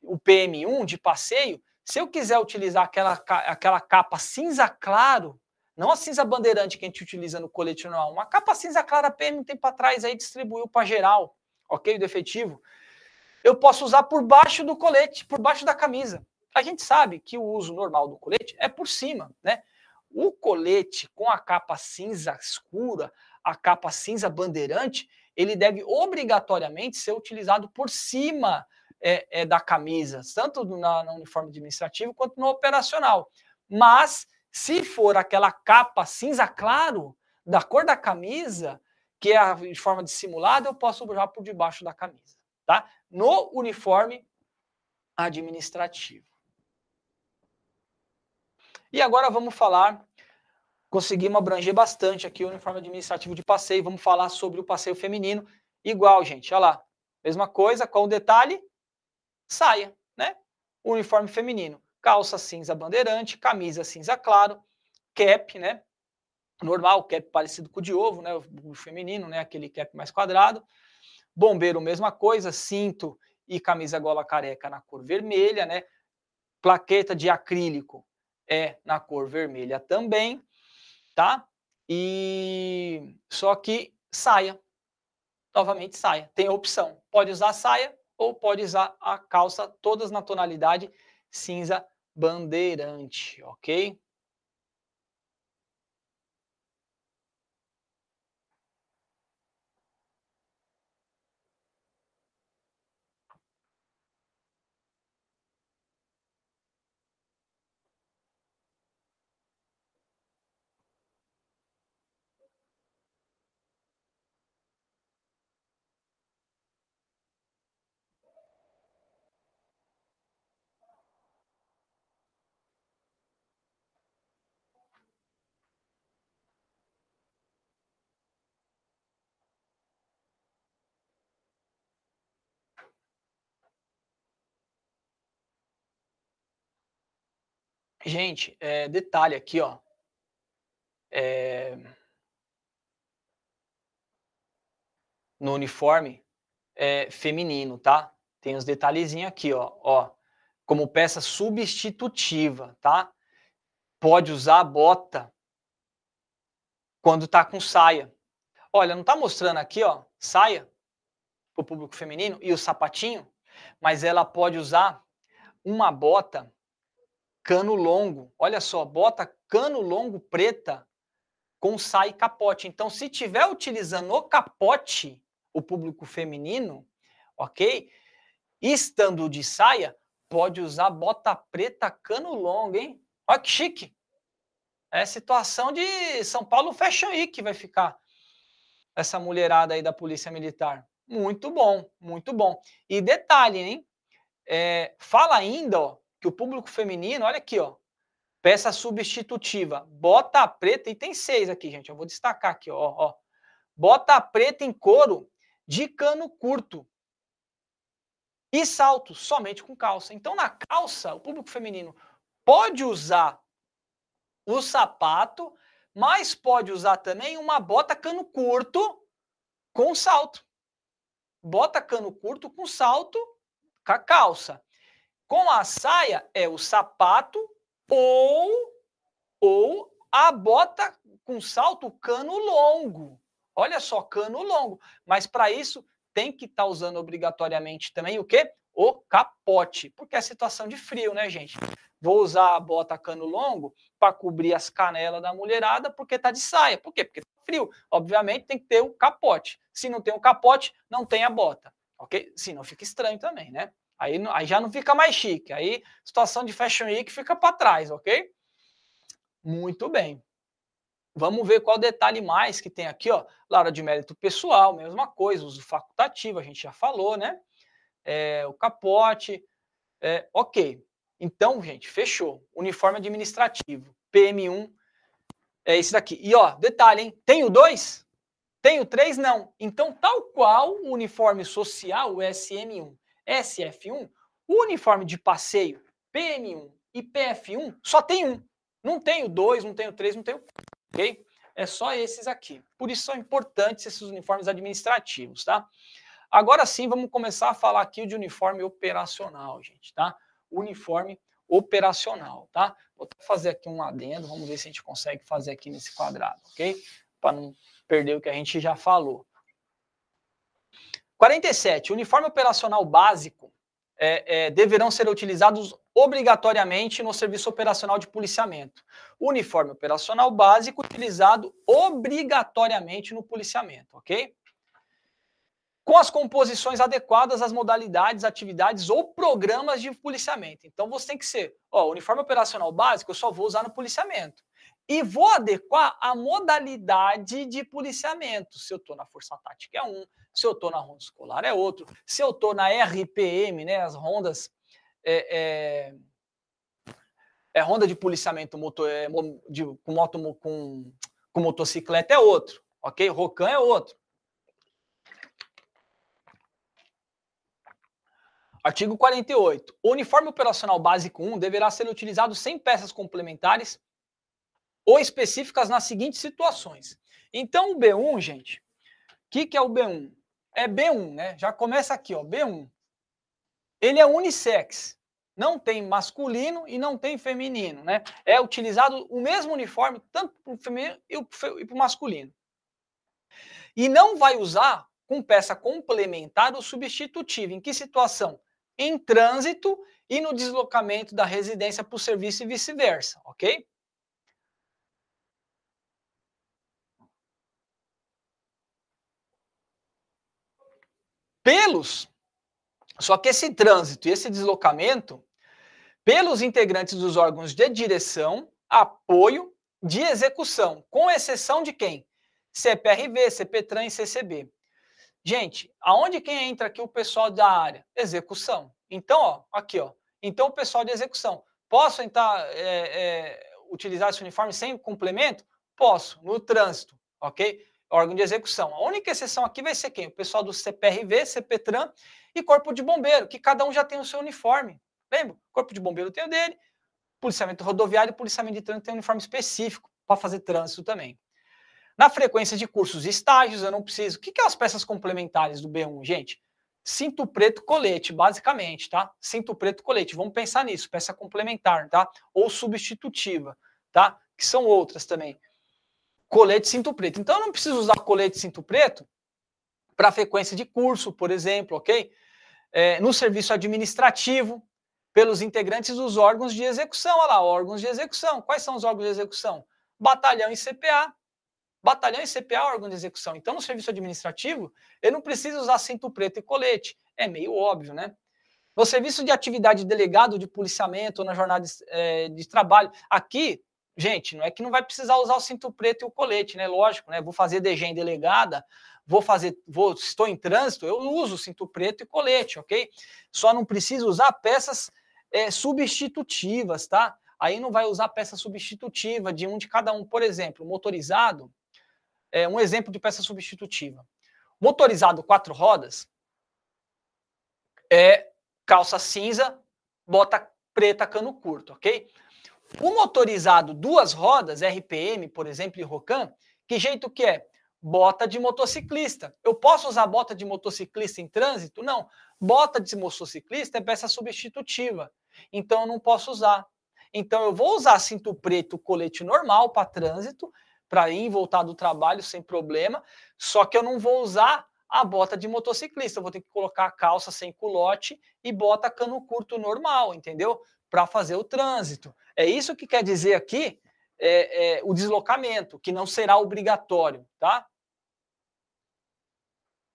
o PM1 de passeio, se eu quiser utilizar aquela, aquela capa cinza claro, não a cinza bandeirante que a gente utiliza no colete normal, uma capa cinza clara PM um tempo atrás aí distribuiu para geral, ok? Do efetivo eu posso usar por baixo do colete, por baixo da camisa. A gente sabe que o uso normal do colete é por cima, né? O colete com a capa cinza escura, a capa cinza bandeirante, ele deve obrigatoriamente ser utilizado por cima é, é, da camisa, tanto na, no uniforme administrativo quanto no operacional. Mas, se for aquela capa cinza claro, da cor da camisa, que é de forma dissimulada, eu posso usar por debaixo da camisa tá? No uniforme administrativo. E agora vamos falar conseguimos abranger bastante aqui o uniforme administrativo de passeio. Vamos falar sobre o passeio feminino. Igual, gente, olha lá. Mesma coisa, com o detalhe, saia, né? Uniforme feminino. Calça cinza bandeirante, camisa cinza claro, cap, né? Normal, cap parecido com o de ovo, né? O feminino, né? Aquele cap mais quadrado. Bombeiro, mesma coisa, cinto e camisa gola careca na cor vermelha, né? Plaqueta de acrílico é na cor vermelha também tá? E só que saia, novamente saia, tem a opção, pode usar saia ou pode usar a calça, todas na tonalidade cinza bandeirante, ok? Gente, é, detalhe aqui, ó. É... No uniforme é, feminino, tá? Tem os detalhezinhos aqui, ó, ó. Como peça substitutiva, tá? Pode usar a bota quando tá com saia. Olha, não tá mostrando aqui, ó, saia para o público feminino e o sapatinho, mas ela pode usar uma bota cano longo. Olha só, bota cano longo preta com saia e capote. Então, se tiver utilizando o capote, o público feminino, ok? Estando de saia, pode usar bota preta cano longo, hein? Olha que chique. É situação de São Paulo Fashion Week que vai ficar essa mulherada aí da Polícia Militar. Muito bom, muito bom. E detalhe, hein? É, fala ainda, ó, que o público feminino, olha aqui, ó, peça substitutiva, bota preta, e tem seis aqui, gente, eu vou destacar aqui, ó, ó, bota preta em couro de cano curto e salto somente com calça. Então, na calça, o público feminino pode usar o sapato, mas pode usar também uma bota cano curto com salto. Bota cano curto com salto com a calça. Com a saia é o sapato ou ou a bota com salto cano longo. Olha só, cano longo. Mas para isso tem que estar tá usando obrigatoriamente também o quê? O capote, porque é situação de frio, né, gente? Vou usar a bota cano longo para cobrir as canelas da mulherada porque tá de saia. Por quê? Porque tá frio. Obviamente tem que ter o capote. Se não tem o capote, não tem a bota, ok? Senão fica estranho também, né? Aí, aí já não fica mais chique. Aí situação de Fashion Week fica para trás, ok? Muito bem. Vamos ver qual detalhe mais que tem aqui, ó. Laura de mérito pessoal, mesma coisa, uso facultativo, a gente já falou, né? É, o capote. É, ok. Então, gente, fechou. Uniforme administrativo, PM1, é esse daqui. E ó, detalhe, hein? Tem o 2? Tem o 3? Não. Então, tal qual o uniforme social, o SM1, SF1, o uniforme de passeio PM1 e PF1 só tem um. Não tem o 2, não tem o 3, não tem o 4, ok? É só esses aqui. Por isso são importantes esses uniformes administrativos, tá? Agora sim, vamos começar a falar aqui de uniforme operacional, gente, tá? Uniforme operacional, tá? Vou fazer aqui um adendo, vamos ver se a gente consegue fazer aqui nesse quadrado, ok? Para não perder o que a gente já falou. 47. Uniforme operacional básico é, é, deverão ser utilizados obrigatoriamente no serviço operacional de policiamento. Uniforme operacional básico utilizado obrigatoriamente no policiamento, ok? Com as composições adequadas às modalidades, atividades ou programas de policiamento. Então você tem que ser, ó, uniforme operacional básico eu só vou usar no policiamento e vou adequar a modalidade de policiamento. Se eu estou na Força Tática é um, se eu estou na Ronda Escolar é outro, se eu estou na RPM, né, as rondas é, é, é ronda de policiamento motor, é, de, com, moto, com, com motocicleta é outro, ok? Rocan é outro. Artigo 48. O uniforme operacional básico 1 deverá ser utilizado sem peças complementares ou específicas nas seguintes situações. Então, o B1, gente, o que, que é o B1? É B1, né? Já começa aqui, ó, B1. Ele é unissex. Não tem masculino e não tem feminino, né? É utilizado o mesmo uniforme, tanto para o feminino e para o masculino. E não vai usar com peça complementar ou substitutiva. Em que situação? Em trânsito e no deslocamento da residência para o serviço e vice-versa, ok? Pelos. Só que esse trânsito e esse deslocamento, pelos integrantes dos órgãos de direção, apoio, de execução, com exceção de quem? CPRV, CPTRAN e CCB. Gente, aonde quem entra aqui o pessoal da área? Execução. Então, ó, aqui, ó. Então, o pessoal de execução. Posso entrar, é, é, utilizar esse uniforme sem complemento? Posso, no trânsito, ok? Órgão de execução. A única exceção aqui vai ser quem? O pessoal do CPRV, CPTRAN e Corpo de Bombeiro, que cada um já tem o seu uniforme. Lembra? Corpo de Bombeiro tem o dele, policiamento rodoviário e policiamento de trânsito tem um uniforme específico para fazer trânsito também. Na frequência de cursos e estágios, eu não preciso. O que, que é as peças complementares do B1, gente? Cinto preto, colete, basicamente, tá? Cinto preto, colete. Vamos pensar nisso, peça complementar, tá? Ou substitutiva, tá? Que são outras também colete cinto preto. Então, eu não preciso usar colete cinto preto para frequência de curso, por exemplo, ok? É, no serviço administrativo, pelos integrantes dos órgãos de execução. Olha lá, órgãos de execução. Quais são os órgãos de execução? Batalhão e CPA. Batalhão e CPA, órgão de execução. Então, no serviço administrativo, eu não preciso usar cinto preto e colete. É meio óbvio, né? No serviço de atividade de delegado de policiamento, na jornada de, é, de trabalho, aqui gente, não é que não vai precisar usar o cinto preto e o colete, né? Lógico, né? Vou fazer DG em delegada, vou fazer, vou, estou em trânsito, eu uso cinto preto e colete, ok? Só não preciso usar peças é, substitutivas, tá? Aí não vai usar peça substitutiva de um de cada um. Por exemplo, motorizado, é um exemplo de peça substitutiva. Motorizado quatro rodas é calça cinza, bota preta, cano curto, ok? O motorizado duas rodas, RPM, por exemplo, e Rocan, que jeito que é? Bota de motociclista. Eu posso usar bota de motociclista em trânsito? Não. Bota de motociclista é peça substitutiva. Então eu não posso usar. Então eu vou usar cinto preto, colete normal para trânsito, para ir e voltar do trabalho sem problema, só que eu não vou usar a bota de motociclista. Eu vou ter que colocar a calça sem culote e bota cano curto normal, entendeu? Para fazer o trânsito. É isso que quer dizer aqui é, é, o deslocamento, que não será obrigatório, tá?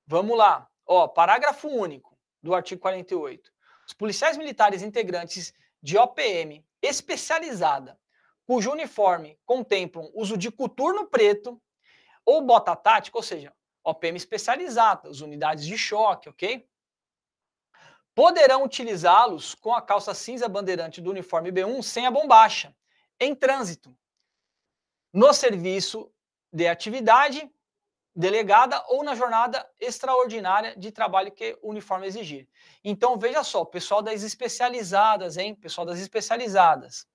Vamos lá. Ó, parágrafo único do artigo 48. Os policiais militares integrantes de OPM especializada, cujo uniforme contemplam uso de coturno preto ou bota tática, ou seja, OPM especializada, as unidades de choque, ok? Poderão utilizá-los com a calça cinza bandeirante do uniforme B1 sem a bombacha, em trânsito, no serviço de atividade delegada ou na jornada extraordinária de trabalho que o uniforme exigir. Então, veja só, pessoal das especializadas, hein? Pessoal das especializadas.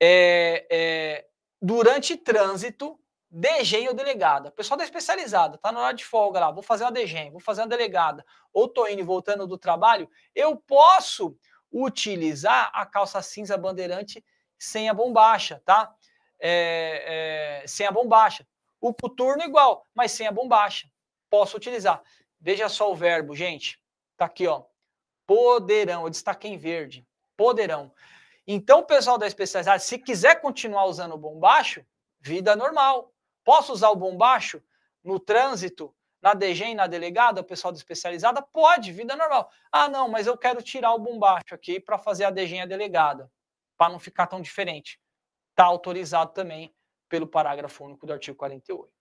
É, é, durante trânsito, DGEM ou delegada. Pessoal da especializada, tá na hora de folga lá, vou fazer uma DGEM, vou fazer uma delegada, ou tô indo e voltando do trabalho, eu posso utilizar a calça cinza bandeirante sem a bombacha, tá? É, é, sem a bombacha. O coturno igual, mas sem a bombacha. Posso utilizar. Veja só o verbo, gente. Tá aqui, ó. Poderão. Eu destaquei em verde. Poderão. Então, o pessoal da especializada, se quiser continuar usando o bombacho, vida normal. Posso usar o bombacho no trânsito, na DGEM, na delegada, o pessoal da especializada? Pode, vida normal. Ah, não, mas eu quero tirar o bombacho aqui para fazer a DGEM a delegada, para não ficar tão diferente. Está autorizado também pelo parágrafo único do artigo 48.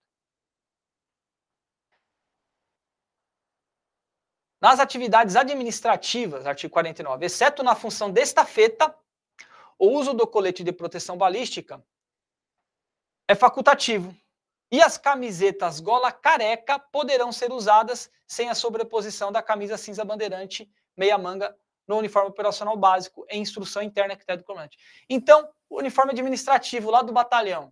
Nas atividades administrativas, artigo 49, exceto na função destafeta o uso do colete de proteção balística é facultativo. E as camisetas gola careca poderão ser usadas sem a sobreposição da camisa cinza bandeirante meia manga no uniforme operacional básico em instrução interna que está do comandante. Então, o uniforme administrativo lá do batalhão,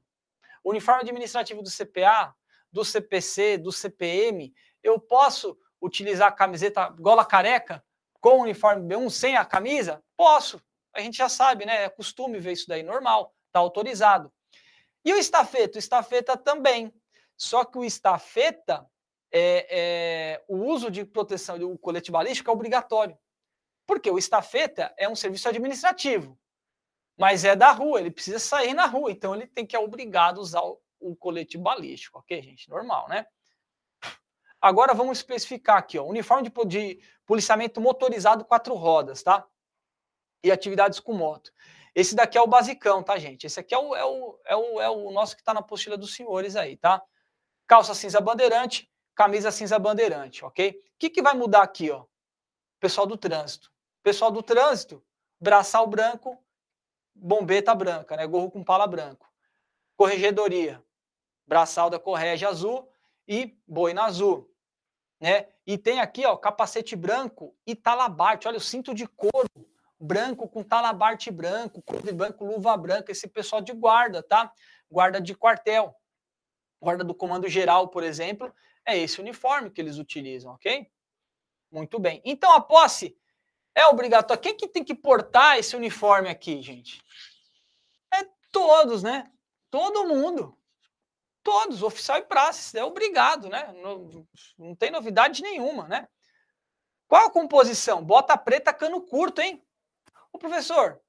o uniforme administrativo do CPA, do CPC, do CPM, eu posso utilizar a camiseta gola careca com o uniforme B1 sem a camisa? Posso. A gente já sabe, né? É costume ver isso daí, normal, está autorizado. E o estafeta? O estafeta também. Só que o estafeta, é, é, o uso de proteção do colete balístico é obrigatório. Porque o estafeta é um serviço administrativo, mas é da rua, ele precisa sair na rua, então ele tem que é obrigado a usar o, o colete balístico, ok, gente? Normal, né? Agora vamos especificar aqui, ó, uniforme de, de policiamento motorizado quatro rodas, tá? E atividades com moto. Esse daqui é o basicão, tá, gente? Esse aqui é o, é o, é o, é o nosso que está na apostila dos senhores aí, tá? Calça cinza bandeirante, camisa cinza bandeirante, ok? O que, que vai mudar aqui, ó? Pessoal do trânsito. Pessoal do trânsito, braçal branco, bombeta branca, né? Gorro com pala branco. Corregedoria, braçal da correge azul e boina azul, né? E tem aqui, ó, capacete branco e talabarte. Olha o cinto de couro branco com talabarte branco, couro branco, luva branca, esse pessoal de guarda, tá? Guarda de quartel. Guarda do comando geral, por exemplo, é esse uniforme que eles utilizam, ok? Muito bem. Então a posse é obrigatória. Quem que tem que portar esse uniforme aqui, gente? É todos, né? Todo mundo. Todos, oficial e praça, é obrigado, né? Não, não tem novidade nenhuma, né? Qual a composição? Bota preta, cano curto, hein? Ô, professor,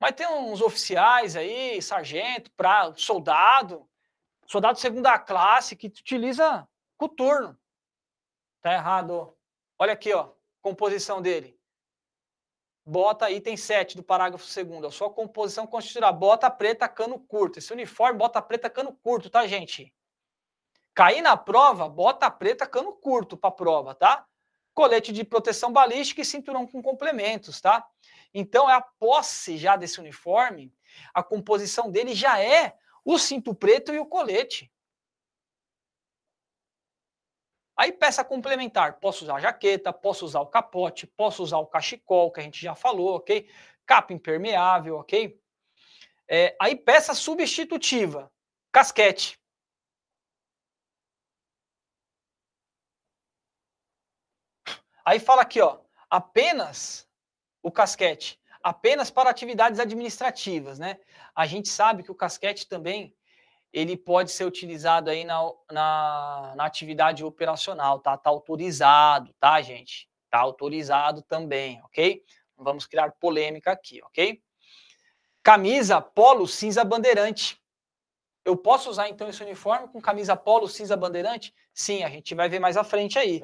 mas tem uns oficiais aí, sargento, pra, soldado, soldado segunda classe que utiliza coturno. Tá errado. Olha aqui, ó, composição dele. Bota item 7 do parágrafo 2 a sua composição constituirá bota preta, cano curto. Esse uniforme, bota preta, cano curto, tá, gente? Cair na prova, bota preta, cano curto para prova, tá? Colete de proteção balística e cinturão com complementos, tá? Então, é a posse já desse uniforme, a composição dele já é o cinto preto e o colete. Aí peça complementar, posso usar jaqueta, posso usar o capote, posso usar o cachecol, que a gente já falou, ok? Capa impermeável, ok? É, aí peça substitutiva, casquete. Aí fala aqui, ó, apenas o casquete apenas para atividades administrativas, né? A gente sabe que o casquete também ele pode ser utilizado aí na, na, na atividade operacional, tá? Tá autorizado, tá, gente? Tá autorizado também, ok? Não vamos criar polêmica aqui, ok? Camisa polo cinza bandeirante. Eu posso usar então esse uniforme com camisa polo cinza bandeirante? Sim, a gente vai ver mais à frente aí.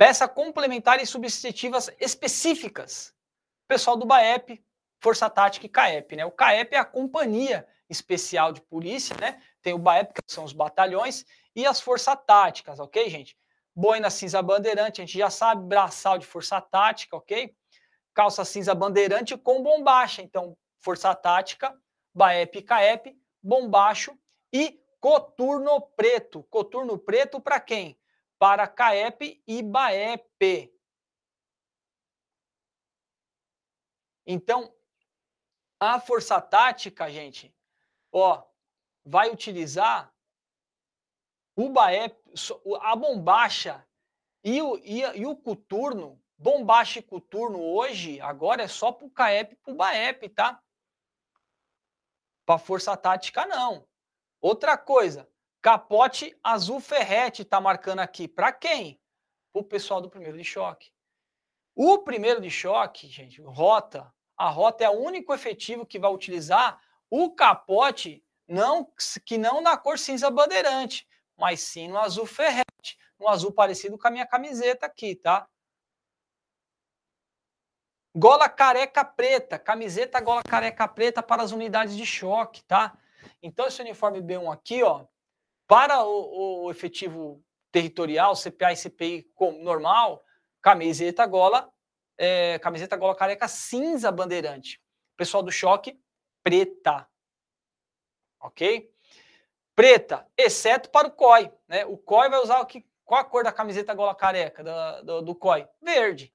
Peça complementar e substitutivas específicas. Pessoal do BAEP, Força Tática e CAEP, né? O CAEP é a companhia especial de polícia, né? Tem o BAEP, que são os batalhões, e as forças táticas, ok, gente? Boina cinza bandeirante, a gente já sabe, braçal de força tática, ok? Calça cinza bandeirante com bombacha, então, força tática, BAEP CAEP, bombacho e coturno preto. Coturno preto para quem? Para CAEP e BAEP. Então, a força tática, gente, ó, vai utilizar o BAEP, a bombacha e o, e, e o coturno, bombacha e coturno hoje, agora é só para o CAEP e para o BAEP, tá? Para força tática, não. Outra coisa, Capote azul ferrete está marcando aqui. Para quem? O pessoal do primeiro de choque. O primeiro de choque, gente, rota. A rota é o único efetivo que vai utilizar o capote não que não na cor cinza bandeirante, mas sim no azul ferrete, no azul parecido com a minha camiseta aqui, tá? Gola careca preta, camiseta gola careca preta para as unidades de choque, tá? Então esse uniforme B1 aqui, ó, para o, o efetivo territorial, CPA e CPI normal, camiseta gola é, camiseta gola careca cinza bandeirante. Pessoal do choque, preta. Ok? Preta, exceto para o COI. Né? O COI vai usar o que? Qual a cor da camiseta gola careca do, do, do COI? Verde.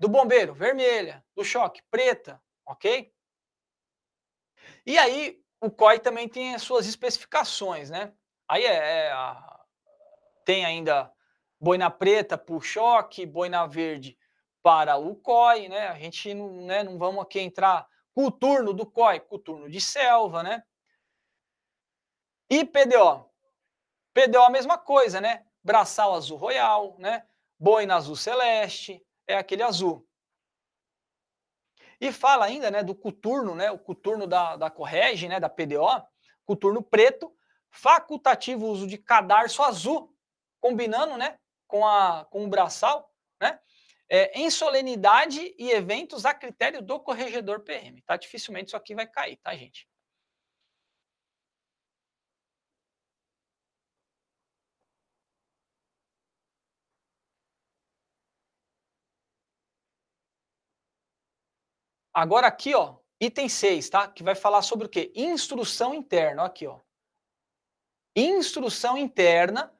Do bombeiro, vermelha. Do choque, preta. Ok? E aí, o COI também tem as suas especificações, né? Aí é, é tem ainda boina preta o choque, boina verde para o COI, né? A gente não, né, não vamos aqui entrar com o turno do COI, com o turno de selva, né? E PDO. PDO a mesma coisa, né? Braçal azul royal, né? Boina azul celeste, é aquele azul. E fala ainda, né, do coturno, né, o coturno da, da Correge, né, da PDO, coturno preto, facultativo uso de cadarço azul, combinando, né, com, a, com o braçal, né, é, em solenidade e eventos a critério do corregedor PM, tá? Dificilmente isso aqui vai cair, tá, gente? Agora aqui, ó, item 6, tá? Que vai falar sobre o quê? Instrução interna, aqui, ó. Instrução interna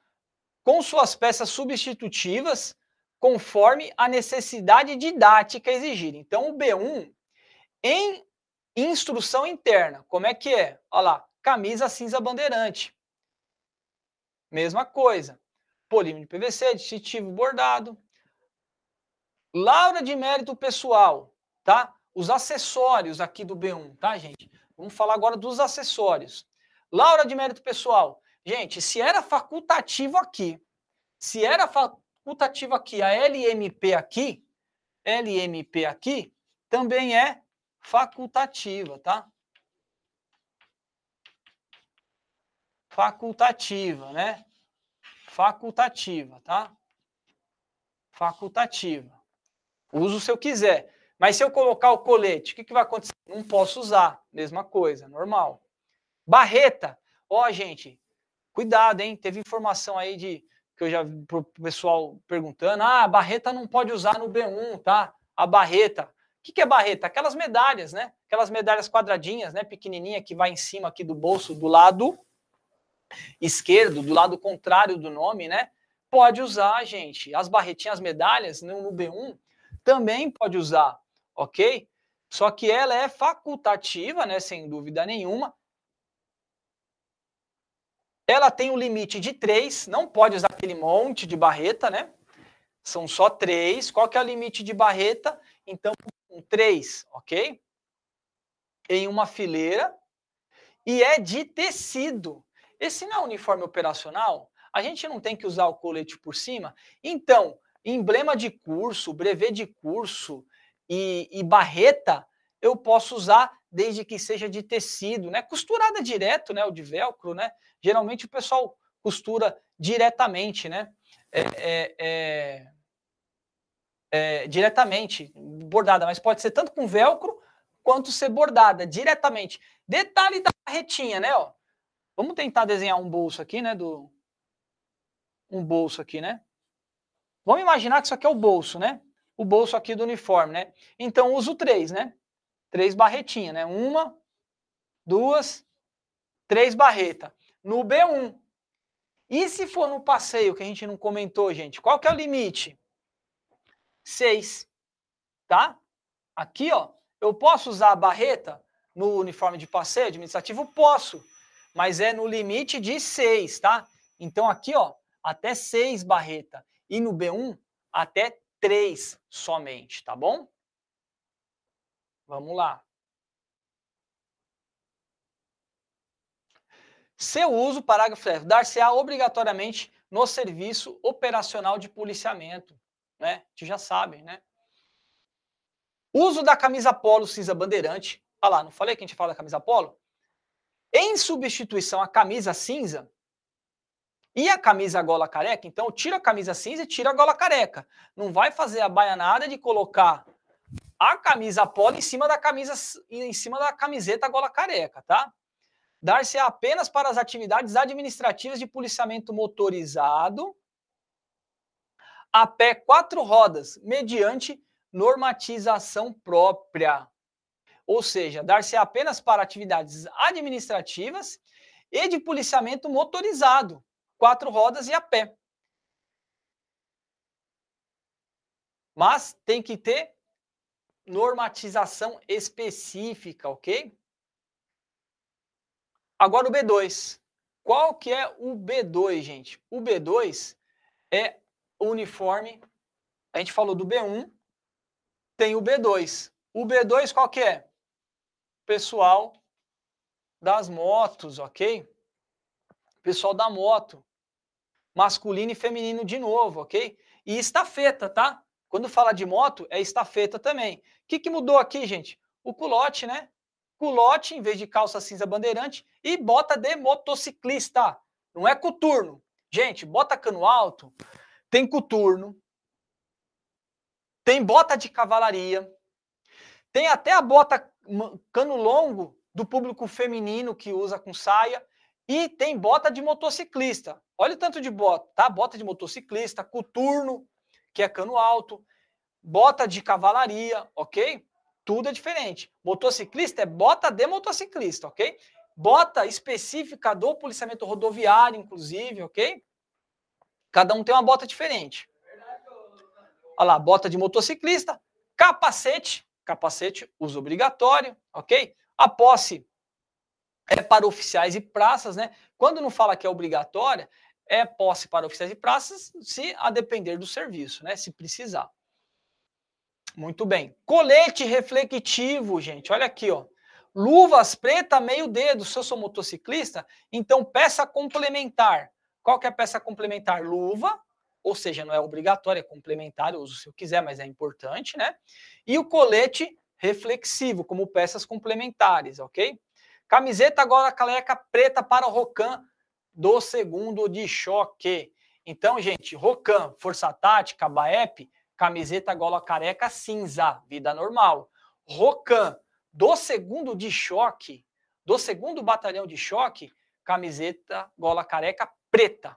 com suas peças substitutivas conforme a necessidade didática exigida. Então, o B1 em instrução interna, como é que é? Olha lá, camisa cinza bandeirante. Mesma coisa. Polímero de PVC, distintivo bordado. Laura de mérito pessoal, tá? os acessórios aqui do B1, tá, gente? Vamos falar agora dos acessórios. Laura de mérito pessoal. Gente, se era facultativo aqui, se era facultativo aqui, a LMP aqui, LMP aqui, também é facultativa, tá? Facultativa, né? Facultativa, tá? Facultativa. Uso se eu quiser. Mas se eu colocar o colete, o que, que vai acontecer? Não posso usar. Mesma coisa, normal. Barreta. Ó, gente, cuidado, hein? Teve informação aí de que eu já vi pro pessoal perguntando: ah, a barreta não pode usar no B1, tá? A barreta. O que, que é barreta? Aquelas medalhas, né? Aquelas medalhas quadradinhas, né? Pequenininha que vai em cima aqui do bolso, do lado esquerdo, do lado contrário do nome, né? Pode usar, gente. As barretinhas, as medalhas no, no B1 também pode usar ok? Só que ela é facultativa, né, sem dúvida nenhuma. Ela tem um limite de três, não pode usar aquele monte de barreta, né? São só três. Qual que é o limite de barreta? Então, um três, ok? Em uma fileira. E é de tecido. Esse não é uniforme operacional? A gente não tem que usar o colete por cima? Então, emblema de curso, brevet de curso, e, e barreta eu posso usar desde que seja de tecido, né? Costurada direto, né? O de velcro, né? Geralmente o pessoal costura diretamente, né? É, é, é, é, diretamente, bordada, mas pode ser tanto com velcro quanto ser bordada diretamente. Detalhe da barretinha, né? Ó. Vamos tentar desenhar um bolso aqui, né? Do, um bolso aqui, né? Vamos imaginar que isso aqui é o bolso, né? o bolso aqui do uniforme, né? Então, uso três, né? Três barretinhas, né? Uma, duas, três barretas. No B1. E se for no passeio, que a gente não comentou, gente, qual que é o limite? Seis, tá? Aqui, ó, eu posso usar a barreta no uniforme de passeio administrativo? Posso, mas é no limite de seis, tá? Então, aqui, ó, até seis barreta. E no B1, até três somente, tá bom? Vamos lá. Seu uso, parágrafo F, dar-se-á obrigatoriamente no serviço operacional de policiamento, né? Gente já sabe, né? Uso da camisa polo cinza bandeirante. Olha lá, não falei que a gente fala da camisa polo? Em substituição à camisa cinza, e a camisa gola careca, então tira a camisa cinza e tira a gola careca. Não vai fazer a baianada de colocar a camisa polo em cima da camisa em cima da camiseta gola careca, tá? Dar-se apenas para as atividades administrativas de policiamento motorizado a pé quatro rodas, mediante normatização própria. Ou seja, dar-se apenas para atividades administrativas e de policiamento motorizado, quatro rodas e a pé. Mas tem que ter normatização específica, ok? Agora o B2. Qual que é o B2, gente? O B2 é o uniforme. A gente falou do B1, tem o B2. O B2 qual que é? Pessoal das motos, ok? Pessoal da moto. Masculino e feminino de novo, ok? E estafeta, tá? Quando fala de moto, é estafeta também. O que, que mudou aqui, gente? O culote, né? Culote, em vez de calça cinza bandeirante, e bota de motociclista. Não é coturno. Gente, bota cano alto, tem coturno, tem bota de cavalaria, tem até a bota cano longo do público feminino que usa com saia e tem bota de motociclista. Olha o tanto de bota, tá? Bota de motociclista, coturno, que é cano alto, bota de cavalaria, ok? Tudo é diferente. Motociclista é bota de motociclista, ok? Bota específica do policiamento rodoviário, inclusive, ok? Cada um tem uma bota diferente. Olha lá, bota de motociclista, capacete, capacete, uso obrigatório, ok? A posse é para oficiais e praças, né? Quando não fala que é obrigatória, é posse para oficiais e praças, se a depender do serviço, né? Se precisar. Muito bem. Colete reflectivo, gente. Olha aqui, ó. Luvas preta meio dedo. Se eu sou motociclista, então peça complementar. Qual que é a peça complementar? Luva, ou seja, não é obrigatório, é complementar, eu uso se eu quiser, mas é importante, né? E o colete reflexivo, como peças complementares, ok? Camiseta agora caleca preta para o Rocan do segundo de choque. Então, gente, Rocan, Força Tática, Baep, camiseta gola careca cinza, vida normal. Rocan, do segundo de choque, do segundo batalhão de choque, camiseta gola careca preta.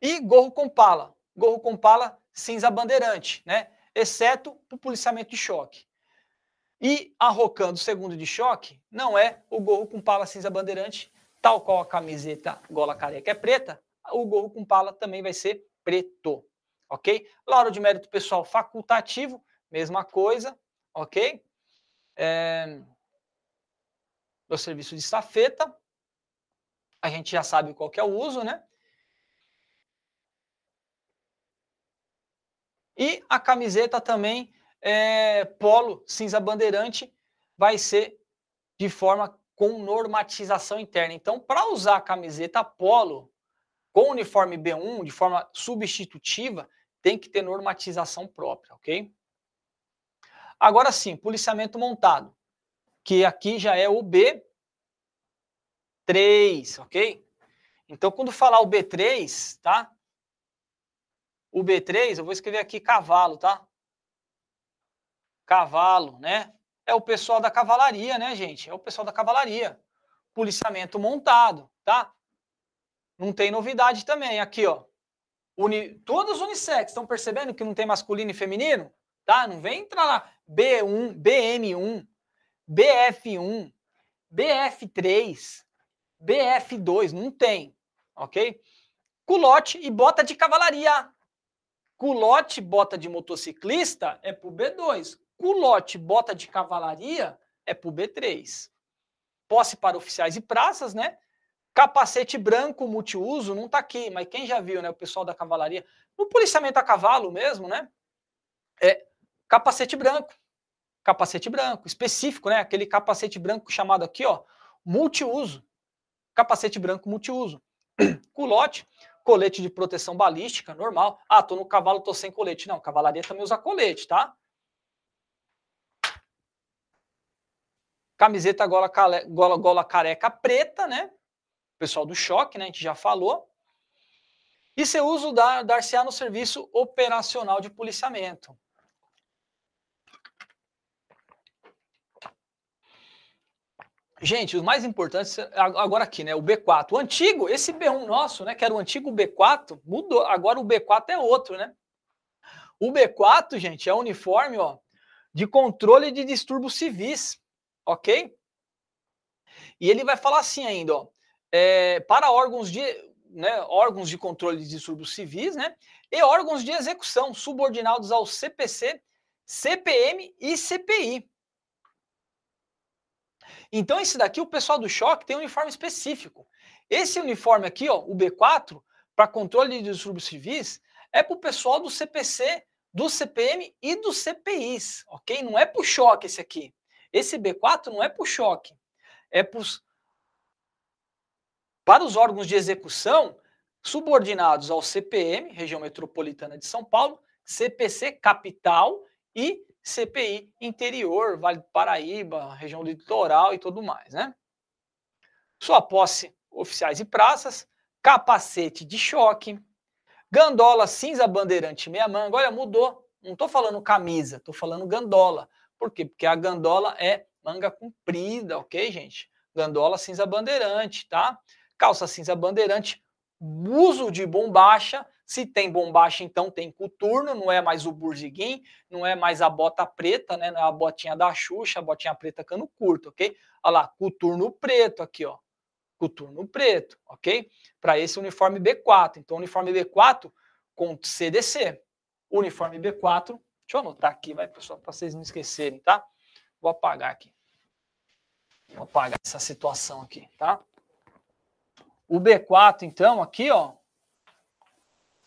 E gorro com pala, gorro com pala cinza bandeirante, né? Exceto o policiamento de choque. E a Rocan do segundo de choque não é o gorro com pala cinza bandeirante, tal qual a camiseta gola careca é preta, o gorro com pala também vai ser preto, ok? Lauro de mérito pessoal facultativo, mesma coisa, ok? É... O serviço de estafeta, a gente já sabe qual é o uso, né? E a camiseta também é, polo cinza bandeirante vai ser de forma com normatização interna. Então, para usar a camiseta polo com uniforme B1 de forma substitutiva, tem que ter normatização própria, ok? Agora sim, policiamento montado, que aqui já é o B3, ok? Então, quando falar o B3, tá? O B3, eu vou escrever aqui cavalo, tá? Cavalo, né? É o pessoal da cavalaria, né, gente? É o pessoal da cavalaria. Policiamento montado, tá? Não tem novidade também. Aqui, ó. Uni... Todos unissex. Estão percebendo que não tem masculino e feminino? Tá? Não vem entrar lá. B1, BM1, BF1, BF3, BF2. Não tem. Ok? Culote e bota de cavalaria. Culote, bota de motociclista é pro B2 culote bota de cavalaria é para o B3. Posse para oficiais e praças, né? Capacete branco multiuso não está aqui, mas quem já viu, né? O pessoal da cavalaria, no policiamento a cavalo mesmo, né? É capacete branco. Capacete branco, específico, né? Aquele capacete branco chamado aqui, ó, multiuso. Capacete branco multiuso. Culote, colete de proteção balística, normal. Ah, tô no cavalo, tô sem colete. Não, cavalaria também usa colete, tá? Camiseta gola, gola, gola careca preta, né? Pessoal do choque, né? A gente já falou. E seu uso da, dar-se-á no serviço operacional de policiamento. Gente, os mais importantes, agora aqui, né? O B4. O antigo, esse B1 nosso, né? Que era o antigo B4, mudou. Agora o B4 é outro, né? O B4, gente, é uniforme ó, de controle de distúrbios civis, ok? E ele vai falar assim ainda, ó, é, para órgãos de, né, órgãos de controle de distúrbios civis, né, e órgãos de execução subordinados ao CPC, CPM e CPI. Então, esse daqui, o pessoal do choque tem um uniforme específico. Esse uniforme aqui, ó, o B4, para controle de distúrbios civis, é para o pessoal do CPC, do CPM e dos CPIs, ok? Não é para o choque esse aqui. Esse B4 não é para o choque. É pros, para os órgãos de execução subordinados ao CPM, região metropolitana de São Paulo, CPC capital e CPI interior, Vale do Paraíba, região litoral e tudo mais, né? Sua posse, oficiais e praças, capacete de choque, gandola cinza bandeirante meia manga. Olha, mudou. Não estou falando camisa, estou falando gandola. Por quê? Porque a gandola é manga comprida, ok, gente? Gandola cinza bandeirante, tá? Calça cinza bandeirante, uso de bombacha. Se tem bombacha, então tem coturno, não é mais o burziguim, não é mais a bota preta, né? Não é a botinha da Xuxa, a botinha preta cano curto, ok? Olha lá, coturno preto aqui, ó coturno preto, ok? Para esse uniforme B4. Então, uniforme B4 com CDC. Uniforme B4, deixa eu anotar aqui, vai, pessoal, para vocês não esquecerem, tá? Vou apagar aqui. Vou apagar essa situação aqui, tá? O B4, então, aqui, ó.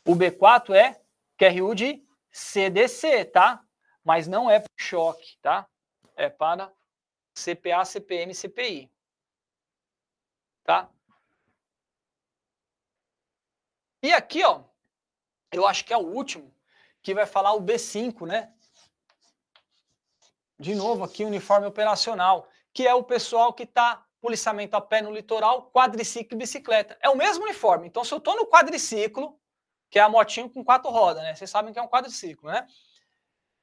O B4 é QRU de CDC, tá? Mas não é para choque, tá? É para CPA, CPM, CPI tá? E aqui, ó, eu acho que é o último que vai falar o B5, né? De novo aqui, uniforme operacional, que é o pessoal que está policiamento a pé no litoral, quadriciclo e bicicleta. É o mesmo uniforme. Então, se eu estou no quadriciclo, que é a motinho com quatro rodas, né? Vocês sabem que é um quadriciclo, né?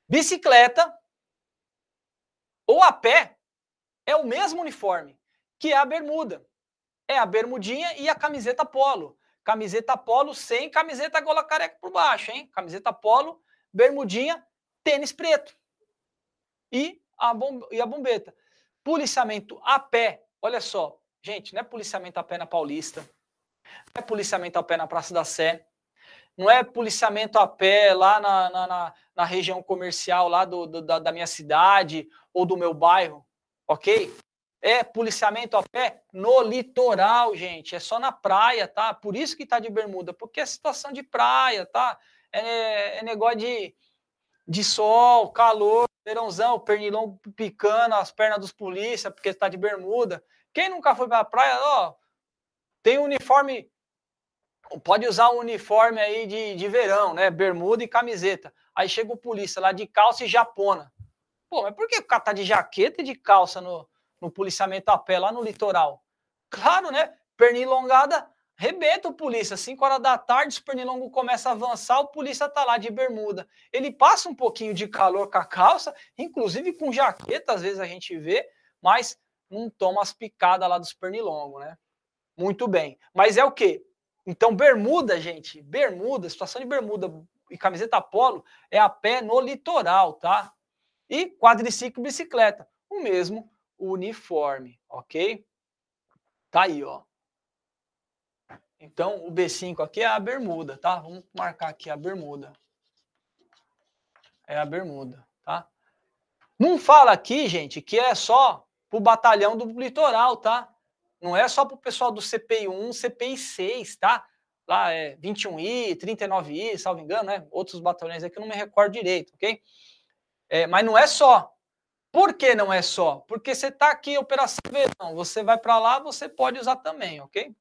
Bicicleta ou a pé é o mesmo uniforme, que é a bermuda é a bermudinha e a camiseta polo. Camiseta polo sem camiseta gola careca por baixo, hein? Camiseta polo, bermudinha, tênis preto. E a, bom, e a bombeta. Policiamento a pé. Olha só, gente, não é policiamento a pé na Paulista. Não é policiamento a pé na Praça da Sé. Não é policiamento a pé lá na, na, na, na região comercial lá do, do da, da minha cidade ou do meu bairro, ok? é policiamento a pé no litoral, gente. É só na praia, tá? Por isso que tá de bermuda, porque é situação de praia, tá? É, é negócio de, de sol, calor, verãozão, pernilongo picando as pernas dos polícia, porque está de bermuda. Quem nunca foi para a praia, ó, tem uniforme, pode usar um uniforme aí de, de verão, né? Bermuda e camiseta. Aí chega o polícia lá de calça e japona. Pô, mas por que o cara tá de jaqueta e de calça no, no policiamento a pé lá no litoral. Claro, né? Pernilongada, rebenta o polícia. 5 horas da tarde, o pernilongo começa a avançar, o polícia tá lá de bermuda. Ele passa um pouquinho de calor com a calça, inclusive com jaqueta, às vezes a gente vê, mas não toma as picadas lá dos pernilongos, né? Muito bem. Mas é o quê? Então, bermuda, gente, bermuda, situação de bermuda e camiseta polo é a pé no litoral, tá? E quadriciclo e bicicleta, o mesmo uniforme, ok? Tá aí, ó. Então, o B5 aqui é a bermuda, tá? Vamos marcar aqui a bermuda. É a bermuda, tá? Não fala aqui, gente, que é só pro batalhão do litoral, tá? Não é só pro pessoal do CPI 1, CPI 6, tá? Lá é 21I, 39I, salvo engano, né? Outros batalhões aqui eu não me recordo direito, ok? É, mas não é só. Por que não é só? Porque você está aqui, Operação Verão, você vai para lá, você pode usar também, ok?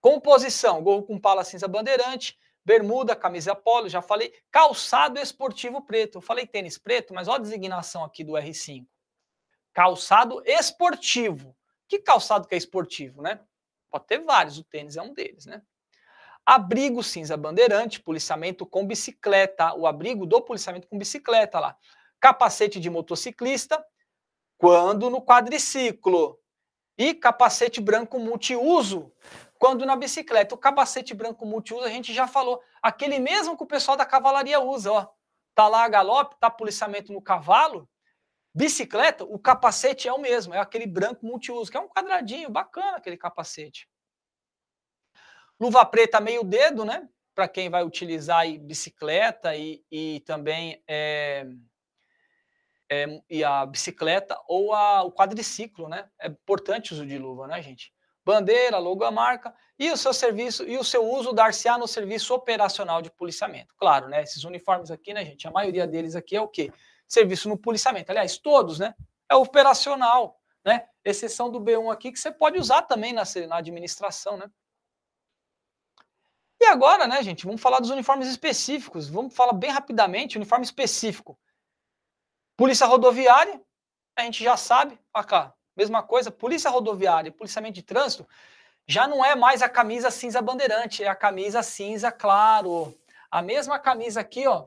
Composição, gorro com pala cinza bandeirante, bermuda, camisa polo, já falei. Calçado esportivo preto. Eu falei tênis preto, mas olha a designação aqui do R5. Calçado esportivo. Que calçado que é esportivo, né? Pode ter vários, o tênis é um deles, né? Abrigo cinza bandeirante, policiamento com bicicleta. O abrigo do policiamento com bicicleta lá capacete de motociclista, quando no quadriciclo. E capacete branco multiuso, quando na bicicleta. O capacete branco multiuso, a gente já falou, aquele mesmo que o pessoal da cavalaria usa, ó. Tá lá a galope, tá policiamento no cavalo. Bicicleta, o capacete é o mesmo, é aquele branco multiuso, que é um quadradinho, bacana aquele capacete. Luva preta meio dedo, né? Para quem vai utilizar aí bicicleta e, e também é, é, e a bicicleta ou a, o quadriciclo, né? É importante o uso de luva, né, gente? Bandeira, logomarca e o seu serviço e o seu uso dar-se-á no serviço operacional de policiamento. Claro, né? Esses uniformes aqui, né, gente? A maioria deles aqui é o quê? Serviço no policiamento. Aliás, todos, né? É operacional, né? Exceção do B1 aqui que você pode usar também na, na administração, né? E agora, né, gente, vamos falar dos uniformes específicos. Vamos falar bem rapidamente, uniforme específico. Polícia rodoviária, a gente já sabe, cá, mesma coisa, polícia rodoviária, policiamento de trânsito, já não é mais a camisa cinza bandeirante, é a camisa cinza claro. A mesma camisa aqui, ó,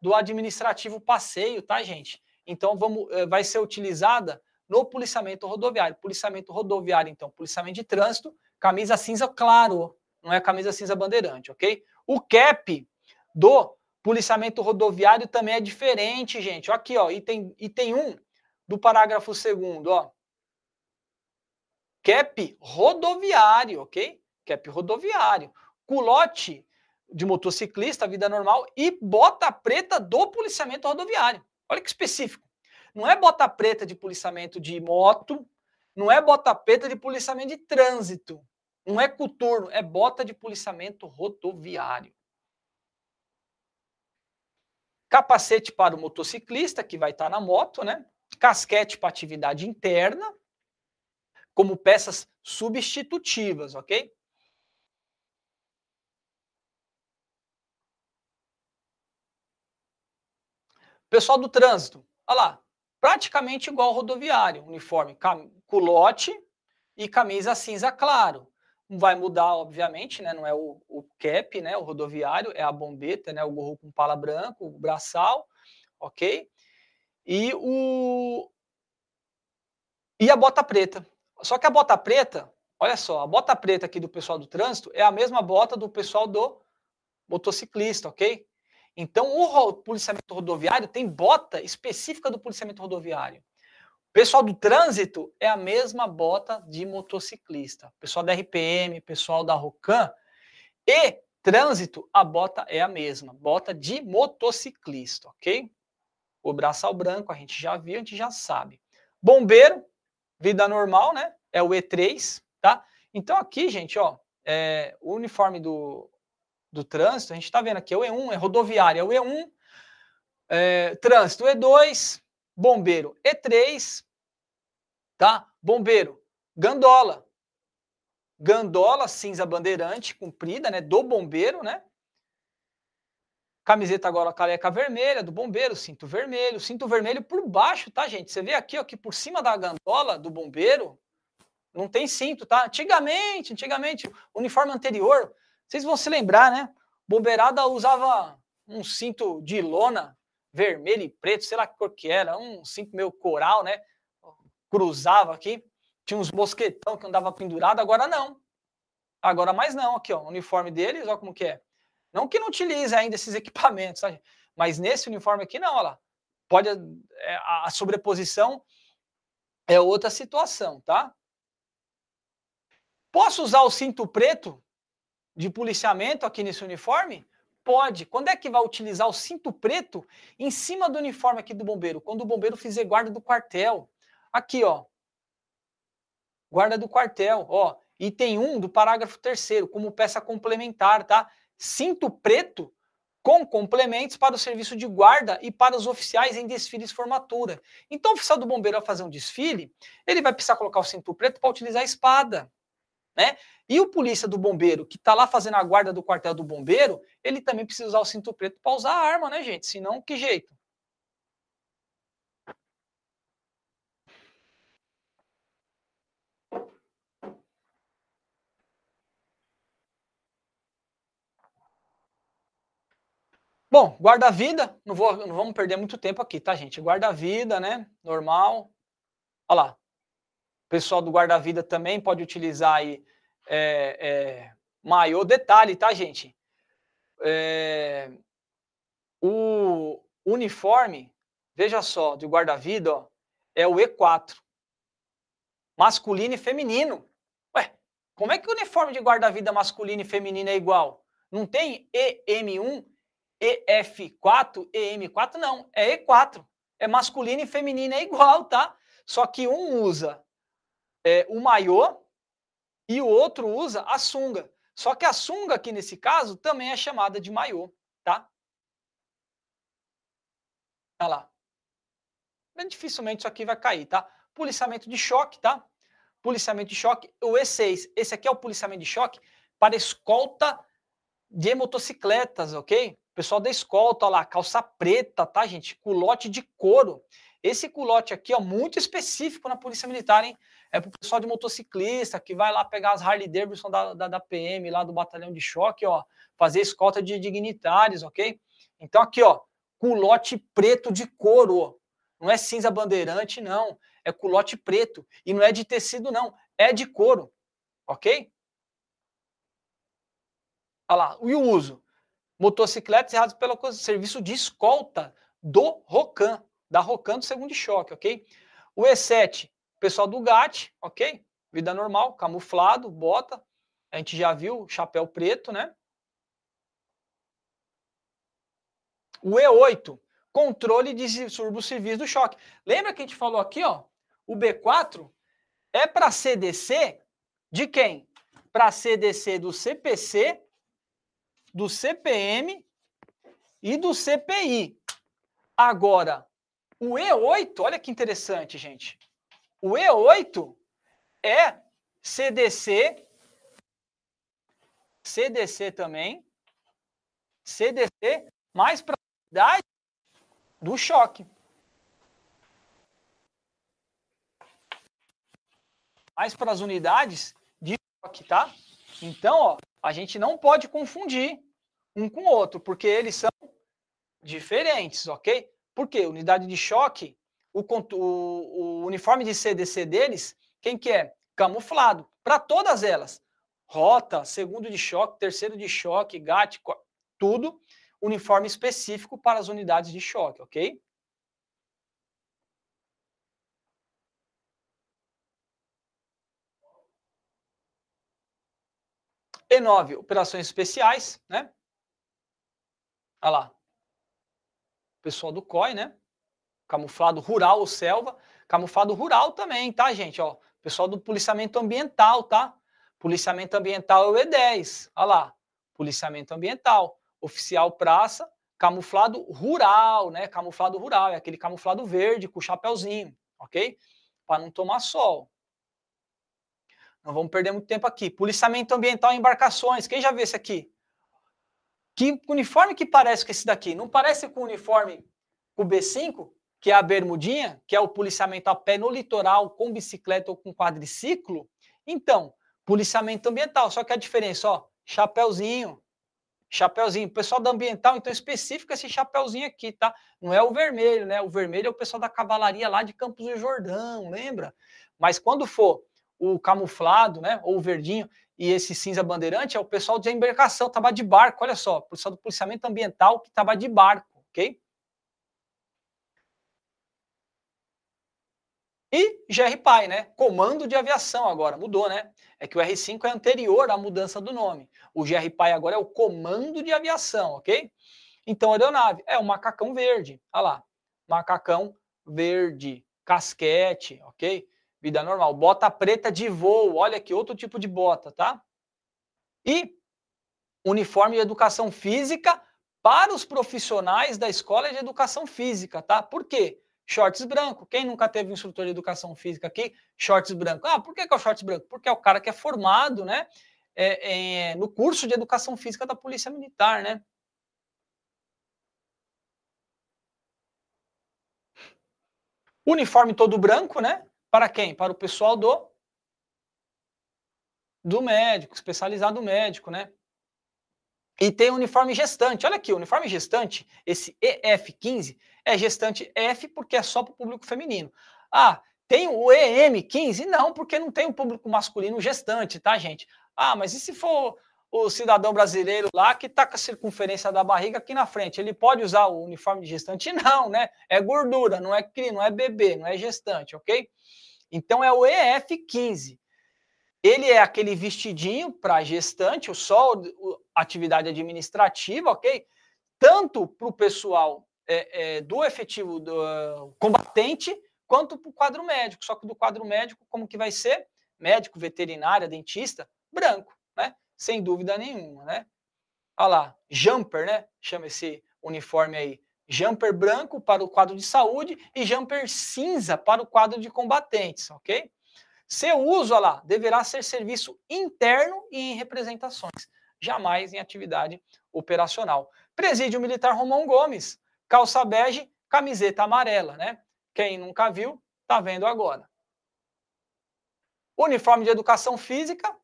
do administrativo passeio, tá, gente? Então vamos, eh, vai ser utilizada no policiamento rodoviário. Policiamento rodoviário, então, policiamento de trânsito, camisa cinza claro, não é camisa cinza bandeirante, ok? O CAP do policiamento rodoviário também é diferente, gente. Aqui, ó, item, item 1 do parágrafo 2 ó. CAP rodoviário, ok? CAP rodoviário. Culote de motociclista, vida normal, e bota preta do policiamento rodoviário. Olha que específico. Não é bota preta de policiamento de moto, não é bota preta de policiamento de trânsito. Não é coturno, é bota de policiamento rodoviário. Capacete para o motociclista, que vai estar na moto, né? Casquete para atividade interna, como peças substitutivas, ok? Pessoal do trânsito, olha lá, praticamente igual ao rodoviário, uniforme, culote e camisa cinza claro vai mudar, obviamente, né? Não é o, o cap, né? O rodoviário, é a bombeta, né? O gorro com pala branco, o braçal, ok? E o e a bota preta. Só que a bota preta, olha só, a bota preta aqui do pessoal do trânsito é a mesma bota do pessoal do motociclista, ok? Então, o policiamento rodoviário tem bota específica do policiamento rodoviário. Pessoal do trânsito é a mesma bota de motociclista. Pessoal da RPM, pessoal da Rocan e trânsito, a bota é a mesma, bota de motociclista, ok? O braçal branco a gente já viu, a gente já sabe. Bombeiro, vida normal, né? É o E3, tá? Então aqui, gente, ó, é, o uniforme do, do trânsito, a gente tá vendo aqui, é o E1, é rodoviária, é o E1, é, trânsito E2, Bombeiro E3, tá? Bombeiro, gandola. Gandola cinza bandeirante, comprida, né? Do bombeiro, né? Camiseta agora careca vermelha do bombeiro, cinto vermelho, cinto vermelho por baixo, tá, gente? Você vê aqui, ó, que por cima da gandola do bombeiro não tem cinto, tá? Antigamente, antigamente, uniforme anterior, vocês vão se lembrar, né? Bombeirada usava um cinto de lona vermelho e preto, sei lá que cor que era, um cinto meio coral, né? Cruzava aqui, tinha uns mosquetão que andava pendurado, agora não. Agora mais não, aqui ó, o uniforme deles, ó como que é. Não que não utilize ainda esses equipamentos, sabe? mas nesse uniforme aqui não, olha lá. Pode, é, a sobreposição é outra situação, tá? Posso usar o cinto preto de policiamento aqui nesse uniforme? Pode. Quando é que vai utilizar o cinto preto em cima do uniforme aqui do bombeiro? Quando o bombeiro fizer guarda do quartel. Aqui, ó. Guarda do quartel, ó. Item 1 do parágrafo 3 como peça complementar, tá? Cinto preto com complementos para o serviço de guarda e para os oficiais em desfiles formatura. Então, o oficial do bombeiro vai fazer um desfile, ele vai precisar colocar o cinto preto para utilizar a espada. Né? E o polícia do bombeiro, que está lá fazendo a guarda do quartel do bombeiro, ele também precisa usar o cinto preto para usar a arma, né, gente? Senão, que jeito? Bom, guarda-vida, não, vou, não vamos perder muito tempo aqui, tá, gente? Guarda-vida, né? Normal. Olha lá. Pessoal do guarda-vida também pode utilizar aí é, é, maior detalhe, tá, gente? É, o uniforme, veja só, de guarda-vida, é o E4. Masculino e feminino. Ué, como é que o uniforme de guarda-vida masculino e feminino é igual? Não tem EM1, EF4, EM4, não. É E4. É masculino e feminino, é igual, tá? Só que um usa é, o maiô e o outro usa a sunga. Só que a sunga aqui nesse caso também é chamada de maiô, tá? Olha lá. Bem dificilmente isso aqui vai cair, tá? Policiamento de choque, tá? Policiamento de choque, o E6. Esse aqui é o policiamento de choque para escolta de motocicletas, ok? Pessoal da escolta, olha lá, calça preta, tá, gente? Culote de couro. Esse culote aqui, ó, muito específico na Polícia Militar, hein? É para o pessoal de motociclista que vai lá pegar as Harley Davidson da, da, da, PM, lá do batalhão de choque, ó, fazer escolta de dignitários, ok? Então aqui, ó, culote preto de couro, ó. não é cinza bandeirante, não, é culote preto e não é de tecido, não, é de couro, ok? Olha lá, e o uso? Motocicletas errados pelo serviço de escolta do ROCAN, da ROCAN do segundo choque, ok? O E7, pessoal do GAT, ok? Vida normal, camuflado, bota. A gente já viu, chapéu preto, né? O E8, controle de distúrbios civis do choque. Lembra que a gente falou aqui, ó? O B4 é para CDC de quem? Para CDC do CPC, do CPM e do CPI. Agora, o E8, olha que interessante, gente. O E8 é CDC, CDC também, CDC mais a do choque. Mais para as unidades de choque, tá? Então, ó, a gente não pode confundir um com o outro, porque eles são diferentes, ok? Porque unidade de choque, o, o, o uniforme de CDC deles, quem que é? Camuflado, para todas elas. Rota, segundo de choque, terceiro de choque, GAT, tudo uniforme específico para as unidades de choque, ok? E9, operações especiais, né? Olha lá pessoal do COI, né? Camuflado rural ou selva. Camuflado rural também, tá, gente? Ó, pessoal do policiamento ambiental, tá? Policiamento ambiental é o E10. Olha lá. Policiamento ambiental. Oficial praça, camuflado rural, né? Camuflado rural, é aquele camuflado verde com chapéuzinho, ok? Para não tomar sol. Não vamos perder muito tempo aqui. Policiamento ambiental em embarcações. Quem já viu esse aqui? Que uniforme que parece com esse daqui? Não parece com o uniforme o B5, que é a bermudinha, que é o policiamento a pé no litoral, com bicicleta ou com quadriciclo? Então, policiamento ambiental, só que a diferença, ó, chapéuzinho, chapéuzinho. O pessoal da ambiental, então, específico esse chapéuzinho aqui, tá? Não é o vermelho, né? O vermelho é o pessoal da cavalaria lá de Campos do Jordão, lembra? Mas quando for o camuflado, né, ou o verdinho, e esse cinza bandeirante é o pessoal de embarcação, trabalha de barco, olha só, pessoal do policiamento ambiental que trabalha de barco, ok? E GRPAI, né? Comando de aviação agora, mudou, né? É que o R5 é anterior à mudança do nome. O GRPAI agora é o comando de aviação, ok? Então, aeronave é o macacão verde, olha lá, macacão verde, casquete, ok? Vida normal. Bota preta de voo. Olha aqui, outro tipo de bota, tá? E uniforme de educação física para os profissionais da escola de educação física, tá? Por quê? Shorts branco. Quem nunca teve um instrutor de educação física aqui? Shorts branco. Ah, por que, que é o shorts branco? Porque é o cara que é formado, né? É, é, no curso de educação física da Polícia Militar, né? Uniforme todo branco, né? Para quem? Para o pessoal do do médico, especializado médico, né? E tem uniforme gestante. Olha aqui, o uniforme gestante, esse EF15, é gestante F porque é só para o público feminino. Ah, Tem o EM15? Não, porque não tem o público masculino gestante, tá, gente? Ah, mas e se for o cidadão brasileiro lá que está com a circunferência da barriga aqui na frente, ele pode usar o uniforme de gestante? Não, né? É gordura, não é cri, não é bebê, não é gestante, ok? Então é o EF15. Ele é aquele vestidinho para gestante, o só atividade administrativa, ok? Tanto para o pessoal é, é, do efetivo do uh, combatente, quanto para o quadro médico. Só que do quadro médico, como que vai ser? Médico, veterinária, dentista, branco, né? Sem dúvida nenhuma, né? Olha lá, jumper, né? Chama esse uniforme aí. Jumper branco para o quadro de saúde e jumper cinza para o quadro de combatentes, ok? Seu uso, olha lá, deverá ser serviço interno e em representações, jamais em atividade operacional. Presídio Militar Romão Gomes, calça bege, camiseta amarela, né? Quem nunca viu, tá vendo agora. Uniforme de educação física,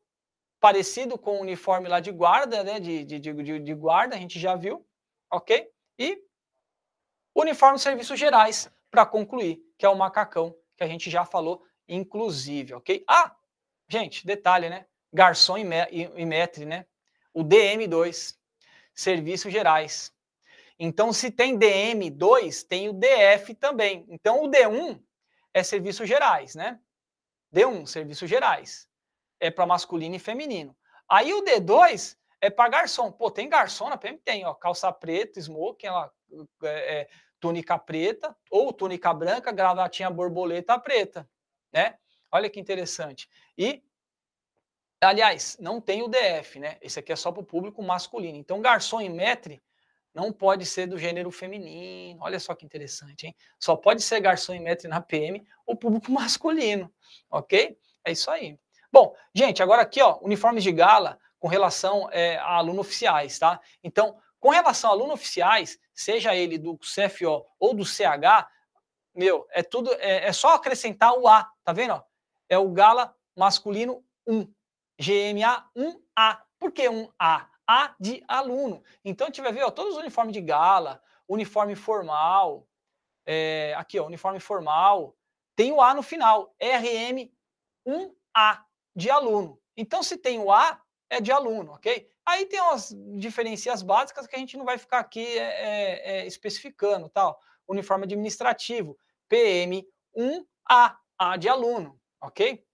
parecido com o uniforme lá de guarda, né? De, de, de, de guarda, a gente já viu, ok? E uniforme de serviços gerais, para concluir, que é o macacão, que a gente já falou, inclusive, ok? Ah, gente, detalhe, né? Garçom e, me, metre, né? O DM2, serviços gerais. Então, se tem DM2, tem o DF também. Então, o D1 é serviços gerais, né? D1, serviços gerais é para masculino e feminino. Aí o D2 é para garçom. Pô, tem garçom na PM? Tem, ó, calça preta, smoking, ela, é, é, túnica preta, ou túnica branca, gravatinha borboleta preta, né? Olha que interessante. E, aliás, não tem o DF, né? Esse aqui é só para o público masculino. Então, garçom e metre não pode ser do gênero feminino. Olha só que interessante, hein? Só pode ser garçom e metre na PM o público masculino, ok? É isso aí. Bom, gente, agora aqui, ó, uniformes de gala com relação é, a alunos oficiais, tá? Então, com relação a alunos oficiais, seja ele do CFO ou do CH, meu, é tudo, é, é só acrescentar o A, tá vendo? É o gala masculino 1, GMA 1A. Por que 1A? A de aluno. Então, vai ver ó, todos os uniformes de gala, uniforme formal, é, aqui, ó, uniforme formal, tem o A no final, RM 1A de aluno. Então, se tem o A, é de aluno, ok? Aí tem umas diferenças básicas que a gente não vai ficar aqui é, é, é especificando, tal. Uniforme administrativo, PM1A, A de aluno, ok?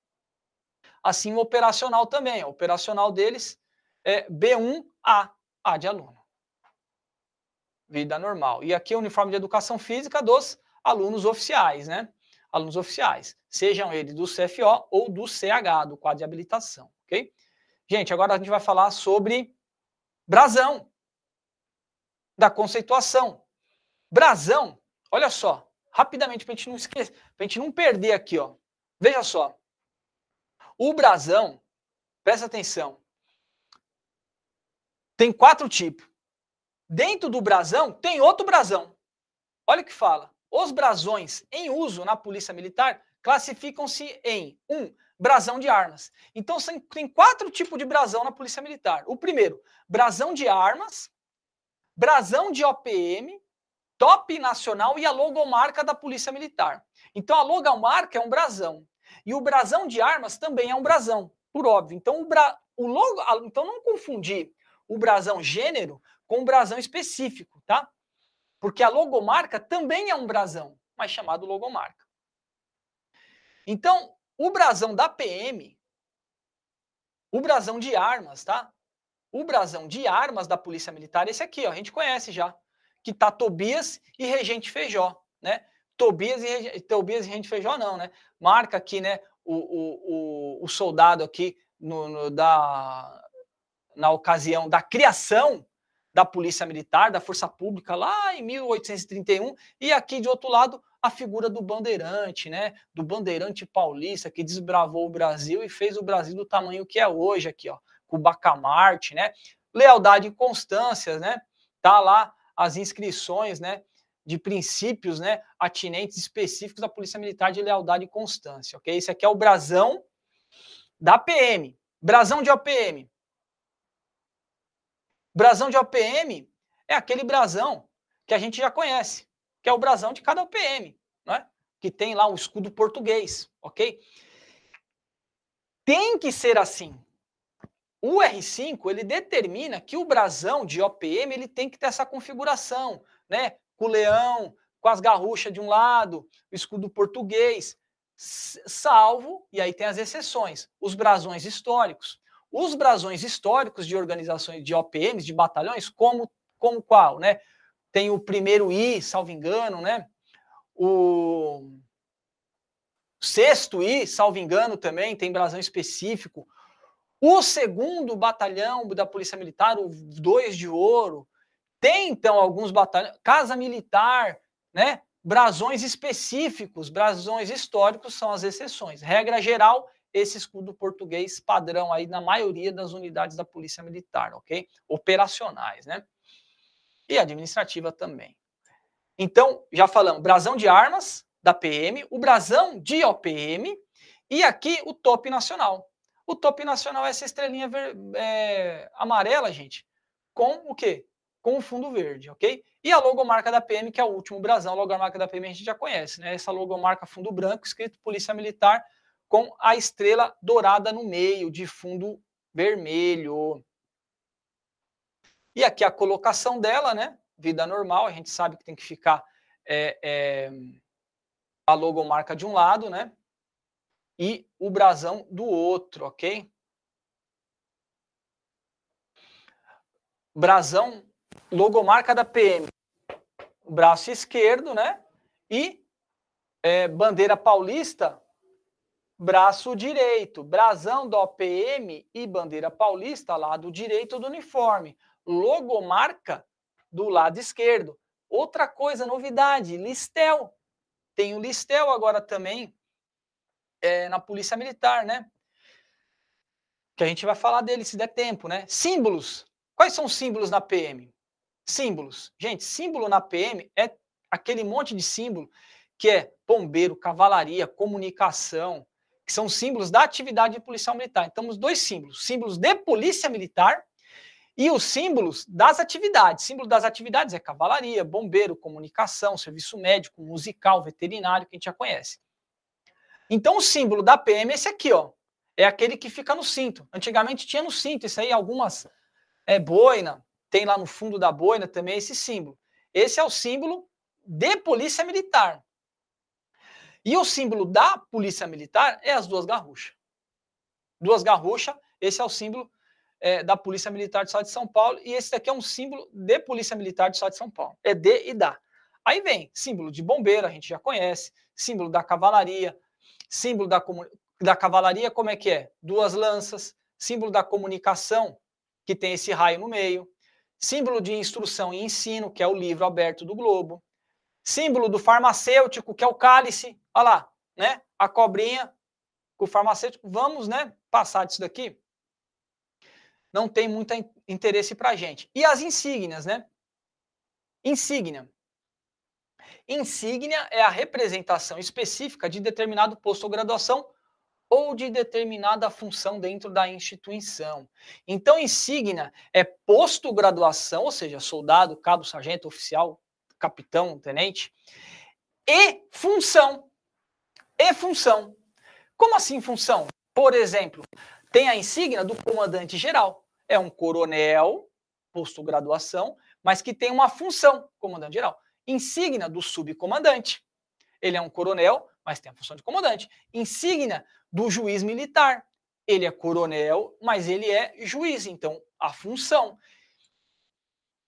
Assim o operacional também, o operacional deles é B1A, A de aluno. Vida normal. E aqui é o uniforme de educação física dos alunos oficiais, né? Alunos oficiais, sejam eles do CFO ou do CH, do quadro de habilitação, ok? Gente, agora a gente vai falar sobre brasão, da conceituação. Brasão, olha só, rapidamente, para a gente não esquecer, para a gente não perder aqui, ó. Veja só. O brasão, presta atenção, tem quatro tipos. Dentro do brasão tem outro brasão. Olha o que fala. Os brasões em uso na Polícia Militar classificam-se em um brasão de armas. Então tem quatro tipos de brasão na Polícia Militar. O primeiro, brasão de armas, brasão de OPM, top nacional e a logomarca da Polícia Militar. Então a logomarca é um brasão e o brasão de armas também é um brasão, por óbvio. Então o, bra... o logo, então não confundir o brasão gênero com o brasão específico, tá? Porque a logomarca também é um brasão, mas chamado logomarca. Então, o brasão da PM, o brasão de armas, tá? O brasão de armas da Polícia Militar, esse aqui, ó, a gente conhece já, que tá Tobias e Regente Feijó, né? Tobias e, Tobias e Regente Feijó não, né? Marca aqui, né, o, o, o, o soldado aqui no, no, da, na ocasião da criação da Polícia Militar, da Força Pública, lá em 1831, e aqui de outro lado a figura do bandeirante, né? Do bandeirante paulista que desbravou o Brasil e fez o Brasil do tamanho que é hoje aqui, ó, com o Bacamarte, né? Lealdade e constância, né? Tá lá as inscrições, né? De princípios, né? Atinentes específicos da Polícia Militar de lealdade e constância, ok? Esse aqui é o brasão da PM, brasão de OPM. Brasão de OPM é aquele brasão que a gente já conhece, que é o brasão de cada OPM, né? que tem lá o escudo português, ok? Tem que ser assim. O R5 ele determina que o brasão de OPM ele tem que ter essa configuração, né? Com o leão, com as garruchas de um lado, o escudo português, salvo, e aí tem as exceções, os brasões históricos. Os brasões históricos de organizações de OPMs, de batalhões, como, como qual, né? Tem o primeiro I, salvo engano, né? O sexto I, salvo engano, também tem brasão específico. O segundo batalhão da Polícia Militar, o 2 de ouro, tem então alguns batalhões, Casa Militar, né? Brasões específicos, brasões históricos são as exceções. Regra geral, esse escudo português padrão aí na maioria das unidades da Polícia Militar, ok? Operacionais, né? E administrativa também. Então, já falamos, brasão de armas da PM, o brasão de OPM e aqui o top nacional. O top nacional é essa estrelinha ver, é, amarela, gente, com o quê? Com o fundo verde, ok? E a logomarca da PM, que é o último brasão, a logomarca da PM a gente já conhece, né? Essa logomarca fundo branco, escrito Polícia Militar, com a estrela dourada no meio, de fundo vermelho. E aqui a colocação dela, né? Vida normal, a gente sabe que tem que ficar é, é, a logomarca de um lado, né? E o brasão do outro, ok? Brasão, logomarca da PM, braço esquerdo, né? E é, bandeira paulista, braço direito. Brasão da OPM e bandeira paulista, lado direito do uniforme. Logomarca do lado esquerdo. Outra coisa, novidade, listel. Tem o listel agora também é, na Polícia Militar, né? Que a gente vai falar dele se der tempo, né? Símbolos. Quais são os símbolos na PM? Símbolos. Gente, símbolo na PM é aquele monte de símbolo que é bombeiro, cavalaria, comunicação, que são símbolos da atividade policial militar. Então, os dois símbolos, símbolos de polícia militar e os símbolos das atividades. Símbolo das atividades é cavalaria, bombeiro, comunicação, serviço médico, musical, veterinário, que a gente já conhece. Então, o símbolo da PM é esse aqui, ó. É aquele que fica no cinto. Antigamente tinha no cinto, isso aí algumas é boina, tem lá no fundo da boina também esse símbolo. Esse é o símbolo de polícia militar. E o símbolo da polícia militar é as duas garruchas. Duas garruchas, esse é o símbolo é, da Polícia Militar do Estado de São Paulo, e esse daqui é um símbolo de Polícia Militar do Estado de São Paulo. É de e da. Aí vem símbolo de bombeiro, a gente já conhece, símbolo da cavalaria, símbolo da, da cavalaria, como é que é? Duas lanças, símbolo da comunicação, que tem esse raio no meio, símbolo de instrução e ensino, que é o livro aberto do globo, símbolo do farmacêutico, que é o cálice, olha lá, né? A cobrinha com o farmacêutico, vamos, né, passar disso daqui. Não tem muito interesse para a gente. E as insígnias, né? Insígnia. Insígnia é a representação específica de determinado posto ou graduação ou de determinada função dentro da instituição. Então, insígnia é posto graduação, ou seja, soldado, cabo, sargento, oficial, capitão, tenente, e função. E função. Como assim função? Por exemplo, tem a insígnia do comandante geral. É um coronel, posto graduação, mas que tem uma função, comandante geral insígnia do subcomandante. Ele é um coronel, mas tem a função de comandante. Insígnia do juiz militar. Ele é coronel, mas ele é juiz, então a função.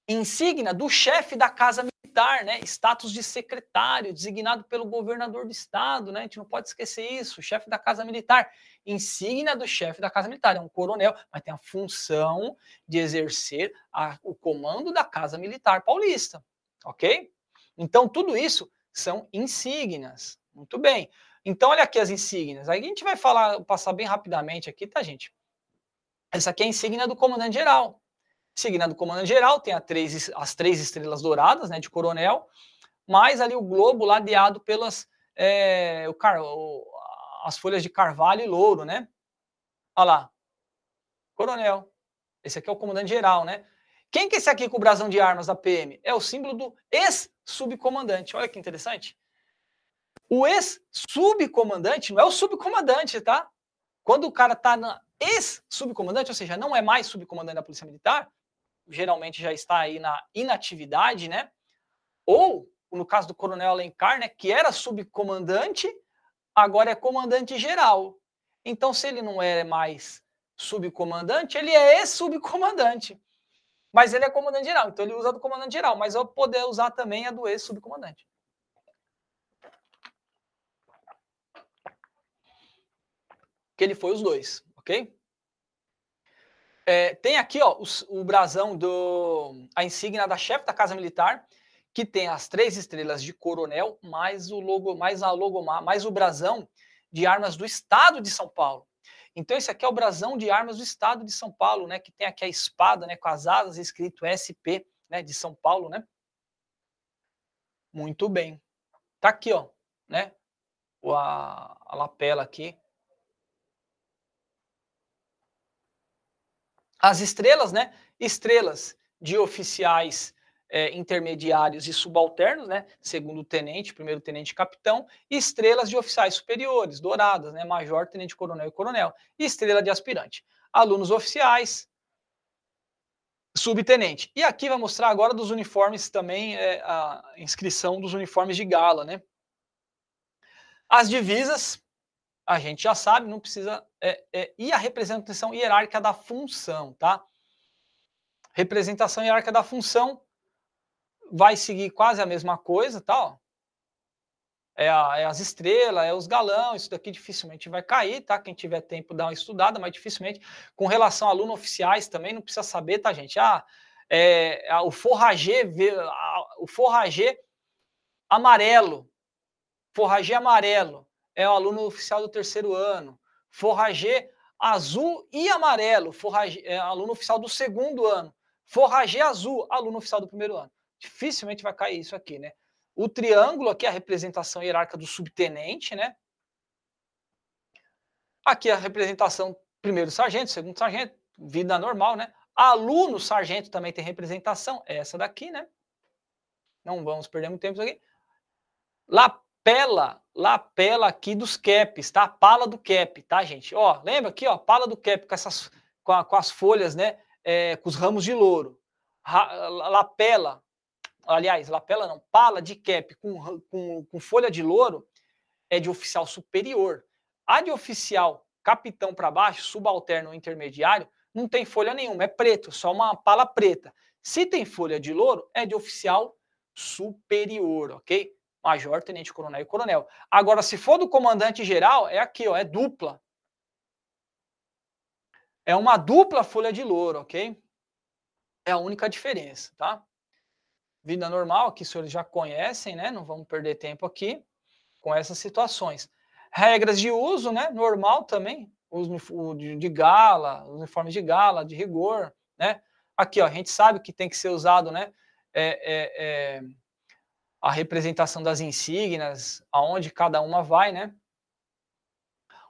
Insígnia do chefe da Casa Militar, né? Status de secretário, designado pelo governador do estado, né? A gente não pode esquecer isso, chefe da Casa Militar. Insígnia do chefe da Casa Militar, é um coronel, mas tem a função de exercer a, o comando da Casa Militar paulista, ok? Então, tudo isso são insígnias. Muito bem. Então, olha aqui as insígnias. Aí a gente vai falar, passar bem rapidamente aqui, tá, gente? Essa aqui é a insígnia do comandante geral. Insígnia do comandante geral tem três, as três estrelas douradas, né, de coronel, mais ali o globo ladeado pelas é, o car, o, as folhas de carvalho e louro, né? Olha lá, coronel. Esse aqui é o comandante geral, né? Quem que é esse aqui com o brasão de armas da PM? É o símbolo do ex-subcomandante. Olha que interessante. O ex-subcomandante não é o subcomandante, tá? Quando o cara está na ex-subcomandante, ou seja, não é mais subcomandante da Polícia Militar, geralmente já está aí na inatividade, né? Ou, no caso do Coronel Alencar, né, que era subcomandante, agora é comandante geral. Então, se ele não é mais subcomandante, ele é ex-subcomandante. Mas ele é comandante geral, então ele usa do comandante geral, mas eu poder usar também a do ex-subcomandante. Que ele foi os dois, ok? É, tem aqui ó, o, o brasão do a insígnia da chefe da Casa Militar, que tem as três estrelas de coronel, mais o logo, mais a logomar, mais o brasão de armas do Estado de São Paulo. Então esse aqui é o brasão de armas do Estado de São Paulo, né? Que tem aqui a espada, né? Com as asas escrito SP, né? De São Paulo, né? Muito bem. Tá aqui, ó, né? A, a lapela aqui As estrelas, né? Estrelas de oficiais é, intermediários e subalternos, né? Segundo tenente, primeiro tenente capitão, e estrelas de oficiais superiores, douradas, né? Major, tenente coronel e coronel, e estrela de aspirante. Alunos oficiais, subtenente. E aqui vai mostrar agora dos uniformes também, é, a inscrição dos uniformes de gala, né? As divisas, a gente já sabe, não precisa. É, é, e a representação hierárquica da função, tá? Representação hierárquica da função vai seguir quase a mesma coisa, tá? Ó. É, a, é, as estrelas, é os galão, isso daqui dificilmente vai cair, tá? Quem tiver tempo dá uma estudada, mas dificilmente. Com relação a aluno oficiais também, não precisa saber, tá, gente? Ah, é, o forragê, o forragê amarelo, forragê amarelo, é o aluno oficial do terceiro ano. Forragê azul e amarelo, forragê, é aluno oficial do segundo ano. Forragê azul, aluno oficial do primeiro ano. Dificilmente vai cair isso aqui, né? O triângulo aqui é a representação hierárquica do subtenente, né? Aqui a representação primeiro sargento, segundo sargento, vida normal, né? Aluno sargento também tem representação, é essa daqui, né? Não vamos perder muito tempo aqui. Lapela, lapela aqui dos caps, tá? Pala do cap, tá, gente? Ó, lembra aqui, ó, pala do cap com essas, com, a, com as folhas, né? É, com os ramos de louro. Ra, lapela, aliás, lapela não, pala de cap com, com, com folha de louro é de oficial superior. A de oficial capitão para baixo, subalterno intermediário, não tem folha nenhuma, é preto, só uma pala preta. Se tem folha de louro, é de oficial superior, ok? Major, tenente coronel e coronel. Agora, se for do comandante geral, é aqui, ó, é dupla. É uma dupla folha de louro, ok? É a única diferença, tá? Vida normal, que os senhores já conhecem, né? Não vamos perder tempo aqui com essas situações. Regras de uso, né? Normal também, uso de gala, uniformes de gala, de rigor, né? Aqui, ó, a gente sabe que tem que ser usado, né? É, é, é a representação das insígnias, aonde cada uma vai, né?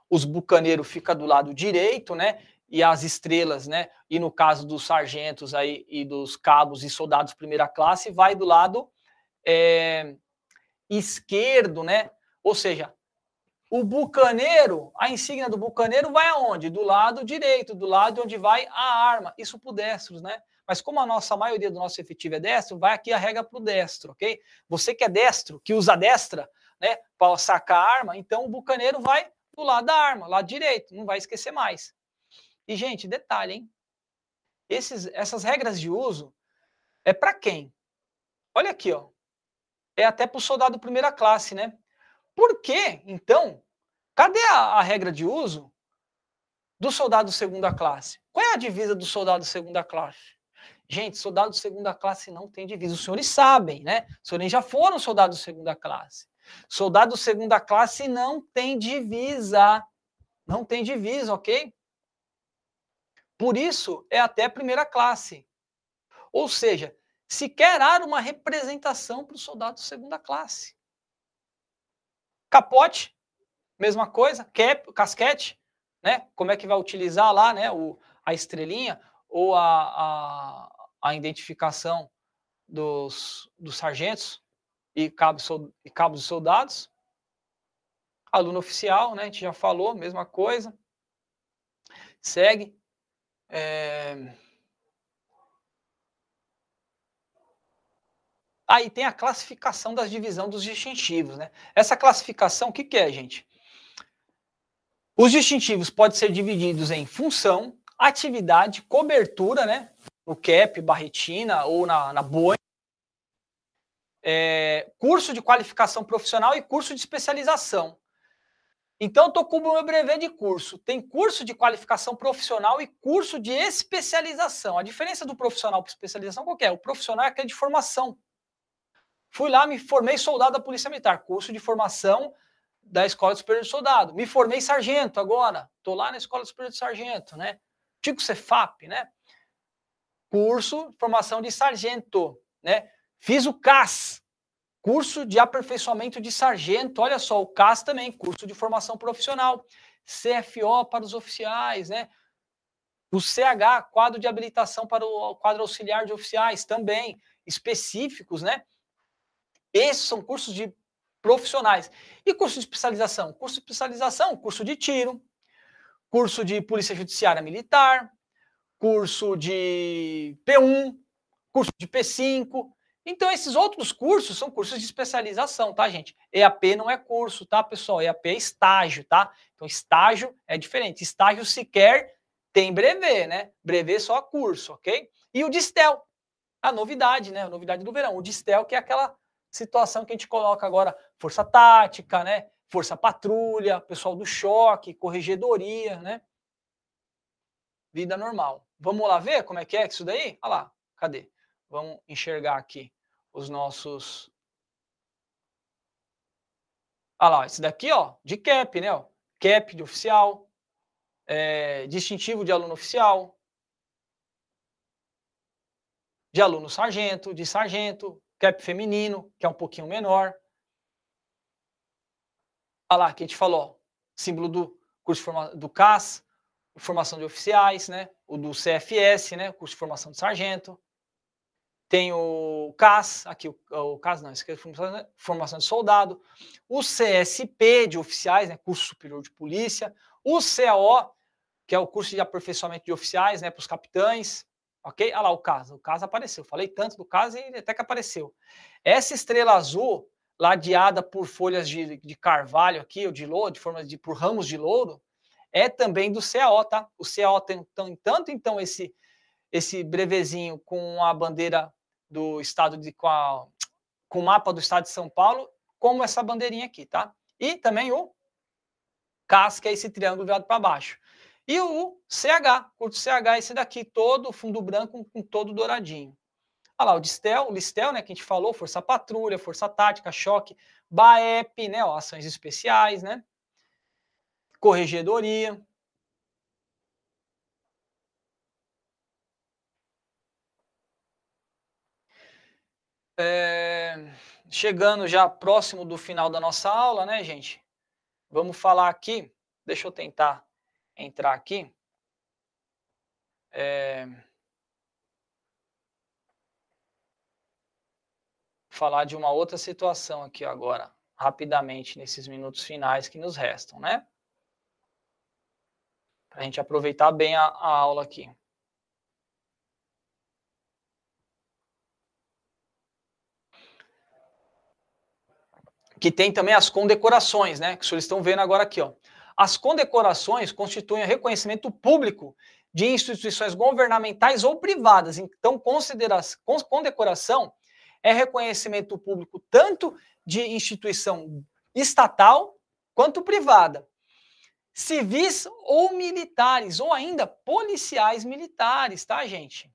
Os bucaneiros fica do lado direito, né? E as estrelas, né? E no caso dos sargentos aí e dos cabos e soldados primeira classe, vai do lado é, esquerdo, né? Ou seja, o bucaneiro, a insígnia do bucaneiro vai aonde? Do lado direito, do lado onde vai a arma. Isso por destros, né? Mas como a nossa a maioria do nosso efetivo é destro, vai aqui a regra para o destro, ok? Você que é destro, que usa destra, né, para sacar a arma, então o bucaneiro vai do lado da arma, lado direito, não vai esquecer mais. E, gente, detalhe, hein? Esses, essas regras de uso é para quem? Olha aqui, ó. É até para o soldado primeira classe, né? Por quê, então? Cadê a, a regra de uso do soldado segunda classe? Qual é a divisa do soldado segunda classe? Gente, soldado de segunda classe não tem divisa. Os senhores sabem, né? Os senhores já foram soldados de segunda classe. Soldado de segunda classe não tem divisa. Não tem divisa, ok? Por isso, é até primeira classe. Ou seja, se quer dar uma representação para o soldado de segunda classe. Capote, mesma coisa. Cap, casquete, né? Como é que vai utilizar lá, né? O, a estrelinha ou a, a a identificação dos, dos sargentos e cabos, e cabos de soldados. aluno oficial, né? A gente já falou, mesma coisa. Segue. É... Aí tem a classificação das divisão dos distintivos, né? Essa classificação, o que, que é, gente? Os distintivos podem ser divididos em função, atividade, cobertura, né? No CAP, barretina ou na, na Boeing. É, curso de qualificação profissional e curso de especialização. Então, estou com o meu brevet de curso. Tem curso de qualificação profissional e curso de especialização. A diferença do profissional para especialização qual é? O profissional é aquele de formação. Fui lá, me formei soldado da Polícia Militar, curso de formação da Escola Superior de Soldado. Me formei sargento agora, estou lá na Escola Superior de Sargento, né? Tico Cefap, né? Curso de formação de sargento, né? Fiz o CAS, curso de aperfeiçoamento de sargento. Olha só, o CAS também, curso de formação profissional. CFO para os oficiais, né? O CH, quadro de habilitação para o quadro auxiliar de oficiais, também específicos, né? Esses são cursos de profissionais. E curso de especialização? Curso de especialização, curso de tiro, curso de polícia judiciária militar, curso de P1, curso de P5. Então, esses outros cursos são cursos de especialização, tá, gente? EAP não é curso, tá, pessoal? EAP é estágio, tá? Então, estágio é diferente. Estágio sequer tem brevet, né? Brevet só curso, ok? E o Distel, a novidade, né? A novidade do verão. O Distel, que é aquela situação que a gente coloca agora força tática, né? Força patrulha, pessoal do choque, corregedoria, né? Vida normal. Vamos lá ver como é que é isso daí? Olha lá, cadê? Vamos enxergar aqui os nossos. Olha lá, esse daqui, ó, de CAP, né? Ó, CAP de oficial, é, distintivo de aluno oficial, de aluno sargento, de sargento, cap feminino, que é um pouquinho menor. Olha lá, que a gente falou, símbolo do curso do CAS, formação de oficiais, né? O do CFS, né? Curso de formação de sargento. Tem o CAS, aqui o, o CAS não, esse aqui é formação de soldado. O CSP de oficiais, né? Curso superior de polícia. O CAO, que é o curso de aperfeiçoamento de oficiais, né? Para os capitães. Ok? Olha lá o caso. O caso apareceu. Falei tanto do caso e até que apareceu. Essa estrela azul, ladeada por folhas de, de carvalho aqui, ou de louro, de formas de por ramos de louro, é também do CAO, tá? O CAO tem tanto então esse esse brevezinho com a bandeira do estado de com, a, com o mapa do estado de São Paulo, como essa bandeirinha aqui, tá? E também o CAS, que é esse triângulo virado para baixo. E o CH, curto CH, esse daqui, todo fundo branco com todo douradinho. Olha lá, o Distel, o Listel, né, que a gente falou, Força Patrulha, Força Tática, Choque, BAEP, né, ó, Ações Especiais, né, Corregedoria. É, chegando já próximo do final da nossa aula, né, gente? Vamos falar aqui, deixa eu tentar entrar aqui. É... Falar de uma outra situação aqui agora, rapidamente, nesses minutos finais que nos restam, né? Para a gente aproveitar bem a, a aula aqui. que tem também as condecorações, né? Que vocês estão vendo agora aqui, ó. As condecorações constituem reconhecimento público de instituições governamentais ou privadas. Então, condecoração é reconhecimento público tanto de instituição estatal quanto privada. Civis ou militares, ou ainda policiais militares, tá, gente?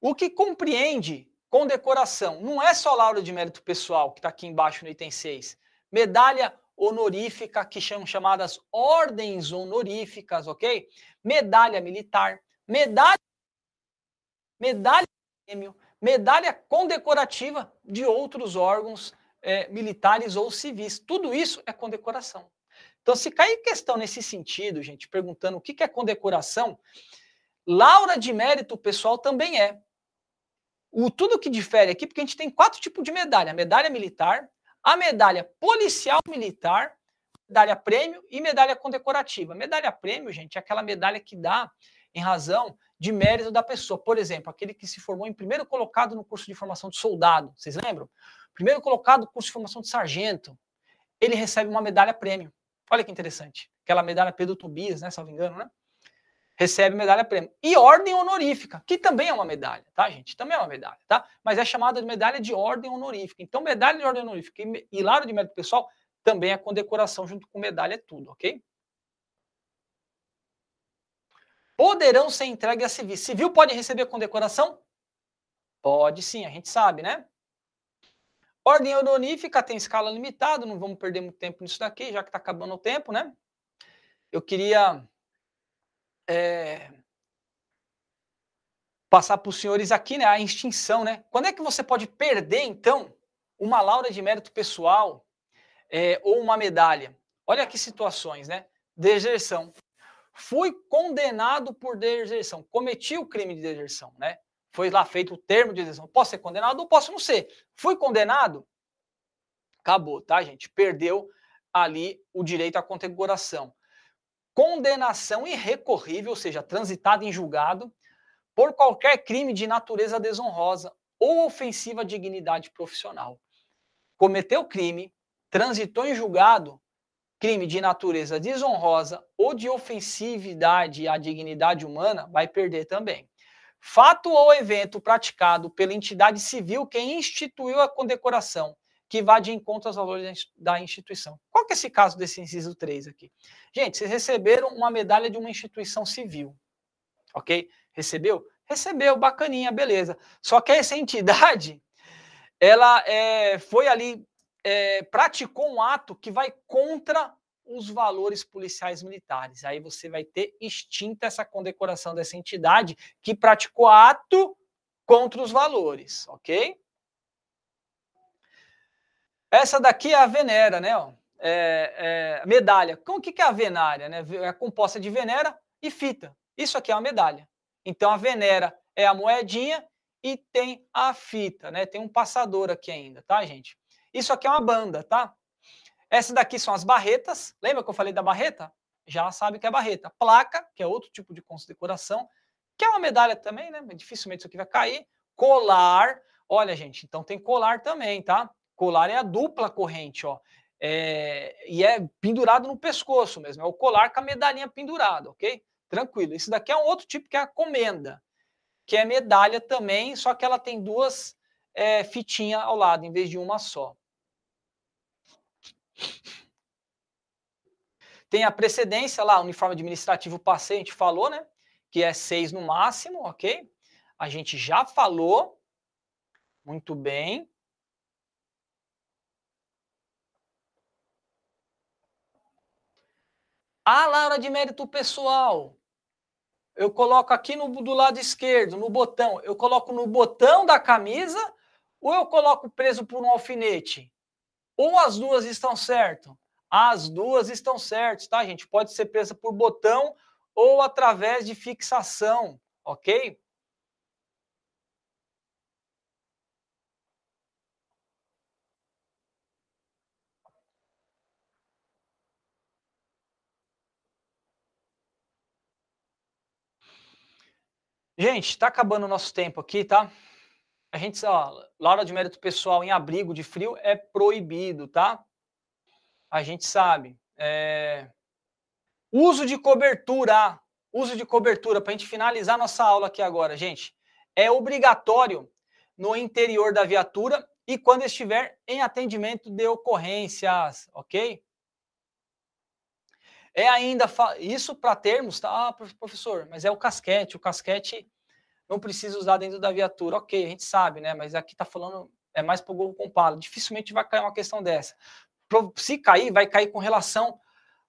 O que compreende Condecoração. Não é só laura de mérito pessoal, que está aqui embaixo no item 6. Medalha honorífica, que são chamadas ordens honoríficas, ok? Medalha militar, medalha, medalha prêmio, medalha condecorativa de outros órgãos é, militares ou civis. Tudo isso é condecoração. Então, se cair questão nesse sentido, gente, perguntando o que é condecoração, laura de mérito pessoal também é. o tudo que difere aqui, porque a gente tem quatro tipos de medalha: a medalha militar, a medalha policial militar, medalha prêmio e medalha condecorativa. Medalha prêmio, gente, é aquela medalha que dá em razão de mérito da pessoa. Por exemplo, aquele que se formou em primeiro colocado no curso de formação de soldado, vocês lembram? Primeiro colocado no curso de formação de sargento, ele recebe uma medalha prêmio. Olha que interessante. Aquela medalha Pedro Tobias, né, me engano, né? Recebe medalha prêmio. E ordem honorífica, que também é uma medalha, tá, gente? Também é uma medalha, tá? Mas é chamada de medalha de ordem honorífica. Então, medalha de ordem honorífica e, e lado de mérito pessoal também é condecoração junto com medalha, é tudo, ok? Poderão ser entregues a civil. Civil pode receber condecoração? Pode sim, a gente sabe, né? Ordem honorífica tem escala limitada, não vamos perder muito tempo nisso daqui, já que está acabando o tempo, né? Eu queria é, passar para os senhores aqui, né? A extinção, né? Quando é que você pode perder, então, uma lauda de mérito pessoal é, ou uma medalha? Olha que situações, né? Deserção. Fui condenado por deserção. Cometi o crime de deserção, né? foi lá feito o termo de decisão. Posso ser condenado ou posso não ser. Fui condenado? Acabou, tá, gente? Perdeu ali o direito à condecoração. Condenação irrecorrível, ou seja, transitada em julgado, por qualquer crime de natureza desonrosa ou ofensiva à dignidade profissional. Cometeu crime, transitou em julgado, crime de natureza desonrosa ou de ofensividade à dignidade humana, vai perder também. Fato ou evento praticado pela entidade civil que instituiu a condecoração, que vá de encontro aos valores da instituição. Qual que é esse caso desse inciso 3 aqui? Gente, vocês receberam uma medalha de uma instituição civil, ok? Recebeu? Recebeu, bacaninha, beleza. Só que essa entidade, ela é, foi ali, é, praticou um ato que vai contra os valores policiais militares. Aí você vai ter extinta essa condecoração dessa entidade que praticou ato contra os valores, ok? Essa daqui é a venera, né? É, é, medalha. O que é a venária? Né? É composta de venera e fita. Isso aqui é uma medalha. Então a venera é a moedinha e tem a fita, né? Tem um passador aqui ainda, tá, gente? Isso aqui é uma banda, tá? Essa daqui são as barretas. Lembra que eu falei da barreta? Já sabe que é barreta. Placa, que é outro tipo de condecoração, que é uma medalha também, né? Dificilmente isso aqui vai cair. Colar. Olha, gente, então tem colar também, tá? Colar é a dupla corrente, ó. É, e é pendurado no pescoço mesmo. É o colar com a medalhinha pendurada, ok? Tranquilo. Isso daqui é um outro tipo que é a comenda, que é medalha também, só que ela tem duas é, fitinhas ao lado, em vez de uma só. Tem a precedência lá, uniforme administrativo gente falou, né? Que é seis no máximo, ok? A gente já falou. Muito bem. A Laura de mérito pessoal. Eu coloco aqui no, do lado esquerdo, no botão. Eu coloco no botão da camisa ou eu coloco preso por um alfinete? Ou as duas estão certas? As duas estão certas, tá, gente? Pode ser presa por botão ou através de fixação, ok? Gente, está acabando o nosso tempo aqui, tá? A gente, ó, Laura de mérito pessoal em abrigo de frio é proibido, tá? a gente sabe. É... Uso de cobertura. Uso de cobertura, para a gente finalizar nossa aula aqui agora, gente. É obrigatório no interior da viatura e quando estiver em atendimento de ocorrências, ok? É ainda fa... isso para termos, tá, ah, professor? Mas é o casquete. O casquete não precisa usar dentro da viatura, ok? A gente sabe, né? Mas aqui está falando é mais para o gol com. Dificilmente vai cair uma questão dessa se cair, vai cair com relação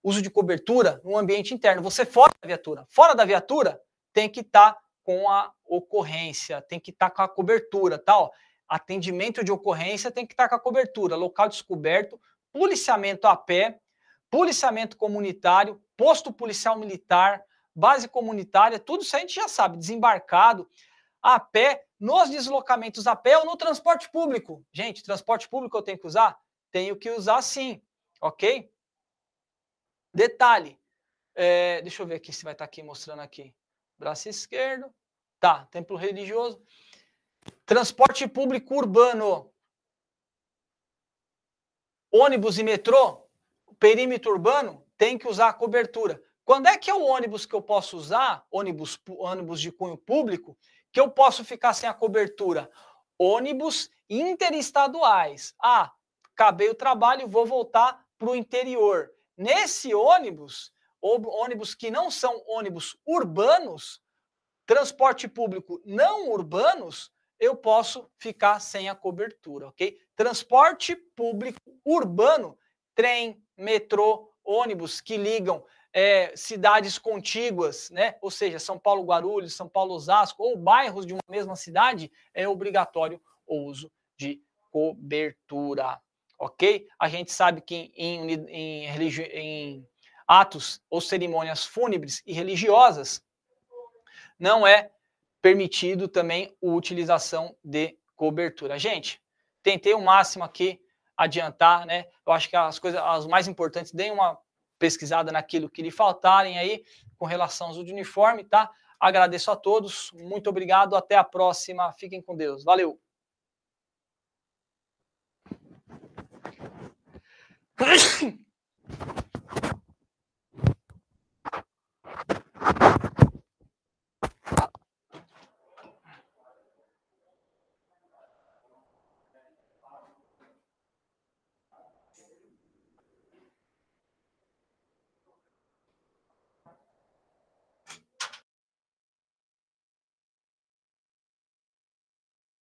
uso de cobertura no ambiente interno. Você fora da viatura. Fora da viatura, tem que estar tá com a ocorrência, tem que estar tá com a cobertura, tal. Tá, Atendimento de ocorrência tem que estar tá com a cobertura, local descoberto, policiamento a pé, policiamento comunitário, posto policial militar, base comunitária, tudo isso a gente já sabe, desembarcado, a pé, nos deslocamentos a pé ou no transporte público. Gente, transporte público eu tenho que usar? Tenho que usar sim, ok? Detalhe, é, deixa eu ver aqui se vai estar aqui mostrando aqui. Braço esquerdo, tá, templo religioso. Transporte público urbano, ônibus e metrô, perímetro urbano, tem que usar a cobertura. Quando é que é o ônibus que eu posso usar, ônibus, ônibus de cunho público, que eu posso ficar sem a cobertura? Ônibus interestaduais. Ah, acabei o trabalho, vou voltar para o interior. Nesse ônibus, ônibus que não são ônibus urbanos, transporte público não urbanos, eu posso ficar sem a cobertura, ok? Transporte público urbano, trem, metrô, ônibus que ligam é, cidades contíguas, né? Ou seja, São Paulo Guarulhos, São Paulo Osasco ou bairros de uma mesma cidade, é obrigatório o uso de cobertura, ok? A gente sabe que em, em, em atos ou cerimônias fúnebres e religiosas não é permitido também a utilização de cobertura. Gente, tentei o máximo aqui adiantar, né? Eu acho que as coisas as mais importantes, deem uma pesquisada naquilo que lhe faltarem aí com relação ao uso de uniforme, tá? Agradeço a todos, muito obrigado, até a próxima, fiquem com Deus, valeu!